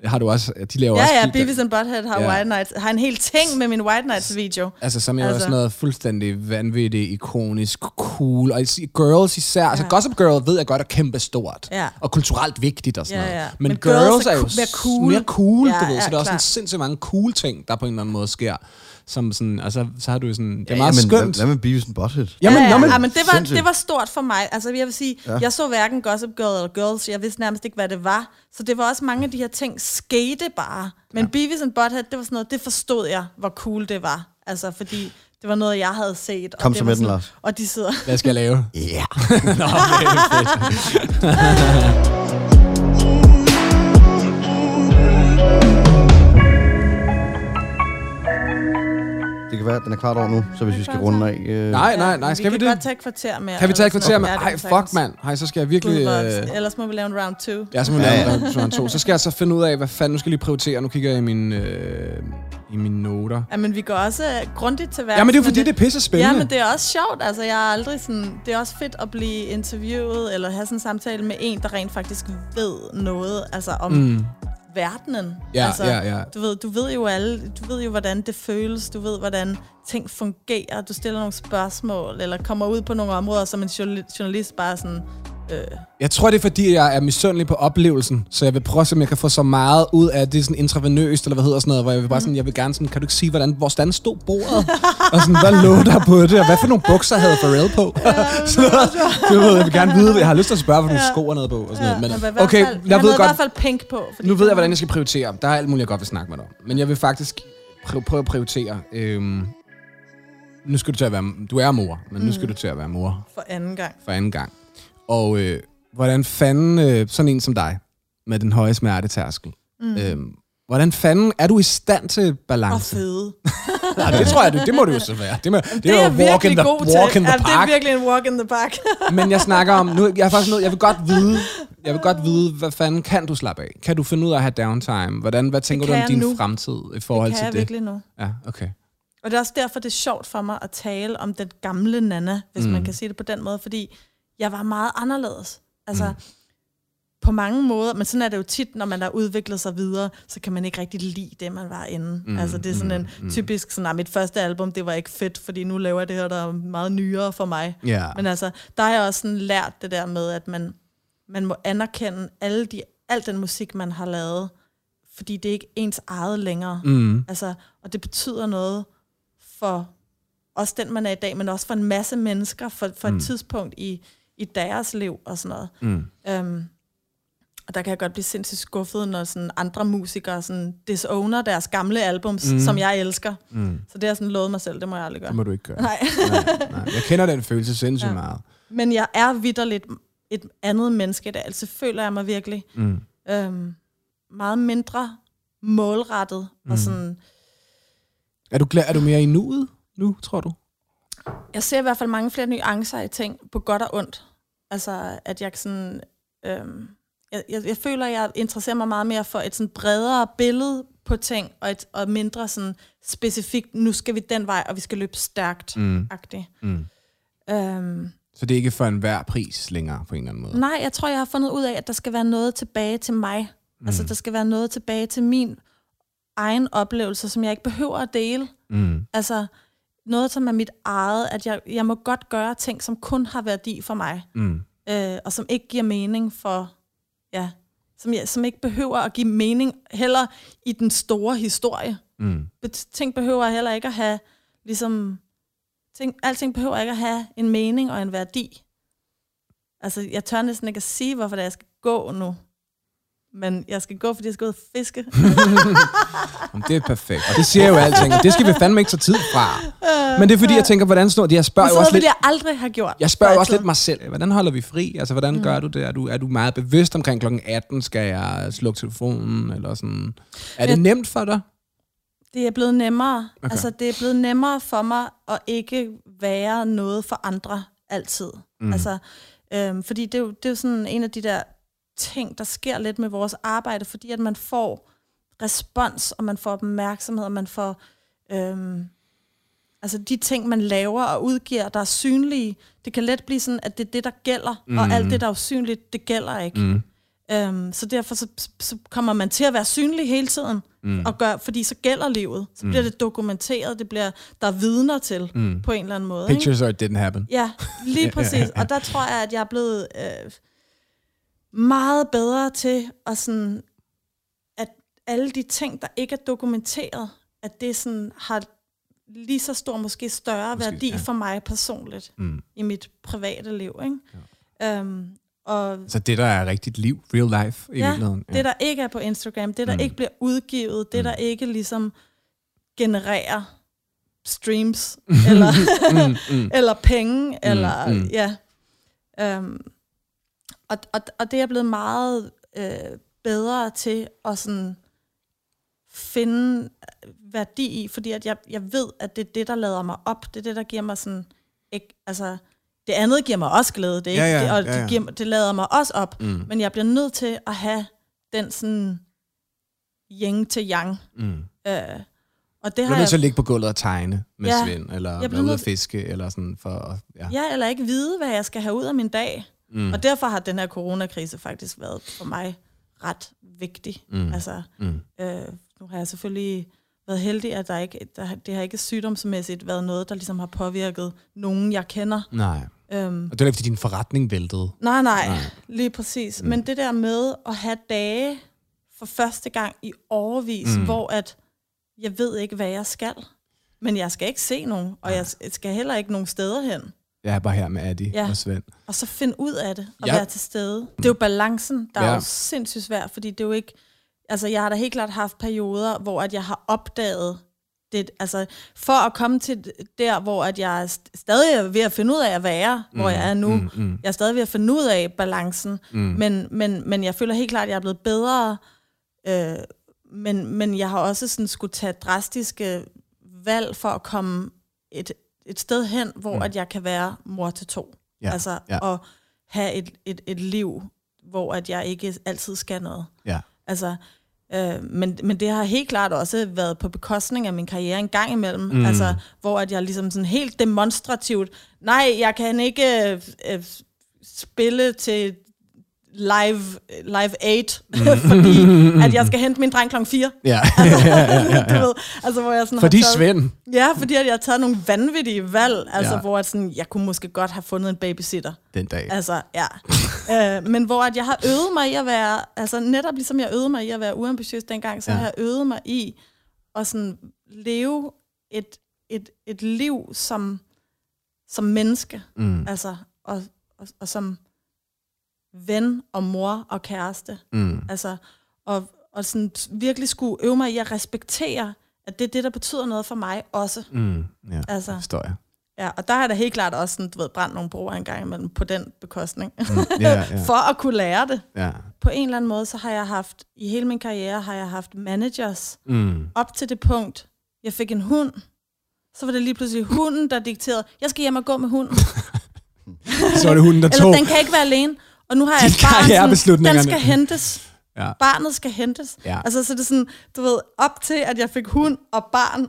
har du også, de laver Ja, også... ja, de- Beavis and Butthead har Ja. White Nights. Har en hel ting med min White Nights video. Altså, som er altså. Altså. også noget fuldstændig vanvittigt, ikonisk, cool. Og Girls især. Ja. Altså, Gossip Girl ved jeg godt er kæmpe stort. Ja. Og kulturelt vigtigt og sådan Ja, noget. ja. Men, Men Girls, Girls er er jo mere cool. mere cool, Ja, du ved. ja, så der er også sådan sindssygt mange cool ting, der på en eller anden måde sker. Som sådan, altså, så har du sådan, det er Ja, meget men skønt. Hvad, hvad med Beavis and Butthead? Jamen, ja, ja. men- ja, men det var, Sindssygt. det var stort for mig. Altså, jeg vil sige, ja. jeg så hverken Gossip Girl eller Girls. Jeg vidste nærmest ikke, hvad det var. Så det var også mange af de her ting skete bare. Men ja. Beavis and Butthead, det var sådan noget, det forstod jeg, hvor cool det var. Altså, fordi det var noget, jeg havde set. Kom og det så med den, sådan- Lars. Og de sidder... Hvad skal jeg lave? Ja. [laughs] Nå, okay, [laughs] være, at den er kvart over nu, så hvis vi skal runde af... Øh, Nej, nej, nej, skal vi, vi kan det? godt tage et kvarter mere. Kan vi tage et kvarter. Ja, Ej, det kan fuck, mand. Ej, så skal jeg virkelig... Øh, Ellers må vi lave en round two. jeg skal lave Ja, ja. ja, ja. to. Så skal jeg så finde ud af, hvad fanden, nu skal jeg lige prioritere. Nu kigger jeg i mine, øh, i mine noter. Ja, men vi går også øh, grundigt til værks. Ja, men det er jo fordi, det er pisse spændende. Ja, men det er også sjovt. Altså, jeg er aldrig sådan... Det er også fedt at blive interviewet, eller have sådan en samtale med en, der rent faktisk ved noget, altså om mm. Verdenen. Ja, ja, ja. Du ved, du ved jo alle, du ved jo, hvordan det føles, du ved, hvordan ting fungerer, du stiller nogle spørgsmål, eller kommer ud på nogle områder, som en journal- journalist bare sådan, øh, Jeg tror, det er, fordi jeg er misundelig på oplevelsen, så jeg vil prøve om jeg kan få så meget ud af det sådan intravenøst, eller hvad hedder sådan noget, hvor jeg vil bare sådan, jeg vil gerne sådan, kan du ikke sige, hvordan, hvor stand stod bordet? [laughs] og sådan, hvad lå der på det, og hvad for nogle bukser havde Pharrell på? [laughs] sådan noget. Du ved, jeg vil gerne vide, jeg har lyst til at spørge, hvad nogle Ja. sko er noget på, og sådan noget. men, okay, jeg ved havde i godt, hvert fald pink på. Nu ved jeg, hvordan jeg skal prioritere. Der er alt muligt, jeg godt vil snakke med dig om. Men jeg vil faktisk prøve, prøve at prioritere. Øhm, nu skal du til at være... Du er mor, men nu skal du til at være mor For anden gang. for anden gang. Og øh, hvordan fanden, øh, sådan en som dig, med den høje smertetærskel, mm. øh, hvordan fanden er du i stand til Og balance? fede. [laughs] Ja, det tror jeg, det, det må du jo så være. Det, må, det, Det er jeg walk in the, god walk til. in the ja, det er park. virkelig en walk in the park. [laughs] Men jeg snakker om, nu, jeg er faktisk nødt, jeg vil godt vide, jeg vil godt vide, hvad fanden kan du slappe af? Kan du finde ud af at have downtime? Hvordan, hvad tænker du kan om din jeg nu. fremtid i Det forhold kan til jeg det? virkelig nu. Ja, okay. Og det er også derfor, det er sjovt for mig at tale om den gamle Nana, hvis mm. man kan sige det på den måde, fordi jeg var meget anderledes. Altså, mm. på mange måder, men sådan er det jo tit, når man har udviklet sig videre, så kan man ikke rigtig lide det, man var inden. Mm. Altså, det er sådan en Mm. typisk, sådan, "Ah, mit første album, det var ikke fedt, fordi nu laver jeg det her, der er meget nyere for mig. Ja. Men altså, der har jeg også sådan lært det der med, at man, man må anerkende alle de, al den musik, man har lavet, fordi det er ikke ens eget længere. Mm. Altså, og det betyder noget for også den, man er i dag, men også for en masse mennesker, for, for Mm. et tidspunkt i, i deres liv og sådan noget. Mm. Um, og der kan jeg godt blive sindssygt skuffet, når sådan andre musikere sådan disowner deres gamle albums, Mm. som jeg elsker. Mm. Så det har sådan lovet mig selv, det må jeg aldrig gøre. Det må du ikke gøre. Nej. nej, nej. Jeg kender den følelse sindssygt Ja. meget. Men jeg er vidderligt et andet menneske i dag. Altså føler jeg mig virkelig Mm. øhm, meget mindre målrettet. Mm. Og sådan, Er, du glad, er du mere i nuet nu, tror du? Jeg ser i hvert fald mange flere nuancer i ting, på godt og ondt. Altså, at jeg sådan... Øhm, jeg, jeg, jeg føler, at jeg interesserer mig meget mere for et sådan bredere billede på ting, og, et, og mindre sådan specifikt, nu skal vi den vej, og vi skal løbe stærkt. Mm. agtigt. Mm. Øhm, Så det er ikke for enhver pris længere, på en eller anden måde? nej, jeg tror, jeg har fundet ud af, at der skal være noget tilbage til mig. Mm. Altså, der skal være noget tilbage til min egen oplevelse, som jeg ikke behøver at dele. Mm. Altså, noget, som er mit eget, at jeg, jeg må godt gøre ting, som kun har værdi for mig, Mm. øh, og som ikke giver mening for, ja, som, jeg, som ikke behøver at give mening heller i den store historie. Mm. Ting behøver heller ikke at have, ligesom, ting, alting behøver ikke at have en mening og en værdi. Altså, jeg tør næsten ikke at sige, hvorfor det er, jeg skal gå nu. Men jeg skal gå, fordi jeg skal ud og fiske. [laughs] Jamen, det er perfekt. Og det siger jo alting, det skal vi fandme ikke tage tid fra. Men det er fordi, jeg tænker, hvordan snor det? Jeg spørger jo også lidt... jeg aldrig have gjort. Jeg spørger jo også lidt mig selv, hvordan holder vi fri? Altså, hvordan mm. gør du det? Er du, er du meget bevidst omkring klokken 18, skal jeg slukke telefonen, eller sådan? Er det Jeg- nemt for dig? Det er blevet nemmere. Okay. Altså, det er blevet nemmere for mig at ikke være noget for andre altid. Mm. Altså, øhm, fordi det er, jo, det er jo sådan en af de der ting, der sker lidt med vores arbejde, fordi at man får respons, og man får opmærksomhed, og man får... Øhm, altså de ting, man laver og udgiver, der er synlige, det kan let blive sådan, at det er det, der gælder, mm. og alt det, der er usynligt, det gælder ikke. Mm. Øhm, så derfor så, så kommer man til at være synlig hele tiden, Mm. og gør, fordi så gælder livet. Så bliver det dokumenteret, det bliver der er vidner til Mm. på en eller anden måde. Ikke? Pictures or it didn't happen. Ja, lige [laughs] præcis. Og der tror jeg, at jeg er blevet øh, meget bedre til at sådan, at alle de ting, der ikke er dokumenteret, at det sådan har lige så stor, måske større Måske, værdi ja. ja. for mig personligt Mm. i mit private liv. Ikke? Ja. Øhm, og Så det, der er rigtigt liv, real life, i Ja, virkeligheden. det, der ikke er på Instagram, det, der Mm. mm. ikke bliver udgivet, det, Mm. der ikke ligesom genererer streams, [laughs] eller, mm, mm. [laughs] eller penge, eller mm. ja. Um, og, og, og det er blevet meget øh, bedre til at sådan finde værdi i, fordi at jeg, jeg ved, at det er det, der lader mig op. Det er det, der giver mig sådan... Ikke, altså, det andet giver mig også glæde, det ikke, Ja, ja, det, og ja, ja. Det, giver, mig- det lader mig også op. Mm. Men jeg bliver nødt til at have den sådan yang til yang. Mm. Øh, og det Du har nødt til at ligge på gulvet og tegne med Ja, Svend, eller jeg være ude at fiske, eller sådan for... Ja. Ja, eller ikke vide, hvad jeg skal have ud af min dag. Mm. Og derfor har den her coronakrise faktisk været for mig ret vigtig. Mm. Altså, Mm. øh, nu har jeg selvfølgelig været heldig, at der ikke, der, det har ikke sygdomsmæssigt været noget, der ligesom har påvirket nogen, jeg kender. Nej. Øhm, Og det ikke, fordi din forretning væltede. nej, nej, Nej. lige præcis. Mm. Men det der med at have dage for første gang i overvis, Mm. hvor at jeg ved ikke, hvad jeg skal. Men jeg skal ikke se nogen, og jeg skal heller ikke nogen steder hen. Jeg er bare her med Adi Ja. og Svend. Og så finde ud af det, og Ja. være til stede. Det er jo balancen, der ja. Er jo sindssygt svært, fordi det er jo ikke... Altså, jeg har da helt klart haft perioder, hvor at jeg har opdaget det, altså, for at komme til der, hvor at jeg er st- stadig er ved at finde ud af at være, mm, hvor jeg er nu. Mm, mm, Jeg er stadig ved at finde ud af balancen, mm. men, men, men jeg føler helt klart, at jeg er blevet bedre. Øh, men, men jeg har også sådan skulle tage drastiske valg for at komme et, et sted hen, hvor Mm. at jeg kan være mor til to. Ja, Altså ja. at have et, et, et liv, hvor at jeg ikke altid skal noget. Ja. Altså, øh, men, men det har helt klart også været på bekostning af min karriere en gang imellem. Mm. Mm. Altså, hvor at jeg ligesom sådan helt demonstrativt, nej, jeg kan ikke øh, øh, spille til live, live 8, mm. [laughs] fordi at jeg skal [laughs] hente min dreng klokken 4. [laughs] Ja. ja, ja, ja, Du ja. ved, altså, hvor jeg sådan Fordi har taget, Svend. Ja, fordi at jeg har taget nogle vanvittige valg, altså, Ja. ja. hvor at sådan, jeg kunne måske godt have fundet en babysitter. Den dag. Altså, ja. øh, men hvor at jeg har øvet mig i at være, altså netop ligesom jeg øvede mig i at være uambitiøs dengang, så Ja. ja. har jeg øvet mig i at sådan leve et, et, et liv som, som menneske, Mm, altså, og, og, og som ven og mor og kæreste. mm, Altså, og, og sådan virkelig skulle øve mig i at respektere, at det er det, der betyder noget for mig også. mm. Ja, Altså. det forstår jeg. Ja, og der har jeg da helt klart også sådan, du ved, brændt nogle broer en gang imellem på den bekostning. Mm, ja, ja, [laughs] For at kunne lære det. ja. På en eller anden måde, så har jeg haft, i hele min karriere, har jeg haft managers Mm. op til det punkt, jeg fik en hund. Så var det lige pludselig hunden, der dikterede, jeg skal hjem og gå med hunden. [laughs] Så var det hunden, der Eller tog. den kan ikke være alene. Og nu har jeg et barn, sådan, den skal hentes. Ja. Barnet skal hentes. Ja. Altså, så er det sådan, du ved, op til, at jeg fik hund og barn,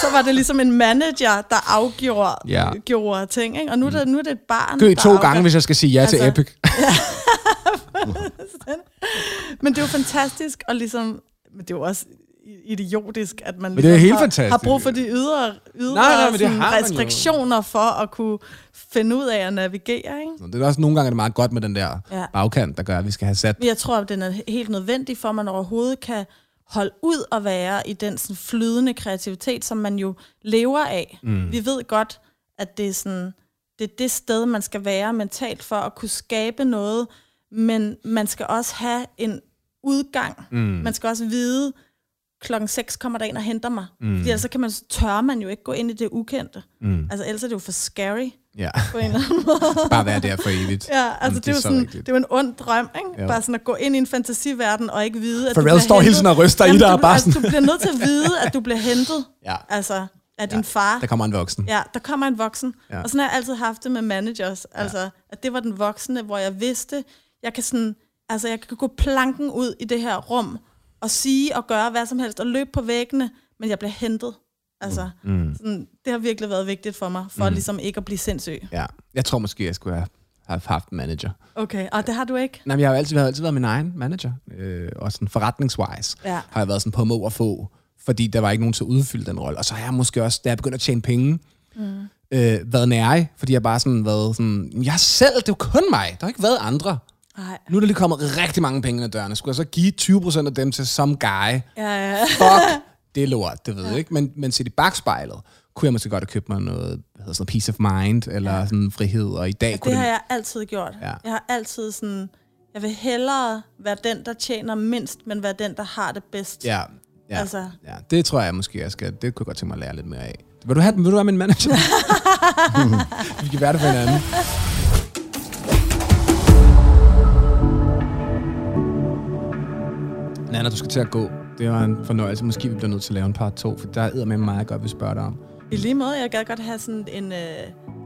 så var det ligesom en manager, der afgjorde Ja. gjorde ting. Ikke? Og nu er, det, nu er det et barn, Gø der to afgør- gange, hvis jeg skal sige ja til Altså, Epic. [laughs] [laughs] Men det er jo fantastisk, og ligesom, men det er jo også idiotisk, at man Men det er ligesom helt har, fantastisk. har brug for de ydre, ydre Nej, nej, men det har jo. restriktioner for at kunne finde ud af at navigere. Ikke? Det er også nogle gange er det meget godt med den der Ja. bagkant, der gør, at vi skal have sat. Jeg tror, at den er helt nødvendig for, at man overhovedet kan holde ud og være i den sådan, flydende kreativitet, som man jo lever af. Mm. Vi ved godt, at det er, sådan, det er det sted, man skal være mentalt for at kunne skabe noget, men man skal også have en udgang. Mm. Man skal også vide, klokken 6 kommer der en og henter mig. Mm. Fordi ellers så kan man, så tør man jo ikke gå ind i det ukendte. Mm. Altså ellers er det jo for scary Ja, på en eller anden [laughs] måde. bare være der for evigt. Ja, altså Jamen, det, er jo så sådan, rigtigt. det er jo en ond drøm, ikke? Jo. Bare sådan at gå ind i en fantasiverden og ikke vide, at Pharrell du står hentet. hele tiden og ryster i Jamen, dig du, og bare altså, sådan- du bliver nødt til at vide, at du bliver hentet, [laughs] Ja, altså af din far. der kommer en voksen. Ja, der kommer en voksen. Ja. Ja. Og sådan har jeg altid haft det med managers. Altså, at det var den voksne, hvor jeg vidste, jeg kan sådan, altså jeg kan gå planken ud i det her rum, og sige og gøre hvad som helst, og løbe på væggene, men jeg bliver hentet. Altså, Mm. sådan, det har virkelig været vigtigt for mig, for mm. ligesom ikke at blive sindssyg. Ja, jeg tror måske, jeg skulle have, have haft en manager. Okay, og det har du ikke? Nej, men jeg har jo altid, har altid været min egen manager. Øh, og sådan forretningswise Ja. har jeg været sådan på må og få, fordi der var ikke nogen til at udfylde den rolle. Og så har jeg måske også, da jeg begyndte at tjene penge, mm. øh, været nærig, fordi jeg bare sådan været sådan, jeg selv, det er jo kun mig, der har ikke været andre. Nej. Nu er der lige kommet rigtig mange penge ad dørene. Skulle jeg så give 20% af dem til some guy? Ja, ja. Fuck, [laughs] det er lort, det ved jeg ikke. Men, men set i bagspejlet, kunne jeg måske godt have købt mig noget, hvad hedder sådan noget, peace of mind, eller ja. sådan frihed, og i dag kunne Det har jeg altid gjort. Ja. Jeg har altid sådan, jeg vil hellere være den, der tjener mindst, men være den, der har det bedst. Ja, ja, Altså. ja, det tror jeg måske, jeg skal, det kunne jeg godt tænke mig at lære lidt mere af. Vil du have den? Vil du være min manager? [laughs] [laughs] Vi kan være det for hinanden. Nana, du skal til at gå. Det var en fornøjelse. Måske vi bliver nødt til at lave en part 2, for der er med meget godt, vi spørger dig om. I lige måde, jeg gad godt have sådan en, øh,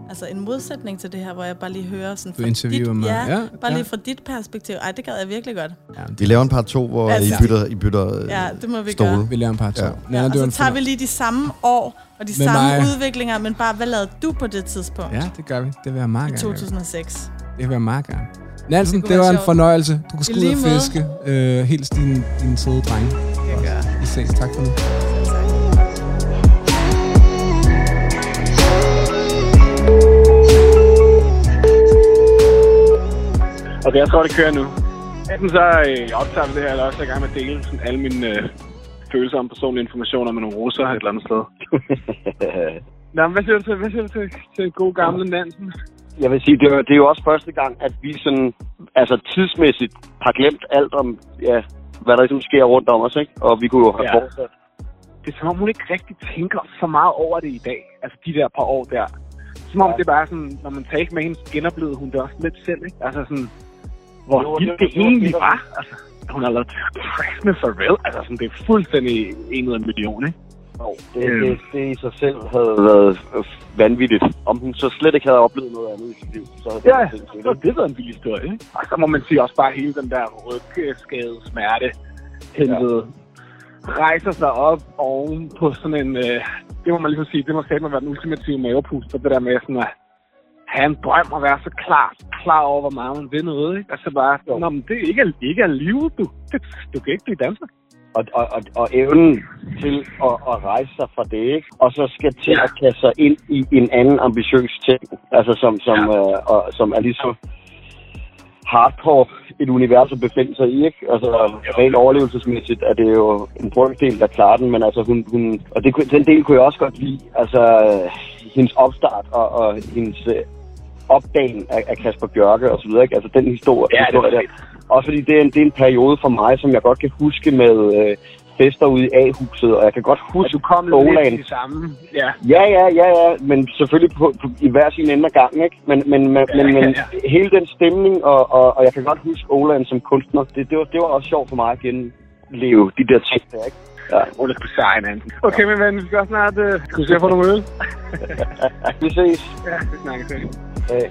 altså en modsætning til det her, hvor jeg bare lige hører sådan Du interviewer dit, mig. Ja, Ja, bare ja. lige fra dit perspektiv. Ej, det gad jeg virkelig godt. Ja, Vi laver en part 2, hvor Altså- I bytter, I bytter øh, Ja, det må vi stole. gøre. vi laver en part 2. Ja. Ja. Ja, Nana, og det så tager vi lige de samme år og de Med samme mig. udviklinger, men bare, hvad lavede du på det tidspunkt? Ja, det gør vi. Det vil jeg meget I gerne. 2006. Det vil jeg meget gerne. Nansen, Det det, var en sjovt. fornøjelse. Du kan sgu ud og fiske. Øh, hils din, din søde dreng. Det gør jeg. Vi ses. Tak for nu. Okay, jeg tror, det kører nu. Enten så øh, optager vi det her, eller også er jeg i gang med at dele sådan alle mine øh, følsomme personlige informationer med nogle russer et eller andet sted. [laughs] Nå, men hvad siger du til, hvad siger du til, til god gamle Nansen? Jeg vil sige, det er, det er jo også første gang, at vi sådan, altså tidsmæssigt har glemt alt om, ja, hvad der ligesom sker rundt om os, ikke? Og vi kunne jo have Ja. fortsat. Det er som om, hun ikke rigtig tænker så meget over det i dag. Altså de der par år der. Som om Ja. det er bare sådan, når man taler med hende, genoplevede hun det også lidt selv, ikke? Altså sådan, hvor Jo, det- det, det egentlig var. Altså, hun har lavet Crash med Pharrell. Altså sådan, det er fuldstændig en ud af en million, ikke? Jo, det, Øhm. det, det, i sig selv havde været øh, vanvittigt. Om hun så slet ikke havde oplevet noget andet i sit liv, så havde Ja, det så ikke? det var en vild historie, ikke? Og så må man sige også bare hele den der rygskade, smerte, helvede, rejser sig op oven på sådan en, øh, det må man ligesom sige, det må sætte mig være den ultimative mavepuster, det der med sådan at have en drøm og være så klar, klar over, hvor meget man vil noget, ikke? Altså bare. Nå, men det er ikke, ikke er livet, du. Det, du kan ikke blive danser. Og, og, og, og evnen til at, at rejse sig fra det, ikke? Og så skal til at kaste sig ind i en anden ambitiøs ting. Altså som, som, Ja. øh, og, som er lige så hardcore et univers at befinde sig i, ikke? Altså rent overlevelsesmæssigt er det jo en brøkdel, der klarer den, men altså hun, hun og det, den del kunne jeg også godt lide, altså øh, hendes opstart og, og hendes øh, opdagen af, af Kasper Bjørke og så videre, ikke? Altså den historie, Ja, det historie var der. Også fordi det er, en, det er en periode for mig, som jeg godt kan huske med øh, fester ude i A-huset, og jeg kan godt huske du kom lidt Olaen. i det samme. Ja, Ja, ja, ja, ja, men selvfølgelig på, på, i hver sin ende af gangen, ikke? Men, men, men, Ja, men, men ja. hele den stemning, og, og, og jeg kan godt huske Oland som kunstner, det, det, var, det var også sjovt for mig at genleve de der ting der, ikke? Ja. det skulle Hansen. Okay, min ven, vi skal også snart... Øh, skal vi se at få nogle øl? [laughs] Vi ses. Ja, vi snakker É.